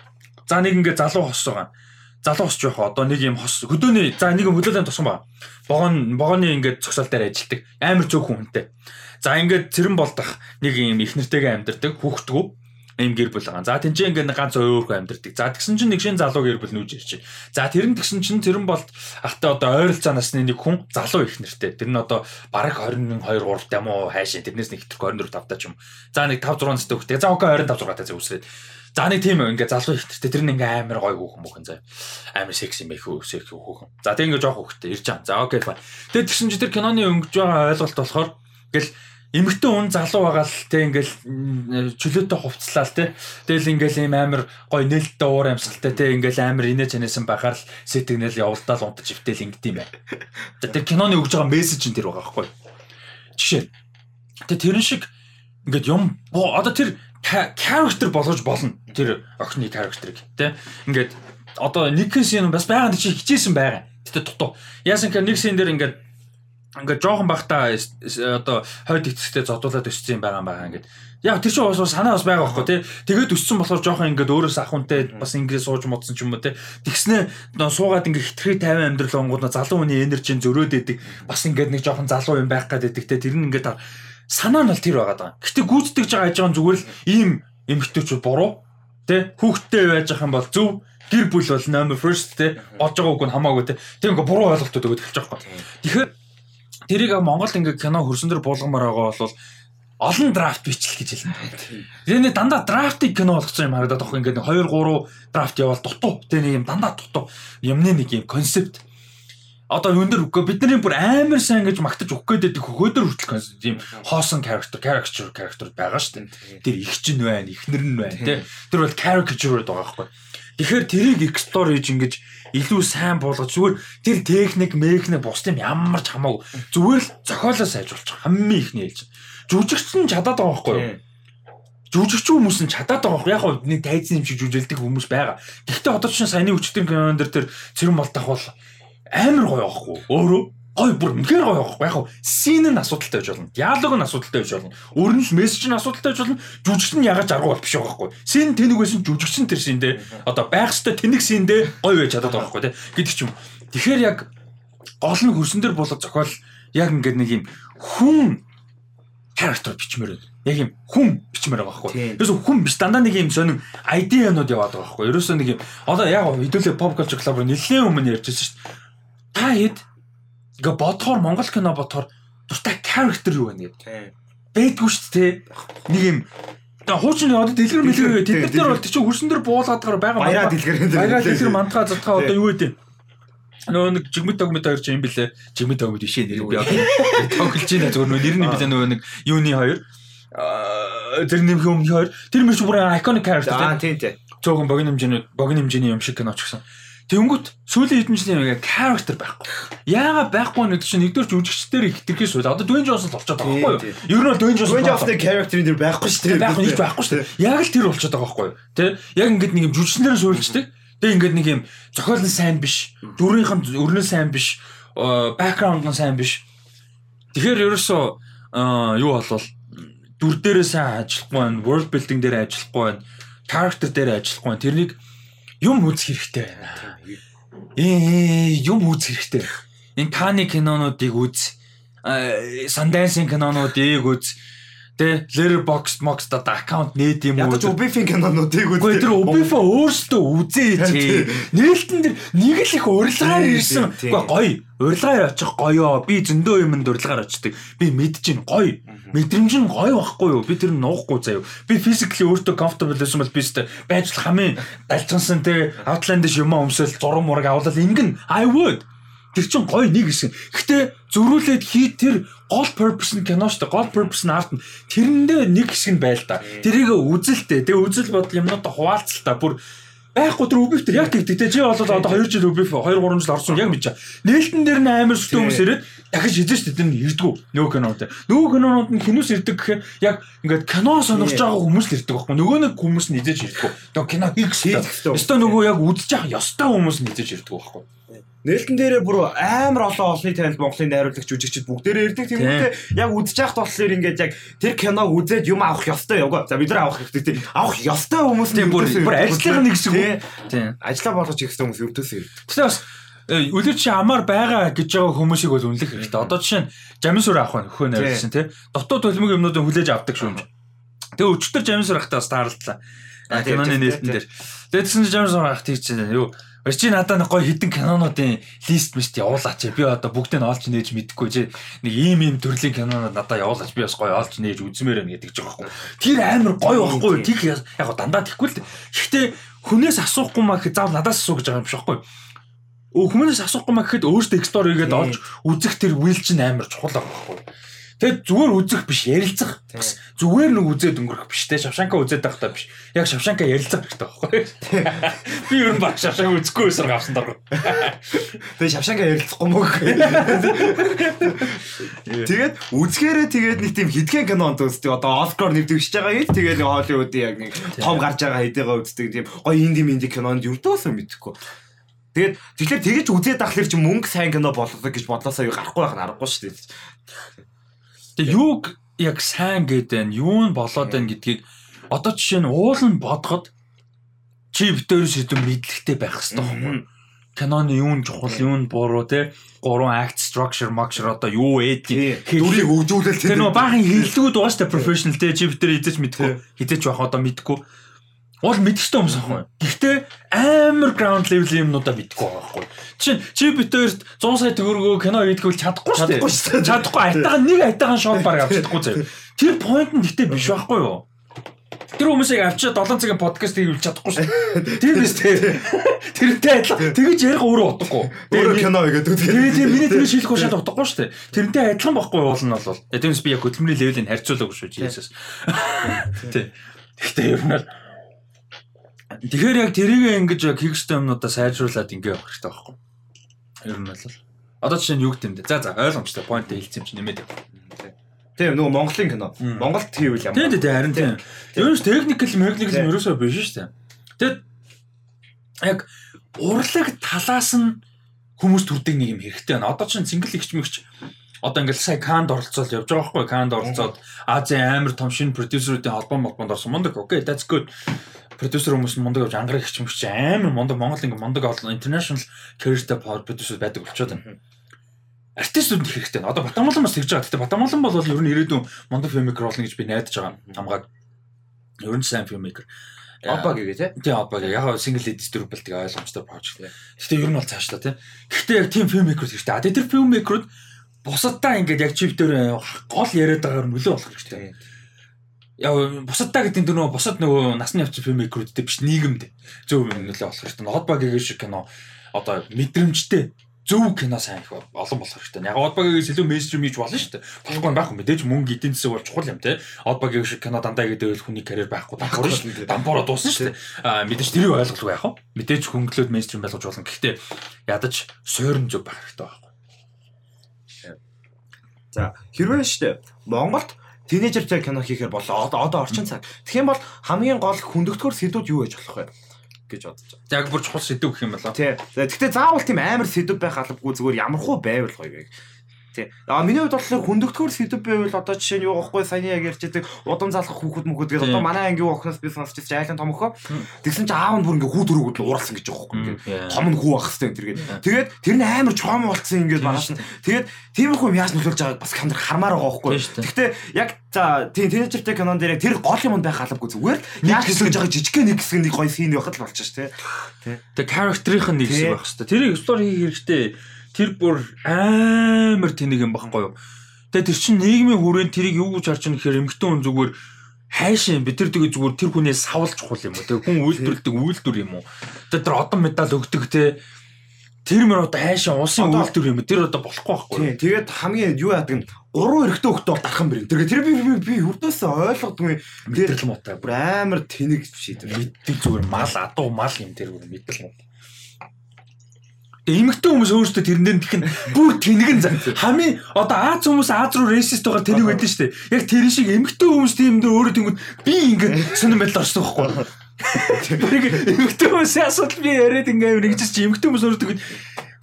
за нэг ингээд залуу хос байгаа. Залуу хосч байх одоо нэг юм хос хөдөөний за нэг юм хөлөөний тосгон ба. Богон богоны ингээд цогцол дээр ажилтдаг. Амар цөөх хүнтэй. За ингээд цэрэн болдох нэг юм их нэртэйгээ амьдардаг хүүхдгүү ийм гэр бүл байгаа. За тэнцээ ингээд ганц өөрхөн амьдэрдэг. За тэгсэн чинь нэг шин залуу гэр бүл нүүж байна. За тэр нь тэгсэн чинь тэр нь бол ахтай одоо ойролцоо насны нэг хүн залуу их нэртэй. Тэр нь одоо бараг 21 2 3 дам уу хайшаа тэрнээс нэг 24 5 та ч юм. За нэг 5 6 настай хөхтэй. За окей 25 6 та зэ үсрээд. За нэг тийм ингээ залуу их нэртэй. Тэр нь ингээ амар гой хүүхэн мөхөн заа. Амар секси мэх секси хүүхэн. За тэг ингээ жоох хөхтэй ирж байгаа. За окей файн. Тэгээд тэгсэн чинь тэр киноны өнгөж байгаа ойлголт болохоор ингээл эмэгтэй хүн залуу байгаа л те ингээл чөлөөтэй хувцлаа л те. Тэгэл ингээл ийм амар гой нээлттэй уур амьсгалтай те ингээл амар инээ чанасан байхаар л сэтгэнэл явуулдаал унтаж ивтэл ингэдэм юм байна. Тэр киноны өгж байгаа мессеж нь тэр байгаа байхгүй. Жишээ. Тэ тэрэн шиг ингээд юм одоо тэр character болгож болно. Тэр охины character-ыг те. Ингээд одоо нэг хэн син бас байгаа чи хичээсэн байгаа. Гэтэ дутуу. Яасан гэхээр нэг син дээр ингээд ингээд жоохон бахта одоо хойд эцэгтэй зодуулаад өссөн юм байгаа юм байгаа ингээд яг тэр чинь бас санаа бас байгаа байхгүй тий. Тэгээд өссөн болохоор жоохон ингээд өөрөөс ахунтай бас ингээд сууж модсон ч юм уу тий. Тэгснэ суугаад ингээд хитрхи 50 амьдрал онгууд залуу хүний энержийн зөрөөд идэг бас ингээд нэг жоохон залуу юм байх гэдэг тий. Тэр нь ингээд санаа нь бол тэр байгаа. Даа гэтээ гүйцэтгэж байгаа ажиг зүгээр л ийм эмгтээчүүд буруу тий. Хүүхдтэй байж байгаа юм бол зөв. Гэр бүл бол number first те олж байгаа үг нь хамаагүй те тийм ингээ буруу ойлголтууд өгöd эхэлж байгаа байхгүй. Тэгэхээр тэрийг Монгол ингээ кино хөрсөн дөр буулгамаар байгаа бол олон драфт бичлэл гэж хэлнэ. Тэгээ дандаа драфтыг кино болгосон юм харагдаад байгаа ингээ 2 3 драфт явал дутуу те нэг юм дандаа дутуу юмны нэг юм концепт одоо юун дээр үгүй бидний бүр амар сайн гэж магтаж өгөх гээд байдаг хөөдөр хүртэл тийм хоосон character character character байгаа шүү дээ. Тэр их чинь байна, ихнэр нь байна тий. Тэр бол caricature байгаа байхгүй. Тэгэхээр тэрийг explore хийж ингэж илүү сайн болгож зүгээр тэр техник, механик бусдын ямар ч хамаагүй зүгээр л зохиолоо сайжруулж байгаа. Хамгийн ихний хэлж. Жүжигч нь чадаад байгаа байхгүй юу? жүжигч хүмүүс нь чадаад байгаа байхгүй яг нэг тайзан юм шиг жүжиглдэг хүмүүс байгаа. Гэхдээ одоо чинь саяны өчтөр кинон дээр тэр цэрэн болтох бол амар гоё байхгүй өөрөө гой бүр үнэхээр байхгүй яг син нь асуудалтай байж болно. Диалог нь асуудалтай байж болно. Өрнөл мессеж нь асуудалтай байж болно. Жүжигч нь ягаж аргу бол биш байгаа байхгүй. Син тэнэгээс нь жүжигч нь тэр синдээ одоо байх ёстой тэнэг синдээ гоё байж чадаад байгаа байхгүй гэдэг ч юм. Тэгэхээр яг гол нь хөрсөн дээр болоод зохиол яг ингээд нэг юм хүн character бичмээр байна. Яг юм хүн бичмээр байгаа байхгүй. Ерөөсө хүн биш дандаа нэг юм сонин ID-нууд яваад байгаа байхгүй. Ерөөсө нэг юм одоо яг хэдүүлээ pop culture club-аар нэлээд өмнө ярьжсэн шүү дээ. Та хэд ингээ бодохоор Монгол кино бодохоор дуртай character юу вэ гэдэг. Бэдгүй шүү дээ. Нэг юм Тэгээ хуучин одоо дэлгэр мэлгэр тэд нар дээр бол тийч хөрсөн дээр буулгаад байгаа байгаа баяраа дэлгэр баяраа дэлгэр мантгаа задгаа одоо юу гэдэг? Нөө нэг жигмэд тогмэд хоёр ч юм бэлээ жигмэд тогмэд бишээ нэр би одоо. тоглож байна зөвөр нэр нь бэлээ нөгөө нэг юуны хоёр? Тэр нэмэх юм хоёр. Тэр мэрч бүр iconic character тийм тийм цөөхөн богино хэмжээний богино хэмжээний юм шиг кино ч гэсэн Тэнгүүт сүүлийн хэдэн жилийн ингээ character байхгүй. Яагаад байхгүй нэг чинь нэгдүгээр жүжигчдэр их тэрхээ сууд. Одоо Dwayne Johnson болчиход байгаа байхгүй юу? Ер нь Dwayne Johnson Dwayne Johnson-ийн character-ийн дэр байхгүй шүү дээ. Байхгүй нэг байхгүй шүү дээ. Яг л тэр болчиход байгаа байхгүй юу? Тэ? Яг ингээд нэг юм жүжигчнэрээ суульчдаг. Тэгээ ингээд нэг юм зохиол нь сайн биш, дүрийнх нь өрнөө сайн биш, background нь сайн биш. Тэгэхээр ерөөсөө юу болвол дүр дээрээ сайн ажиллахгүй байна, world building дээр ажиллахгүй байна, character дээр ажиллахгүй байна. Тэрнийг юм үзэх хэрэгтэй байна. Юм үзэх хэрэгтэй. Энэ Каны кинонуудыг үз. Sundance кинонуудыг үз. Тэ Letterboxd Mox одоо аккаунт нээд юм уу? Ядаж Ubifin кинонуудыг үз. Гэхдээ тэр Ubifin өөрсдөө үзээч. Нээлтэн дэр нэг л их урилгаар ирсэн. Гэхдээ гоё. Урилгаар очих гоёо. Би зөндөө юмд урилгаар очдөг. Би мэдэж гин гоё. Мэдрэмж нь гоё байхгүй юу? Би тэр нуухгүй заяа. Би physically өөртөө comfortable байсан бол би өстэй байж хамын далчгансан те Outlander юм өмсөл зураг мураг аваад ингэн I would Тэр чин гоё нэг хэсэг. Гэтэ зөрүүлээд хий тэр гол purpose нь кино штэ. Гол purpose нь арт нь тэрэндээ нэг хэсэг нь байл та. Тэрийг үзэлтэй. Тэгээ үзэл бодол юмнуудаа хуваалцал та. Бүр байхгүй тэр үбиф тэр яг тэгдэг те. Чи бол одоо 2 жил үбиф 2 3 жил орсон яг мэдчаа. Нээлтэн дээр нь амар сүтэн хүмүүс ирээд дахиж хийж штэ тэр нь ирдгүү. Нөгөө кинонууд. Нөгөө кинонууд нь хинүүс ирдэг гэхээр яг ингээд кино сонирч байгаа хүмүүс л ирдэг байхгүй. Нөгөө нэг хүмүүс нь идэж ирдгүү. Тэгээ кино хийх хэрэгтэй. Өстой нөгөө яг үзэж байгаа ёстой хүмүүс нь идэж ирдэг байхгүй. Нээлтэн дээрээ бүр амар олон олонний танил Монголын найруулагч жүжигчид бүгдээрээ ирдэг. Тэмүүтээ яг явах болохоор ингээд яг тэр киног үзээд юм авах ёстой явгаа. За бид нар авах хэрэгтэй. Авах ёстой хүмүүс тийм бүр бүр ажлынхаа нэг хэсэг үү? Тийм. Ажлаа болгож хийх хүмүүс өртөөсөө ирдэг. Тэгтээ бас үлэр чи амаар байгаа гэж байгаа хүмүүсийг бол үнэлэх хэрэгтэй. Одоо жишээ нь жамин сүр авах нөхөө найруулсан тий. Дотоод төлмөг юмнуудыг хүлээж авдаг шүү юм. Тэгээ өчтөр жамин сүр ахтаа бас таарлаа. Киноны нээлтэн дээр. Тэгээ тэгсэн чинь жамин сүр ахт хийчихсэн юу? Өр чи надад нэг гоё хитэн кинонуудын лист мэт явуулаач. Би одоо бүгдийг нь олж нээж мэдэхгүй чи нэг ийм ийм төрлийн кинонууд надад явуулаач. Би бас гоё олж нээж үзмээр байна гэдэг ч байгаа байхгүй. Тэр амар гоё байхгүй. Тих яг дандаа тэггүй л. Гэхдээ хүнээс асуухгүй маа гэхэд заавал надаас асуу гэж байгаа юм биш байхгүй. Өө хүмүүнээс асуухгүй маа гэхэд өөртөө экстор хийгээд олж үзэх тэр үйл чинь амар чухал байхгүй. Тэгээд зүгээр үзэх биш ярилцах. Бас зүгээр нэг үзээд өнгөрөх биш те. Шавшанка үзээд байхдаа биш. Яг шавшанка ярилцах хэрэгтэй байхгүй. Би ер нь баг шавшанка үзэхгүй байсан гавсан даа. Тэгээд шавшанка ярилцахгүй мөг. Тэгээд үзгээрээ тэгээд нэг тийм хитгэн кинонд үздэг. Одоо Оскар нэвтрэгч байгаа хэд тэгээд Холливуудын яг нэг том гарч байгаа хэдийгээ үздэг тийм гоё инди минди кинонд юрдөөс мэдхгүй. Тэгээд тэгэхээр тэгэж үзээд ахлаар чи мөнгө сайн кино боллоо гэж бодлосоо гарахгүй байх нь аргагүй шүү дээ. Тэгээ юуг яг сайн гэдэг нь юу нь болоод байна гэдгийг одоо жишээ нь уул нь бодоход чи битээрс хэдэн мэдлэгтэй байх хэрэгтэй байхгүй киноны юу нь чухал юу нь буруу те гурван act structure structure одоо юу ээдгийг дүрийг өгжүүлэл те нөө баахан хиллэгүүд уустай professional те чи битэр хизэж мэдгүй хизэж байх одоо мэдгүй Уул мэдхтэй хүмүүс аахгүй. Гэхдээ амар ground level юмнуудаа мэдгүй байгаа байхгүй. Жишээ чи битээрт 100 сая төгрөгөө кино хийдгүүл чадахгүй шүү дээ. Чадахгүй айтагаа нэг айтагаа шоу баг авч чадахгүй заяа. Тэр point нь гэхдээ биш байхгүй юу? Тэр хүмүүсийг авчиад 7 цагийн подкаст хийвэл чадахгүй шүү. Тийм биз дээ. Тэрнтэй адилхан тэгэж ярих өөрөө утгагүй. Өөрөө кино хийгээд үү. Тэгээ тийм миний тэр шийдэх шат утгагүй шүү дээ. Тэрнтэй адилхан байхгүй уул нь бол. Тиймээс би яг хөдөлмөрийн левелийг харьцуулаагүй шүү Jesus. Тий. Гэхдээ ер нь Тэгэхээр яг тэрийг ингэж яг хийх ёстой юмнуудаа сайжруулад ингэ явах хэрэгтэй байхгүй. Ер нь бол одоо жишээ нь юу гэдэг юм бэ? За за ойлгомжтой point хэлсэн юм чи нэмээд яв. Тийм нөгөө Монголын кино. Монголд хийвэл ямар. Тийм тийм харин тийм. Ер нь technical mechanical ерөөсөө биш шүү дээ. Тэгэд яг урлаг талаас нь хүмүүс төрдөг нэг юм хэрэгтэй байна. Одоо чинь single ихч мэгч одоо ингээл сая Канд оролцоод явж байгаа байхгүй Канд оролцоод Азийн амар том шинэ продюсеруудын холбоо молбонд орсон мундаг окей that's good продюсер хүмүүс мундаг явж ангараг ихч мэгч амар мундаг Монгол ингээ мундаг олон international career-тэй продюсер байдаг болчиход байна. Артистууд их хэрэгтэй. Одоо Батамгалан бас тэгж байгаа. Гэтэ Батамгалан бол ер нь ирээдүйн мундаг filmmaker болно гэж би найдаж байгаа. Хамгааг ер нь сайн filmmaker. Обаг гээ тий. Тий обаг. Яг single distributor тийг ойлгомжтой project. Гэтэ ер нь бол цаашлаа тий. Гэтэ яг team filmmaker хэрэгтэй. А тэр filmmaker-ууд бусадаа ингээд яг чип дээр гол яриад байгаагаар нөлөө болох хэрэгтэй яа бусадтаа гэдэг нь нөгөө бусад нөгөө насны явц фильммейкерүүдтэй биш нийгэмд зөв юм нөлөө болох хэрэгтэй. Хотбагийн шиг кино одоо мэдрэмжтэй зөв кино сайн их олон болох хэрэгтэй. Яг Одбагийн илүү мейнстрим хийж болно шүү дээ. Болохгүй байх юм мэдээж мөнгө эдийн засаг бол чухал юм те. Одбагийн шиг кино дандаа гэдэг хүний карьер байхгүй байхгүй шүү дээ. Дампуураа дуусна шүү дээ. Аа мэдээж тэрийг ойлгох байх уу? Мэдээж хөнгөлөөд мейнстрим болгож болно. Гэхдээ ядаж суурин зөв байх хэрэгтэй байхгүй. За хэрвээ шүү дээ Монголд тинейжертэй кино хийхээр болоо. Одоо орчин цаг. Тэгэх юм бол хамгийн гол хүндөгдөхөр сэдвүүд юу гэж болох вэ? гэж бодож байна. Яг бүр чухал сэдв гэх юм болоо. Тий. Гэхдээ заавал тийм амар сэдв байх албагүй зүгээр ямархуу байвал гоё вэ. Тий. А миний хувьд болохоор хүндөгдөхөр сэдв байвал одоо жишээ нь юу гахгүй саяны яг ярьж байдаг удам залах хүүхэд мөхөд гэдэг одоо манай ангийн охноос би сонсч ирсэн айлын том охоо. Тэгсэн чинь аав нь бүр ингээ хүү дөрөвгөд л ууралсан гэж байгаа байхгүй. Том нь хүү ах хэвээр тэргээд. Тэгээд тэр нь амар чом болцсон ингээд нь. Тэгээд тиймэрхүү юм яаж нөлөөлж байгааг бас камер хармаар байгаа байхгүй. Гэхдээ яг за тийм тэнэжертэй кинон дээр яг тэр гол юм байх албагүй зүгээр л яаж хэсгэж байгаа жижиг нэг хэсэг нэг гоё син байхад л болчих ш тий. Тэгээд character-ийн нэг хэсэг байх хэвээр. Тэрийг story хийх хэрэгтэй тэр бүр амар тэнэг юм багхгүй юу. Тэгээ тэр чинь нийгмийн хүрээнд тэрийг юу гэж харж байгаа гэхээр эмгтэн хүн зүгээр хайшин бид нар тэгээ зүгээр тэр хүнээс савлж чухал юм уу. Тэгээ хүн үйлдвэрлэдэг үйлдвэр юм уу. Тэгээ тэр одон медаль өгдөг те Тэр мөр одоо хайшин улсын үйлдвэр юм. Тэр одоо болохгүй байхгүй. Тэгээд хамгийн юу яадаг нь гурван эрэгтэй хөлтөө бол дархан бэрэн. Тэгээд тэр би би хүрдөөс ойлгодгүй. Мэдрэл муутай. Бүр амар тэнэг шийдвэр. Мэддэг зүгээр мал адуу мал юм тэр бүр мэдрэл муутай. Эмэгтэй хүмүүс өөрсдөө тэрнээр тхэн бүр тэнэгэн хамгийн одоо Аз хүмүүс Аз руу рейсист байгаа тэнэг байдаг шүү дээ. Яг тэр шиг эмэгтэй хүмүүс тийм дээр өөрөө тэнгууд би ингэ сонирн байдал орсон байхгүй. Бүрийг эмэгтэй хүмүүсийн асуудал би яриад ингээм нэгжиж чи эмэгтэй хүмүүс өөртөө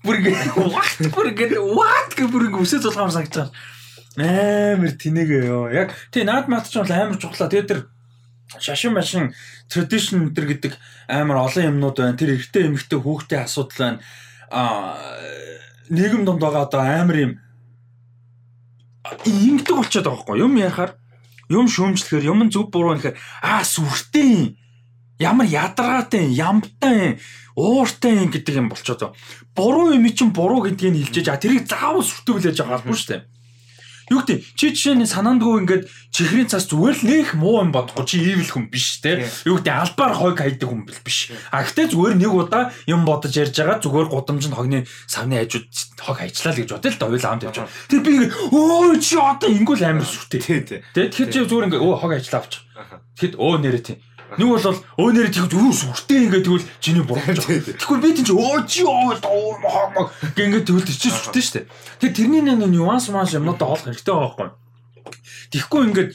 бүр ингэ what бүр ингэ what гэх бүр ингэ үсээ зулгаамар санагдаж байгаа. Амар тэнэг ёо. Яг тий наад мат ч бол амар чухлаа. Тэгээд тэр шашин машин tradition гэдэг гэдэг амар олон юмнууд байна. Тэр эрэгтэй эмэгтэй хүүхдээ асуудал байна нийгэм донд байгаа одоо амар юм ингэдэг болчиход байгаа хгүй. Юм яхаар? Юм шүүмжлэхээр юм зөв буруу нэхэр. Аа сүртэй ямар ядаргаатай ямтай ууртай гэдэг юм болчиход байгаа. Буруу юм чинь буруу гэдгийг хэлжээж а тэрийг заавал сүртэй билээж байгаа. албагүй шүү дээ Юу гэдэг чи жишээ нь санаандгүй ингээд чихрийн цаас зүгээр л нэх муу юм бодохгүй чи evil хүн биш те. Юу гэдэг албаар хойг хайдаг хүн биш. А гэтээ зүгээр нэг удаа юм бодож ярьж байгаа зүгээр гудамжинд хогны савны хажууд хог хайчлаа л гэж бодъё л да уйл аамд явж байгаа. Тэр би ингээд өө чи одоо ингүүл амар сүртэй. Тэ тэ. Тэгэхээр чи зүгээр ингээд өө хог хайчлаа авч. Тэгэхэд өө нэрэ тийм Нэг бол өө нэрээ тэгж өө сүртэй ингээд тэгвэл чиний буруу. Тэгвэл би тийч өө чи өө мог ингээд тэгвэл чи сүртэй штэ. Тэгээ тэрний нэг нюанс маш юмнуудаа олох хэрэгтэй байгаа байхгүй. Тэгэхгүй ингээд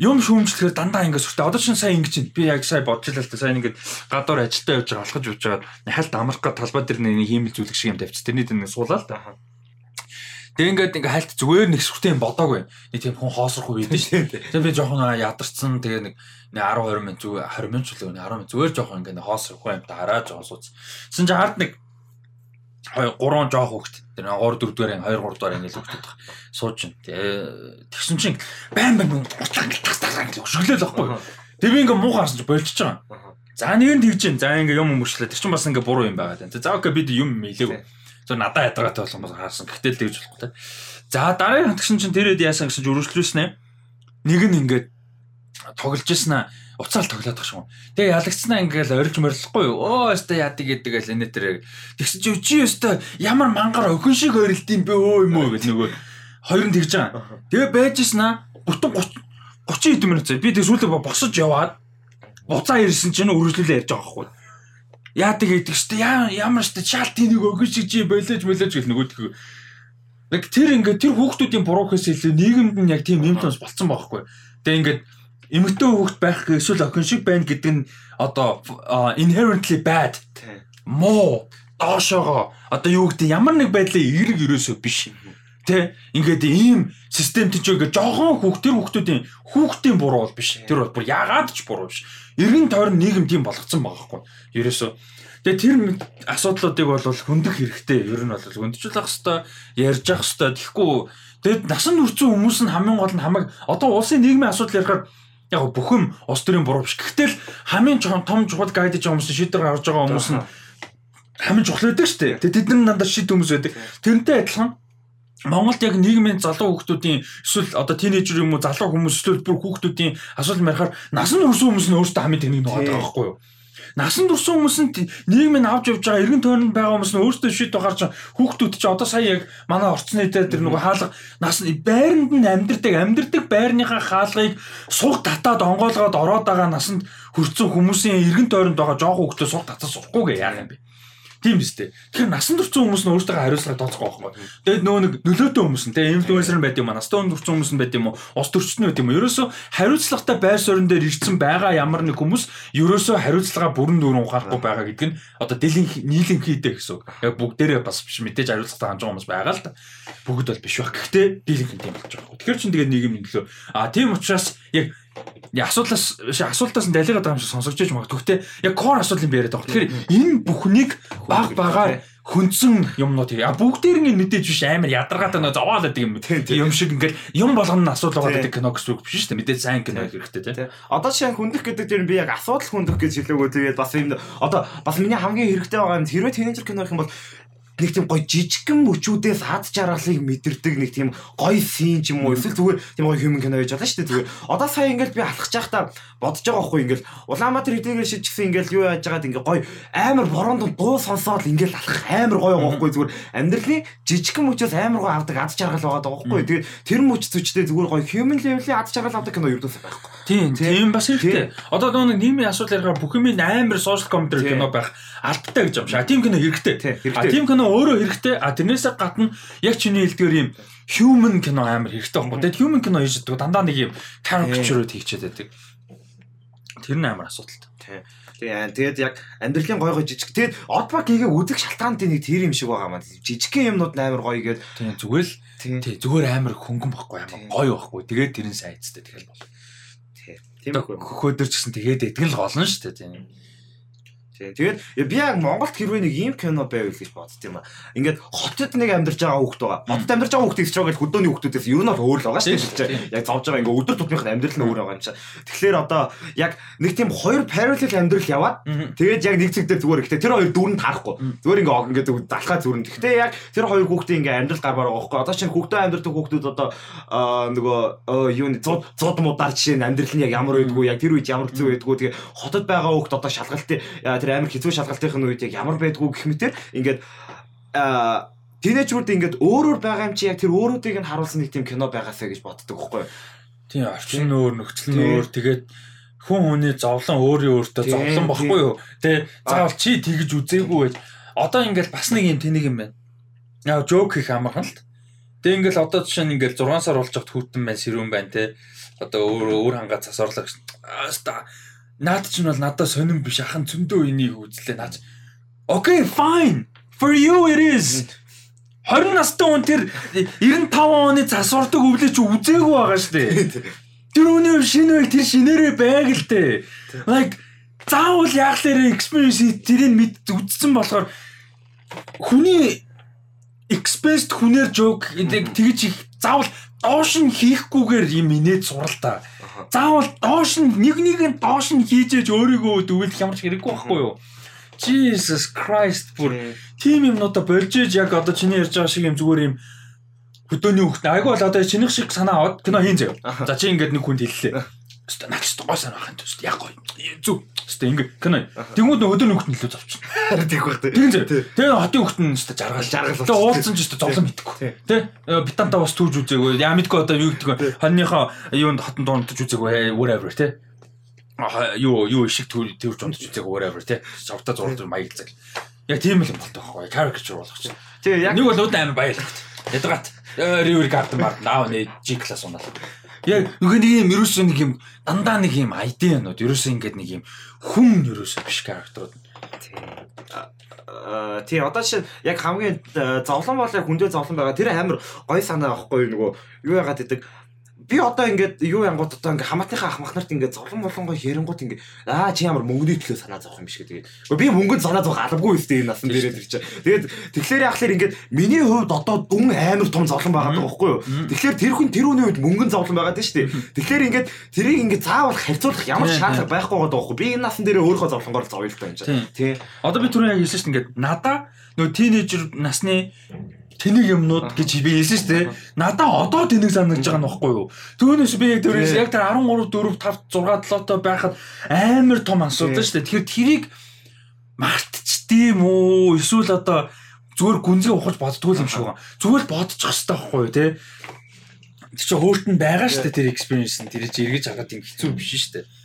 юм шүүмжлэхээр дандаа ингээд сүртэй. Одоо чинь сайн ингэж байна. Би яг сая бодож байлаа л та сайн ингээд гадуур ажилдаа явж байгаа алхаж явж байгаа. Хальт амрах га талбай дээр нэг хиймэл зүйлэг шиг юм тавьчих. Тэрний дээр нэг суулаа л та. Тэгээ ингээд ингээ хальт зүгээр нэг сүртэй юм бодоагүй. Нэг тийм хүн хоосрох үе байдаг шүү дээ. Тэгээ би жоохон ядарсан. Тэгээ нэг 10 20 минут зүгээр 20 минут ч үлээ 10 минут зүгээр жоохон ингээ хоосрох юм та хараа жоохон сууц. Син чи хард нэг 2 3 жоох хөвгт. Тэр 3 4 дугаар 2 3 дугаар ингээ л хөвгт. Сууж чинь. Тэгсэн чинь байн байн уцаа ингээ тас тас ингээ өшөглөөл байхгүй. Тэгээ би ингээ муу харсан чи болчихж байгаа. За нэг нь тэгж जैन. За ингээ юм өмөрчлээ. Тэр чинь бас ингээ буруу юм байгаа тань. За окей бид юм мэлээгүй. Зөв надад ядаргатай болгоомос харсан. Гэтэл тэгж болохгүй те. За дараагийн хатгшин чинь тэрэд яасан гэсэн чинь өргөжлүүлсэн ээ. Нэг нь ингээд тоглож ирсэн аа уцаал тоглоод тах шүү. Тэгээ ялагдсанаа ингээл орилж морилохгүй юу. Оо өстой яадаг гэдэг л энэ тэр. Тэгсэн чи чи өстой ямар мангар өхөн шиг орилд юм бэ өө юм уу гэж нөгөө хоёр нь тэгж байгаа. Тэгээ байжсэн аа 30 30 хэдэн минут зэ. Би тэг сүүлдээ босож яваад буцаа ирсэн чинь өргөжлүүлээ ярьж байгаа байхгүй. Яадаг гэдэг штэ ямар штэ шаалт энийг өгөн шиг чи болооч болооч гэл нөгөөдгөө. Нэг тэр ингээд тэр хүүхдүүдийн буруу илүү нийгэмд нь яг тийм юм томс болцсон байхгүй. Тэгээ ингээд эмэгтэй хүүхд байх эсвэл охин шиг байна гэдэг нь одоо inherently bad. Муу доошоогоо одоо юу гэдэг ямар нэг байдлаа эерэг ерөөсөө биш. Тэ ингээд ийм систем тийч ингээд жоохон хүүхд тэр хүүхдүүдийн хүүхдийн буруу бол биш. Тэр бол бүр яагаад ч буруу биш. Иргэн тойрон нийгэм тийм болгоцсон байгаа хгүй. Ерөөсөө Тэгээ тэр асуудлуудыг бол хөндөх хэрэгтэй. Ер нь бол хөндчихүүлэх хэвээр ярьж явах хэвээр. Тэгэхгүй тэгэд насан туршсан хүмүүс нь хамгийн гол нь хамаг одоо улсын нийгмийн асуудал ярихаар яг бүх юм улс төрийн буруу биш. Гэхдээ хамгийн том чухал гайд гэж хүмүүс шийдвэр гаргаж байгаа хүмүүс нь хамгийн чухал байдаг шүү дээ. Тэгээ тэд нар дандаа шийд хүмүүс байдаг. Тэрнтэй адилхан Монголд яг нийгмийн залуу хүүхдүүдийн эсвэл одоо тинейжер юм уу залуу хүмүүс эсвэл бүр хүүхдүүдийн асуудал ярихаар насан туршсан хүмүүс нь өөрсдөө хамгийн тэнэг нэг байгаа байхгүй юу? Насан туршсан хүмүүс нь нийгмийн авч явж байгаа эргэн тойронд байгаа хүмүүс нь өөрсдөө шийдвэр гарч хүүхдүүд чи одоо сая яг манай орцны дээр тэр нөгөө хаалга нас байранд нь амьдэрдэг амьдэрдэг байрныхаа хаалгыг суг татаад онгоолгоод ороод байгаа насанд хүрсэн хүмүүсийн эргэн тойронд байгаа жоох хүүхдөө суг татаж сурахгүйгээ яах юм бэ? Тийм биз дээ. Тэгэхээр насан туршсан хүмүүс нь өөрсдөө хариуцлага тооцохгүй байхгүй. Тэгээд нөгөө нэг нөлөөтэй хүмүүс нь тэгээ инфлюенсер нь байд юм аа. Настай туршсан хүмүүс нь байд юм уу? Ус төрчнөө байд юм уу? Ерөөсөө хариуцлагатай байр суурин дээр ирсэн байгаа ямар нэг хүмүүс ерөөсөө хариуцлага бүрэн дүүрэн ухаарахгүй байгаа гэдэг нь одоо дэлийн нийлэн хийдэ гэсэн үг. Яг бүгдээрээ бас биш мэдээж хариуцлагатай хандж байгаа хүмүүс байгаа л да. Бүгд бол биш баг. Гэхдээ дийлэнх нь тийм болж байгаа. Тэгэхээр чин тэгээд нийгэмийн төлөө а тийм учраас яг асуудлаас асуултаас нь далигаад байгаа юм шиг сонсогдож магадгүй. Гэхдээ яг core асуудлыг би яриад байгаа. Тэгэхээр энэ бүхнийг баг багаар хүндсэн юмнууд а бүгдээр нь мэдээж биш амар ядаргаатай нөө зовоол гэдэг юм. Юм шиг ингээл юм болгоно асуудал байгаа гэдэг кино гэсэн үг биш шүү дээ. Мэдээж сайн кино хэрэгтэй тийм одоо чинь хүндэх гэдэг дээр би яг асуудал хүндэх гэж хэлээгөө тэгээд бас юм одоо бас миний хамгийн хэрэгтэй байгаа юм хэрвээ тинейжер кино их юм бол нэг тийм гоё жижигхэн мөчүүдээс ад жаргалыг мэдэрдэг нэг тийм гоё син ч юм уу эсвэл зүгээр тийм гоё human кино байж болно шүү дээ зүгээр. Одоо сая ингээл би алхаж байхдаа бодож байгаа байхгүй ингээл. Улаанбаатар хэдийгээр шижигсэн ингээл юу яаж байгаад ингээ гоё амар бороонд дуу сонсоод ингээл алхах амар гоё байгаа байхгүй зүгээр. Амьдралын жижигхэн мөчөөс амар гоё авдаг ад жаргал байгаа байхгүй. Тэгээд тэр мөч зүчтэй зүгээр гоё human level-ийн ад жаргал авдаг кино юу байхгүй. Тийм тийм бас хэрэгтэй. Одоо нөгөө нийгмийн асуудал ярихаар бүх юм амар social commentary кино байх алдтай гэж юм шиг. Тийм кино хэрэгтэй. А тийм кино өөрөө хэрэгтэй. А тэрнээсээ гадна яг чиний хэлдгээр юм human кино амар хэрэгтэй байхгүй. Тэгээд human кино хийж чаддаг дандаа нэг юм caricature хийчихэд байдаг. Тэр нь амар асуудалтай. Тийм. Тэгээд яг амьдралын гой гой жижиг. Тэгээд Oddbug гээ үзэх шалтгаантай нэг тэр юм шиг байгаа маа. Жижигхэн юмнууд амар гоё гээд. Зүгээр л тийм зүгээр амар хөнгөн байхгүй амар гоё байхгүй. Тэгээд тэрэн сайцтай тэгэл бол. Тийм хөөдөр ч гэсэн тэгээд идэгэн л голно шүү дээ тийм. Тэгээд би яг Монголд хэрвээ нэг ийм кино байвал гэж бодсон юм аа. Ингээд хотод нэг амьдарч байгаа хүүхд байгаа. Хотод амьдарч байгаа хүүхд ихч байгаа л хөдөөний хүүхдүүдээс ер нь бол өөр л байгаа шүү дээ. Яг зовж байгаа ингээ өдөр тутмынх нь амьдрал нь өөр байгаа юм чинь. Тэгэхээр одоо яг нэг тийм хоёр parallel амьдрал яваад тэгээд яг нэг зэг дээр зүгээр ихтэй тэр хоёр дүрэн таарахгүй. Зүгээр ингээ ингээ зүг залхаа зүрэн. Гэхдээ яг тэр хоёр хүүхдийн ингээ амьдрал гар бараа байхгүй. Одоо чинь хүүхдээ амьдардаг хүүхдүүд одоо нөгөө юу нэг зуд зуд мудаар жишээ нь амьдрал нь яг ямар байдгүй яг тэр үед ямар хэцүү байдгүй тэгээ хотод байгаа хүүхд одоо шалгалтын тэр амар хэцүү шалгалтын үед яг ямар байдгүй гэх мэтэр ингээд аа тинейжрүүд ингээд өөрөөр байгаа юм чи яг тэр өөрүүдийг нь харуулсан нэг тийм кино байгаасаа гэж боддог байхгүй юу? Тийм орчин нь өөр, нөхцөл нь өөр. Тэгээд хүн хүний зовлон өөрийн өөртөө зовлон баггүй юу? Тэ заавал чи тэгж үзээгүй байж. Одоо ингээд бас нэг юм тэнийг юм байна. Яа жок хийх амархан л. Тэг ингээл одоо жишээ нь ингээл 6 сар болж хат хүүтэн байна, сэрүүн байна те. одоо өөр өөр хангаа гэж. Аста наад чинь бол надад сонирн биш ахын зөндөө энийг үзлээ наад. Okay, fine. For you it is. 20 настай хүн тэр 95 оны засвардаг өвлөж үзээгүй байгаа шүү дээ. Тэр үний шинэ байг тэр шинээрээ байг л дээ. Like заавал яахлаарэ experience тэрийг мэд үзсэн болохоор хүний express хүнээр joke тэгж их заавал доош нь хийхгүйгээр юм инээд сурал та. Заавал доош нь нэг нэг нь доош нь хийжээж өөрийгөө дүүлэх ямар ч хэрэггүй байхгүй юу? Jesus Christ бүр тим юмнуудаа болж ээж яг одоо чиний ярьж байгаа шиг юм зүгээр юм хөдөөний хөхт айгүй бол одоо чинийх шиг санаа аваад кино хийн заяа. За чи ингээд нэг хүнд хэллээ. Өстө наач гой санаа юм төст яг гой. Зүг. Өстө ингээд кино. Тэнгүүд нөө өдөөний хөхт нөлөө завчихна. Харин тийх байх тий. Тэгээ тэгээ хотын хөхт нь өстө жаргал жаргал. Тэгээ уулзсан ч өстө зовлон мэдгүй. Тэ битантаа бас түүж үзээгүй. Яа мэдгүй одоо юу гэдэг вэ? Хоньныхоо юунд хотон дуундаж үзээгүй whatever тэ юу юу шиг төрж унтж үзээг whatever тий. Шавта зурд маяг цаг. Яг тийм л юм болтой байхгүй. Caricature болгох чинь. Тэгээ яг нэг бол өөд амар баялагт. Ядгаад river garden наав нэ G class унаа. Яг нөгөө нэг юм ерөөсөө нэг юм дандаа нэг юм юмнууд ерөөсөө ингээд нэг юм хүн ерөөсөө биш character-ууд. Тий одоо чинь яг хамгийн зовлон бол яг хүндээ зовлон байгаа. Тэр амар гой санаа байхгүй нөгөө юу яагаад гэдэг би одоо ингээд юу янгууд одоо ингээд хамаатныхаа ах мах нарт ингээд зовлон болонгоо ярингууд ингээд аа чи ямар мөнгөний төлөө санаа зовх юм биш гэдэг. Би мөнгөнд санаа зовх албагүй үстэй энэ насан дээрээ тэр чинь. Тэгээд тэгэхээр яхахлаар ингээд миний хувьд одоо дүн амар том зовлон байгаа даа байхгүй юу. Тэгэхээр тэр хүн тэр үний үед мөнгөн зовлон байгаа даа шүү дээ. Тэгэхээр ингээд тэрийг ингээд заавал харьцуулах ямар шаардлага байхгүй байгаа даа байхгүй. Би энэ насан дээрээ өөрөө зовлонгоор зовё л таа юм чинь. Тий. Одоо би түрүү яг хэлсэн шүү дээ ингээд надаа нөө тинейжер насны тэнийг юмнууд гэж би хэлсэн шүү дээ. Надаа одоо тэнийг санагдаж байгаа нь баггүй юу? Түүнээс би яг тэрээс яг тэр 13 4 5 6 7-той байхад амар том асуудал шүү дээ. Тэгэхээр тэрийг мартчдээ уу? Эсвэл одоо зүгээр гүнзгий ухаж боддгоо юм шиг байгаа. Зүгээр бодчих хэвээр байхгүй юу те? Тэр чинь өөрт нь байгаа шүү дээ тэр experience нь тэр чинь эргэж хагаад юм хэцүү биш шүү дээ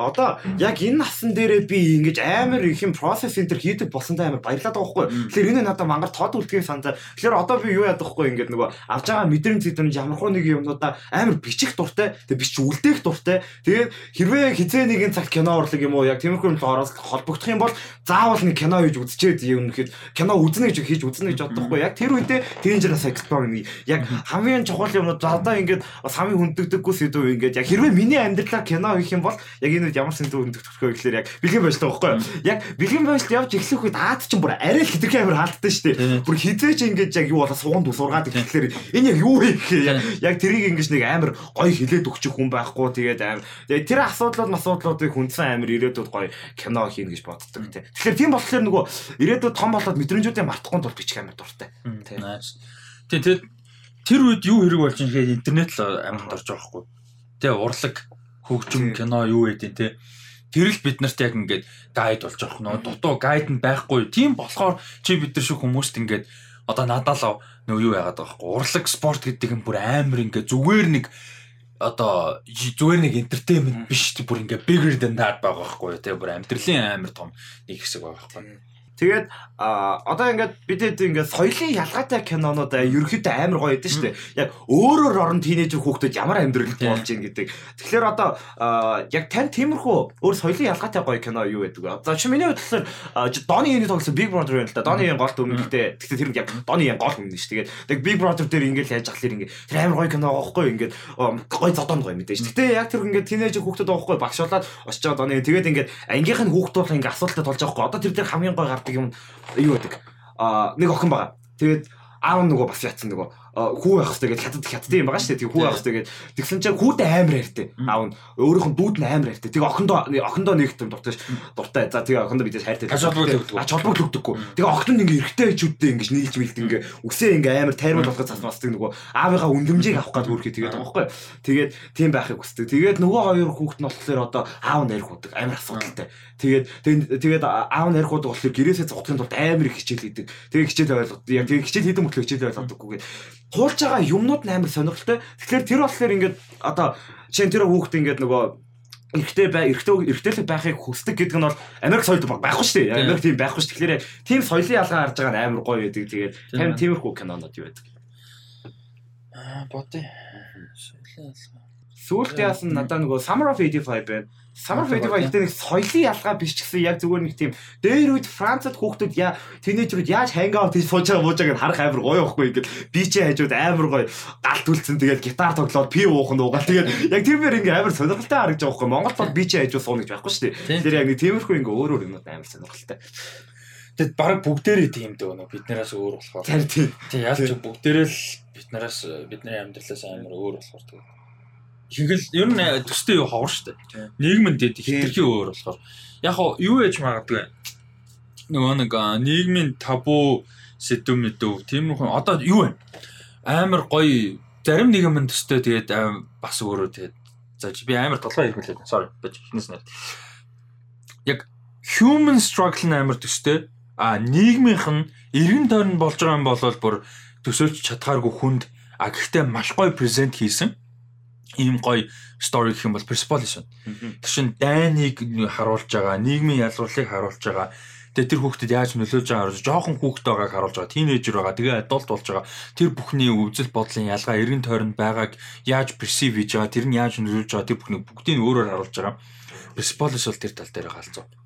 одоо яг энэ насан дээрээ би ингэж амар их юм процесс энэ төр хийдэг болсондоо амар баярлаад байгаа байхгүй. Тэгэхээр энэ надад мангар тод үлдгийн санаа. Тэгэхээр одоо би юу яадаг байхгүй ингэж нөгөө авж байгаа мэдрэмж зэдвэр ямархуу нэг юмнуудаа амар бичих дуртай. Тэгээ биш үлдээх дуртай. Тэгээд хэрвээ хизээ нэгэн цаг кино урлаг юм уу яг тиймэрхүү юм ороос холбогдох юм бол заавал нэг кино хийж үзчихэд юм нэхэд кино үзнэ гэж хийж үзнэ гэж боддог байхгүй. Яг тэр үедээ Dangerous Explore яг хамгийн чухал юмнууд одоо ингэж бас хамгийн хүндэгдэггүй сэдв ингэж яг хэрвээ миний амьдралаар кино хийх юм бол яг энэ ямар сэндүү өндөг төрхөө гэхлээр яг бэлгийн таа байхгүй юу? Яг бэлгийн байшлт явж эхлэх үед аад чинь бүр арай л хитрхи амир хаалттай шүү дээ. Бүр хизээч ингэж яг юу болоо суганд сургаад ирэхлээр энэ яг юу гэх яг тэрийг ингэж нэг амир гоё хилээд өгчих хүн байхгүй тэгээд амир тэр асуудлууд асуудлуудыг хүндсэн амир ирээдүйд гоё кино хийн гэж боддог тий. Тэгэхээр тийм болохоор нөгөө ирээдүйд том болоод мэдрэмжүүдээ мартахгүй тул бичих амир дуртай. Тий. Тэгээд тэр үед юу хэрэг болж байгаа гэхээр интернет л амьд орж байгаа хгүй. Тэгээ урлаг хөгжим кино юу гэдэг те. Тэр л бид нарт яг ингээд гайд болж байгаа нөө. Дутуу гайд нь байхгүй. Тийм болохоор чи бид нар шиг хүмүүст ингээд одоо надад нөө юу яагаад байгаа байхгүй урлаг спорт гэдэг нь бүр амар ингээд зүгээр нэг одоо зүгээр нэг entertainment биш. Бүр ингээ bigger than that байгаа байхгүй тий бүр амьдралын амар том нэг хэсэг байгаа байхгүй Тэгээд одоо ингээд бидэд ингээд соёлын ялгаатай кинонууд ерөөхдөө амар гоё байдаг шүү дээ. Яг өөрөөр орон тийнейжер хүүхдүүд ямар амьдралд болж ийн гэдэг. Тэгэхээр одоо яг тань тиймэрхүү өөр соёлын ялгаатай гоё кино юу байдаг вэ? За чи миний бодлоор Donnie Yen тоглосон Big Brother байна л да. Donnie Yen гол гэхдээ гэхдээ тэр яг Donnie Yen гол хүн шүү. Тэгээд яг Big Brother дээр ингээд яаж ахлаар ингээд тэр амар гоё кино байхгүй ингээд гоё зодон гоё мэдээж. Гэхдээ яг тэр ингээд тийнейжер хүүхдүүд байгаа байхгүй багшуулаад очиж байгаа Donnie тэгээд ингээд ангийнх нь хүүхдүүд ингээд асуултад толж байгаа байхгүй. Одоо тэр дээр хамгийн гоё гардаг юм юу гэдэг а нэг охин байгаа. Тэгээд аав нөгөө бас яатсан нөгөө хүү байх хэрэгтэй гэж хятад хятад юм байгаа шүү дээ. Тэг хүү байх хэрэгтэй гэж тэгсэн чинь хүүдээ амар хайртай. Аав нь өөрийнх нь дүүд нь амар хайртай. Тэг охиндоо охиндоо нэгт дуртай ш. Дуртай. За тэгээ охиндоо бидээс хайртай. Ач холбогддог. Ач холбогддоггүй. Тэгээ охид нь ингээ эргэтэй хажуудтай ингээ нийлж мэлд ингээ үсээ ингээ амар тайрмал болгож засмасдаг нөгөө аавынхаа үндэмжийг авах гад хөөрхий тэгээд байгаа байхгүй. Тэгээд тийм байхыг хүсдэг. Тэгээд нөгөө хоёр хүүхэд нь болохоор одоо аав нь ярих удаг амар асуудалтай. Тэгээд тэгээд аав нь ярих удаг болохоор гэрээсээ зогтохын тулд амар их хичээл хийдэг. Тэгээд хичээл ойлгоод яг тэгээд хичээл хийдэг мөртлөө хичээл ойлгодоггүйгээд хуулж байгаа юмнууд нь амар сонирхолтой. Тэгэхээр тэр болохоор ингээд одоо жишээ тэр хүүхд ингээд нөгөө эрэгтэй бай эрэгтэй эрэгтэйлэг байхыг хүсдэг гэдэг нь бол Америк соёлд байхгүй шүү дээ. Америк тийм байхгүй шүү. Тэгэхээр тийм соёлын ялгаа харж байгаа нь амар гоё байдаг. Тэгээд тань тиймэрхүү кинонод юу байдаг. Аа бодё. Соёлын ялгаа. Сүүлд яасан надаа нөгөө Summer of 85 байна. Summer 85 гэдэг нэг соёлын ялгаа биш ч гэсэн яг зүгээр нэг тийм дээр үед Францад хүүхдүүд яа тинейжрүүд яаж хангаут хийж сууж байгаа мууж байгааг харах амар гоё байхгүй ингээд бичээ хажууд амар гоё галт үлдсэн тэгээд гитар тоглоод пи уух нь угаал тэгээд яг тэрээр ингээ амар сонирхолтой харагдаж байгаа байхгүй Монгол бол бичээ хажууд сууна гэж байхгүй шүү дээ. Тэр яг нэг тиймэрхүү ингээ өөр өөр юмнууд амар сонирхолтой. Тэгэд баг бүгдээрээ тийм дээ нөө биднээс өөр болохоор. Тэр тийм. Тэг ялч бүгдээрээ л биднээс бидний амьдралаас амар өөр болохоор тэг. Ихэнх л ер нь төстэй юу ховор штэ. Нийгмэнд дэд хитрхи өөр болохоор. Яг хоо юу ээж магадгүй. Нөгөө нэг нийгмийн табу сэдв мэдв тиймэрхүү одоо юу вэ? Амар гоё зарим нийгмийн төстэй тэгээд бас өөрөө тэгээд за би амар толгой хэлмэлээ. Sorry. Би хинээс нэр. Яг human struggle амар төстэй а нийгмийнх нь эргэн тойрон болж байгаа юм бол бүр төсөөлж чадхааргүй хүнд а гэхдээ маш гоё презент хийсэн ийм гоё стори гэх юм бол Persepolis байна. Тэр чин дайныг харуулж байгаа, нийгмийн ялгууллыг харуулж байгаа. Тэгээ тэр хүүхдэд яаж нөлөөлж байгааг харуулж, жоохон хүүхэд байгааг харуулж байгаа, тийнейжер байгаа, тэгээ адулт болж байгаа. Тэр бүхний өвзөл бодлын ялгаа эргэн тойронд байгааг яаж perceive хийж байгаа, тэр нь яаж нөлөөлж байгаа, тэр бүхний бүгдийг өөрөөр харуулж байгаа. Persepolis бол тэр тал дээр галзуу.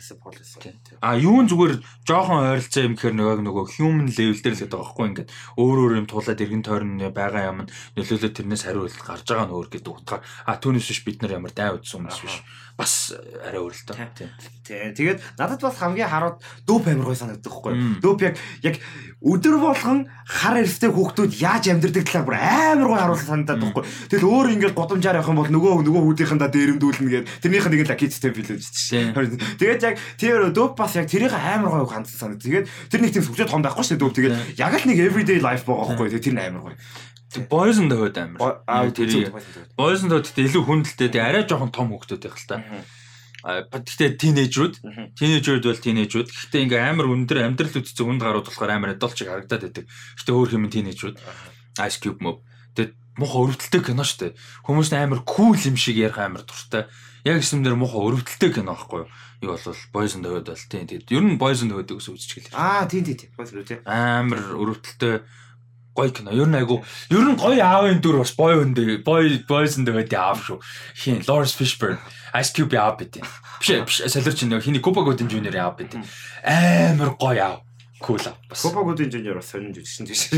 Persepolis. А юун зүгээр жоохон ойролцоо юм гэхэр нөгөө нөгөө human level дээр л гэдэг байгаа байхгүй ингээд өөр өөр юм туулаад эргэн тойрон байгаа юм нөлөөлөд тэрнээс хариулт гарч байгаа нь өөр гэдэг утгаар. А түүнээс биш бид нар ямар дай удсан хүмүүс биш бас арай өөр л тоо. Тий. Тэгээд надад бас хамгийн хараад дүүп амир гой санагддаг байхгүй. Дүүп яг яг өдөр болгон хар эрстэй хүүхдүүд яаж амьдэрдэг талаар бүр амар гой харуулсан санагдаад байхгүй. Тэгэл өөр ингээд годамжаар явах юм бол нөгөө нөгөө хүүдийнхэндээ дээрэмдүүлнэ гээд тэрнийх нь нэг л акицтэй билээ шүү дээ. Тэгээд яг тэр дүүп бас яг тэрийг амар гой хандсан санагдав. Тэгээд тэр нэг тийм сүлжээ том байхгүй шүү дээ дүүп. Тэгээд яг л нэг everyday life байгаа байхгүй. Тэр нь амар гой. Boys and Hood амар. Тэр Boys and Hood гэдэг илүү хүндэлтэй тэгээ арай жоохон том хүүхдүүд байх л та. Гэхдээ тинейжрүүд, тинейжрүүд бол тинейжрүүд. Гэхдээ ингээ амар өндөр амьдрал үтцэг үнд гарууд болохоор амар adult шиг харагдаад байдаг. Гэхдээ өөр хэм тинейжрүүд. Ice Cube мөв. Тэгээд муухай өрөвдөлтэй кино штэ. Хүмүүс амар кул юм шиг ярих амар дуртай. Яг юмдэр муухай өрөвдөлтэй кино байхгүй юу? Юу бол Boys and Hood бол тийм. Тэгээд ер нь Boys and Hood-ийг үзчихлээ. Аа тийм тийм. Boys and Hood. Амар өрөвдөлтэй гоё кино. Ер нь айгу ер нь гоё аавын дүр бас бой өндөө бой бойсон дэвэд аав шүү. Хин Lawrence Fishburne, Ice Cube аав бит. Биш биш солирч нөө хиний Cuba Gooding Jr аав бит. Амар гоё аав. Cool аав. Cuba Gooding Jr бас сонин жижигшин тийш.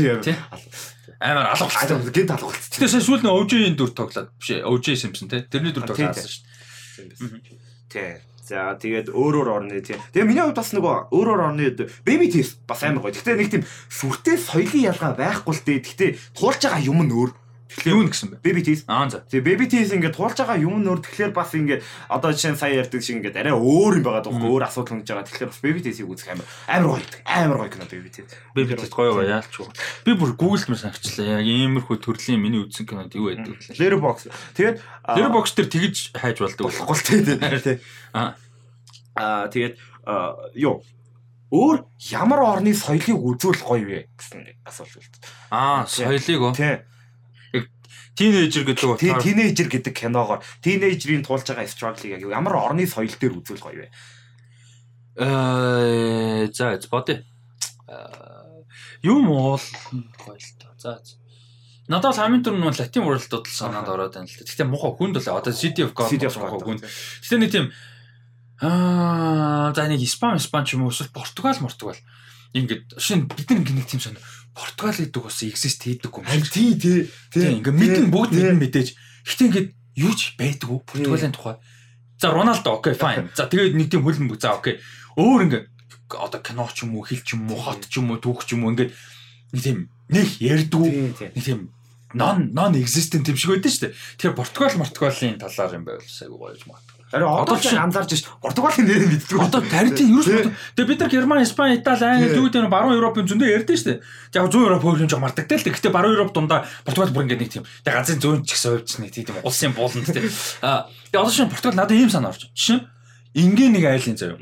Амар алга болчихсон. Гинт болчихсон. Гэтэ сая сүүл нөө OJ-ийн дүр тоглоод биш OJ Simpson те. Тэрний дүр тоглоод шүү дээ. Тий. За тэгээд өөрөөр орны тийм. Тэгээ миний хувьд бас нөгөө өөрөөр орны baby teeth бас амар гоё. Гэхдээ нэг тийм сүртэй соёлын ялгаа байхгүй л дээ. Гэхдээ туулж байгаа юм нь өөр. Тэгэхээр юу гэсэн бэ? Baby teeth. Аа за. Тэгээ baby teeth ингээд туулж байгаа юм нь өөр. Тэгэхээр бас ингээд одоо жишээ нь сая ярьдаг шиг ингээд арай өөр юм байгаа даа. Өөр асуудал хөнгөж байгаа. Тэгэхээр бас baby teeth-ийг үзэх амар амар гоё. Амар гоё кино baby teeth. Baby teeth гоё гоё яалч уу. Би бүр Google мөр санагчлаа. Яг иймэрхүү төрлийн миний үзсэн кинод юу байдаг вэ? Letterboxd. Тэгээд Letterboxd дээр тэгж хайж болдог болохгүй тийм. Аа Аа тэгээд юу өөр ямар орны соёлыг үзүүл гоё вэ гэсэн асуулт. Аа соёлыг оо. Тий. Тинейжер гэдэг утгаар тинейжер гэдэг киногоор тинейжерийн туулж байгаа struggle-ыг яг ямар орны соёл дээр үзүүл гоё вэ? Э за бодё. Юм уул гоё л та. За Надад хамгийн түрүү нь Latin World-д л санаад ороод байна л та. Гэхдээ муухай хүнд л одоо City of God муухай хүнд. Гэхдээ нэг тийм Аа за нэг Испани Испани ч юм уу эсвэл Португал Португал ингээд шин бид нэг тийм сонь Португал гэдэг бас exist хийдэг юм шиг. Тий, тий, тий. Ингээд мэдэн бүгд мэдэн мэдээж. Гэтэ ингээд юу ч байдаг уу Португалийн тухай. За Роналдо окей fine. За тэгээд нэг тийм хөлн за окей. Өөр ингээд одоо кино ч юм уу, хэл ч юм уу, хот ч юм уу, түүх ч юм уу ингээд нэг тийм нэг ярьдгүү. Нэг тийм non non existent юм шиг байдаг шүү дээ. Тэгэхээр Португал Португалийн талаар юм байвал сайгүй гоё юм байна. Харин одоо ч анзаарч ш Португалийн нэрийг мэддэг. Одоо таритын ерөөс тэгээ бид нар Герман, Испани, Итали, Англи юу гэдэг нь баруун Европын зөндөө ярьдэн штэ. Яг 100 Европ хөрөмж жоо мартагтай л. Гэхдээ баруун Европ дундаа Португал бүр ингэ нэг тийм. Тэгээ ганцын зүүн ч гэсэн хувьч нэг тийм улсын бууланд тий. Аа тэгээ одоо шин Португал надад ийм санаа орж. Жишээ ингийн нэг айлын заяа.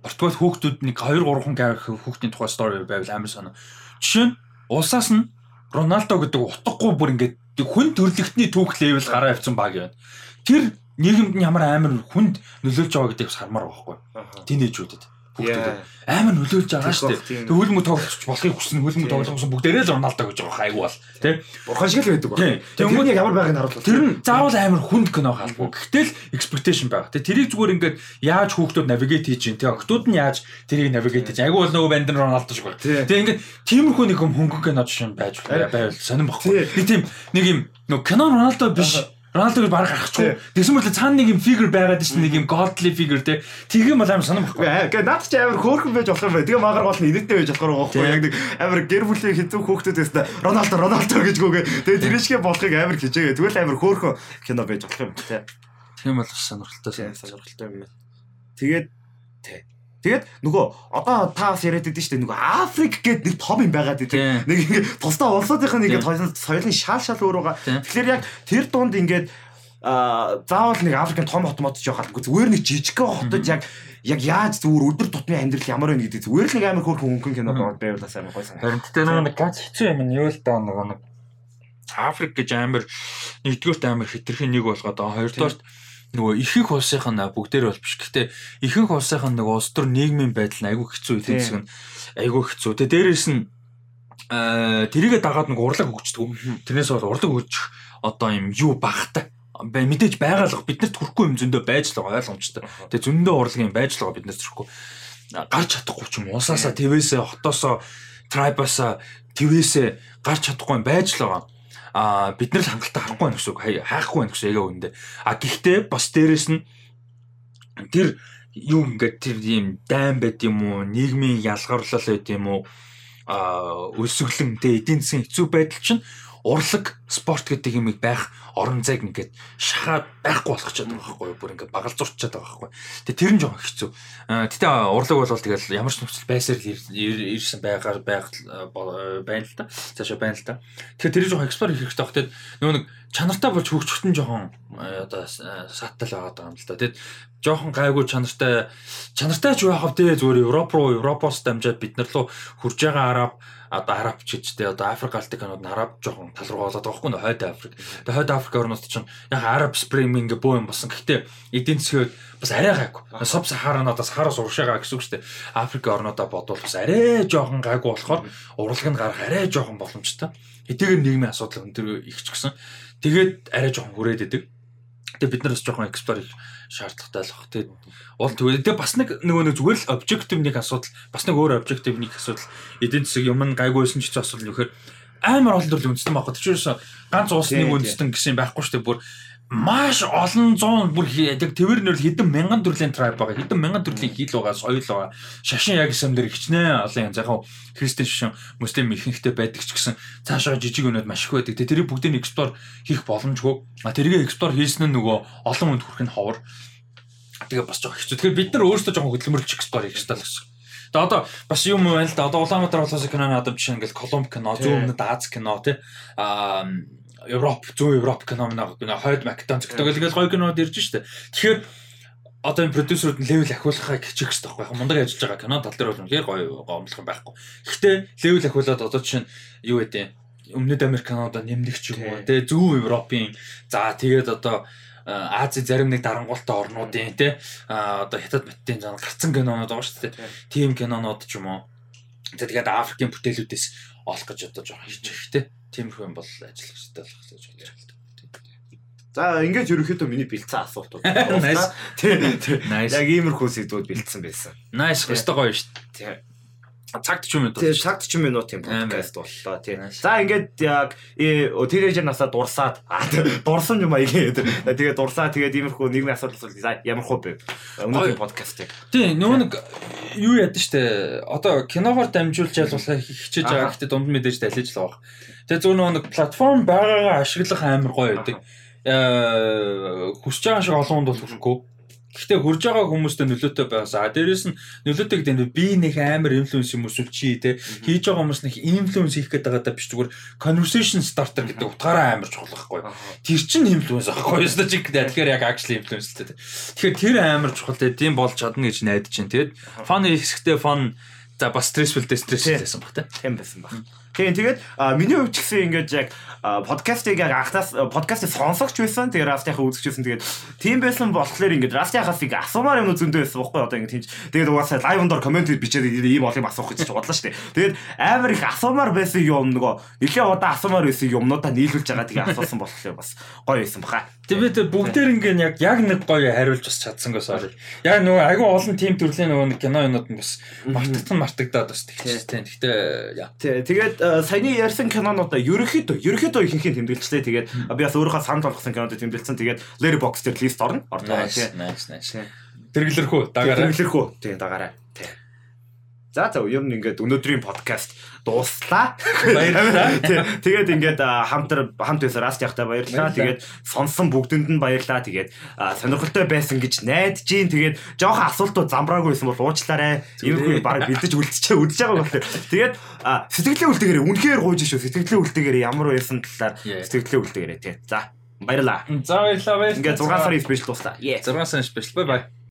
Португал хүүхдүүд нэг 2 3 хүн хүүхдийн тухай стори байвал амар санаа. Жишээ нь улсаас нь Роналдо гэдэг утгагүй бүр ингээд хүн төрлөختний түүх левел гараа авсан баг юм. Тэр нийгэмд нь ямар амар хүнд нөлөөлж байгаа гэдгийг бас хармаар байгаа байхгүй. Тинейжүүдэд. Хүүхдүүд амар нөлөөлж байгаа шүү дээ. Тэг хөлмө тоглож болохыг хүссэн хөлмө тоглох гэсэн бүгдээрээ л Роналдо гэж байгаа айгу бол тий. Бурхан шиг л байдаг байна. Тэр нь яг ямар байгааг нь харуулдаг. Тэр нь заавал амар хүнд кино хаалгүй. Гэхдээ л expectation байгаа. Тэг тэрийг зүгээр ингээд яаж хүүхдүүд navigate хийж чинь тий. Октод нь яаж тэрийг navigate хийж айгу бол нөгөө банд нь Роналдо шиг. Тий. Тэг ингээд тиймэрхүү нэг юм хөнгөн кино жишээ байж байвал сонирн Тий. баггүй. Нэг тийм нэг юм нөгөө кино Роналдо биш. Роналдог баг гарахгүй. Тэгсэн мэт цаана нэг юм фигюр байгаад шүү дээ. Нэг юм godly figure те. Тэгэн бол амар сонирн баггүй. Гэ наад чи амар хөөрхөн байж болох юм байна. Тэгээ магаар гол нь инээдтэй байж болох байгаа байхгүй яг нэг амар гэр бүлийн хэцүү хүүхдүүд байсан. Роналдо Роналдо гэж гүгээ. Тэгээ тэрийшгээ болохыг амар хичээгээ. Тэгвэл амар хөөрхөн кино байж болох юм тий. Тийм бол сонирхолтой сонирхолтой юм байна. Тэгээд. Тэгээд нөгөө одоо та бас яриад байдсан шүү дээ нөгөө Африк гэдэг нэг том юм байгаад байдаг. Нэг ингэ тусдаа улсуудынх нь ингээд соёлын шал шал өөр байгаа. Тэгэхээр яг тэр дунд ингээд а заавал нэг Африкийн том хот мод ч явах албагүй зүгээр нэг жижигхэн хотод яг яг яаж зүгээр өдөр тутмын амьдрал ямар вэ гэдэг зүгээр л нэг амар хөөрхөн хөнгөн кино байвал бас амар гой санагдав. Харин тэ нөгөө нэг ганц хэцүү юм нь юу л даа нөгөө нэг Африк гэж амар нэгдүгээрт амар хитрхийн нэг болгоод байгаа. Хоёрдугаарт нөгөө ихэнх улсынх нь бүгдээр бол биш. Гэхдээ ихэнх улсынх нь нөгөө улс төр нийгмийн байдал нь айгүй хэцүү эдийн засаг нь айгүй хэцүү. Тэгээ дээрэс нь аа тэрийгэ дагаад нэг урлаг өгчдөг. Тэрнээс бол урлаг өгчих одоо юм юу багтай мэдээж байгалах биднэрт хүрхгүй юм зөндөө байж л байгаа ойлгомжтой. Тэгээ зөндөө урлагийн байж л байгаа биднэрт хүрхгүй. Гарч чадахгүй ч юм уусаасаа твээсээ хотоосоо трайбасаа твээсээ гарч чадахгүй юм байж л байгаа. А бид нар л хангалттай харахгүй байх хай- хайхгүй байх гэсэн яг үндэ. А гэхдээ бас дээрэс нь тэр юу ингээд тэр ийм дайм байд юм уу нийгмийн ялгарлал байд юм уу а өсөглөн тэ эдийн засгийн хэцүү байдал чинь урлаг спорт гэдэг юм байх орон зайг ингээд шахаад байхгүй болгочод байгаа байхгүй юу бүр ингээд багалзуурчаад байгаа байхгүй. Тэгээ тэр нь жоохон хэцүү. Тэгтээ урлаг бол тэгэл ямар ч нөхцөл байсаар ирсэн байгаар байх байна л та. Цаашаа байна л та. Тэгэхээр тэр жоохон экспор хийх хэрэгтэй баг. Тэгээд нөгөө нэг чанартай болж хөгжөхтөн жоохон э, одоо э, саатал байгаа юм л да. Тэгээд жоохон гайгүй чанартай чанартай ч байх вэ зүгээр Европ руу Европоос дамжаад бид нар руу хурж байгаа араб одоо араб ч гэж тэ одоо Африк алтыг канууд нь араб жоохон тал руу болоод байгаа хгүй нөө хойд Африк. Тэгээ хойд Африк орнууд чинь яг араб спринг ингээ бөө юм болсон. Гэхдээ эдийн засгийн бас арай гайгүй. Суб сахарануудаас хараас уршаагаа гэсэн үг шүү дээ. Африк орнуудаа бодвол бас арай жоохон гайгүй болохоор урлаг нь гарах арай жоохон боломжтой. Хэдийгээр нийгмийн асуудал өндөр их ч гэсэн тэгээд арай жоохон хүрээд идэг. Тэгээ бид нараас жоохон экспор их шаардлагатай л баг. Тэгээд уул тэгвэл тэгээ бас нэг нөгөө нэг зүгээр л объектив нэг асуудал бас нэг өөр объектив нэг асуудал эдийн засаг юм гайгүйсэн ч гэсэн асуудал вэхээр амар олон төрлийн үндэстэн байхгүй. Тэвчээрээс ганц улс нэг Тийм, тийм. үндэстэн гэсэн байхгүй шүү дээ. Бүр маш олон зуун бүр яг тэрвэр нэр хэдэн мянган төрлийн tribe байгаа. Хэдэн мянган төрлийн хил байгаа, соёл байгаа. Шашин яг юм дээр хичнээн олон янз яг хав христэн шашин, муслим ихэнхтэй байдаг ч гэсэн цаашаа жижиг өнөд маш их байдаг. Тэгээ тэрийг бүгдийг экспор хийх боломжгүй. А тэрийг экспор хийсэн нь нөгөө олон хүнд хүрэх нь ховор. Тэгээ бас жоохон хэцүү. Тэгэхээр бид нар өөрсдөө жоохон хөдөлмөрлөж экспор хийх хэрэгтэй гэсэн. Тэгээ одоо бас юм байна л да. Одоо Улаанбаатар улсын киноны одоо жишээ ингээл Колумб кино, зүүн өмнөд Аз кино тий. Аа Европ, зүүн Европ кино нэг хойд Македон зөгтөг л гоё кинод ирж штэ. Тэгэхээр одоо энэ продюсерууд нь левел ахиулахыг хичээх хэрэгтэй байхгүй яг мундаг ажиллаж байгаа кино тал дээр бол үнэхээр гоё гомдлох юм байхгүй. Гэхдээ левел ахиулаад одоо жишээ нь юу гэдэг өмнөд Американуудаа нэмдэг ч юм уу тий зүүн Европын за тэгээд одоо Ази зарим нэг дарангуултай орнуудын тий одоо хятад баттын зан гарцсан кинонууд байгаа шүү дээ. Тим кинонууд ч юм уу. Тэгээд Африкийн бүтээлүүдээс олох гэж одоо жоохон хичээх тий. Тиймэрхүү юм бол ажиллах хэрэгтэй болох гэж бодож байна. За ингээд ерөнхийдөө миний бэлдсэн асуултууд. Nice. Тий. тий. Nice. Яг иймэрхүү сэдвүүд бэлдсэн байсан. Nice, өстой гоё шүү дээ. Цагт ч юм уу. Тэгээ цагт ч минутын Амар. подкаст боллоо тий. Nice. За ингээд яг тeenager насаа дурсаад аа, дурсан юм аяа. Тэгээ дурсаа тэгээд иймэрхүү нийгмийн асуудал асуулт за ямар хөө бэ? Өнөөдрийн подкастыг. Тий, нөгөө нэг юу яд штэ. Одоо киногоор дамжуулж ялгуулах хичээж байгаа гэхдээ дунд мэдээж далиж л байгаа. Тэгээ зөв нэг платформ байгаагаа ашиглах амар гоё байдаг. Аа хүсэж байгаа шиг олон хүнд бол хүрэхгүй. Гэхдээ хурж байгаа хүмүүстэй нөлөөтэй байгаасаа. Дээрээс нь нөлөөтэй гэдэг нь би нэг амар инфлюенс юм эсвэл чи те хийж байгаа хүмүүс нэг инфлюенс хийх гэдэг байгаа биш зүгээр conversation starter гэдэг утгаараа амар чухал байхгүй. Тэр чинь инфлюенс аахгүй юу? Чи тэгэхээр яг actually influence л дээ. Тэгэхээр тэр амар чухал дээ. Тийм болж чадна гэж найдаж чинь тэгээд фан хэсэгтээ фан за бас дээ стрессфул байсан баг те. Тийм байсан баг. Тийм тэгээд миний хувьд ч гэсэн ингээд яг подкастыг яг анхнаас подкастыг сонсогч байсан. Тэгээд Rust-ийнхаа үзэж байсан. Тэгээд тийм байсан болохоор ингээд Rust-ийнхаас их асуумаар юм зөндөө байсан байхгүй одоо ингээд тийч. Тэгээд угаасаа лайвн дор коммент бичээд ийм юм асуух гэж бодлоо шүү дээ. Тэгээд амар их асуумаар байсан юм нөгөө нэлээ удаа асуумаар байсан юмнуудаа нийлүүлж байгаа тэгээд асуусан болохоор бас гоё байсан баха. Тэгээд бүгдээр ингээд яг яг нэг гоё хариулж бас чадсангүй sorry. Яг нөгөө айгүй олон тим төрлийн нөгөө нэг кино юмуд нь бас мартагдсан мартагдаад бас тэгчих тийм. Гэхдээ яа. Тэгээд саяны ярьсан кинонуудаа ерөнхийдөө ерөнхийдөө ихэнх нь тэмдэглэжтэй. Тэгээд би бас өөрийнхөө санд болгосон кинод тэмдэглэсэн. Тэгээд Letterboxd дээр лист орно. Орно. Тэргэлэрхүү дагаараа. Тэргэлэрхүү тий дагаараа. За за ер нь ингээд өнөөдрийн подкаст дууслаа. Баярлалаа. Тэгээд ингээд хамт хамт байсан раст явахтай баярлалаа. Тэгээд сонсон бүгдэнд нь баярлалаа. Тэгээд сонирхолтой байсан гэж найдаж гин. Тэгээд жоохон асуултууд замбраагүй байсан бол уучлаарай. Иймэрхүү баг бэлдэж үлдчихээ үлдэж байгаа болохоор. Тэгээд сэтгэлээ үлдээгээрээ үнэхээр гуйж шүү. Сэтгэлээ үлдээгээрээ ямар байсан талаар сэтгэлээ үлдээгээрээ тий. За баярлалаа. За баярлалаа. Ингээд 6 сарын спешиал дуслаа. 6 сарын спешиал. Бай бай.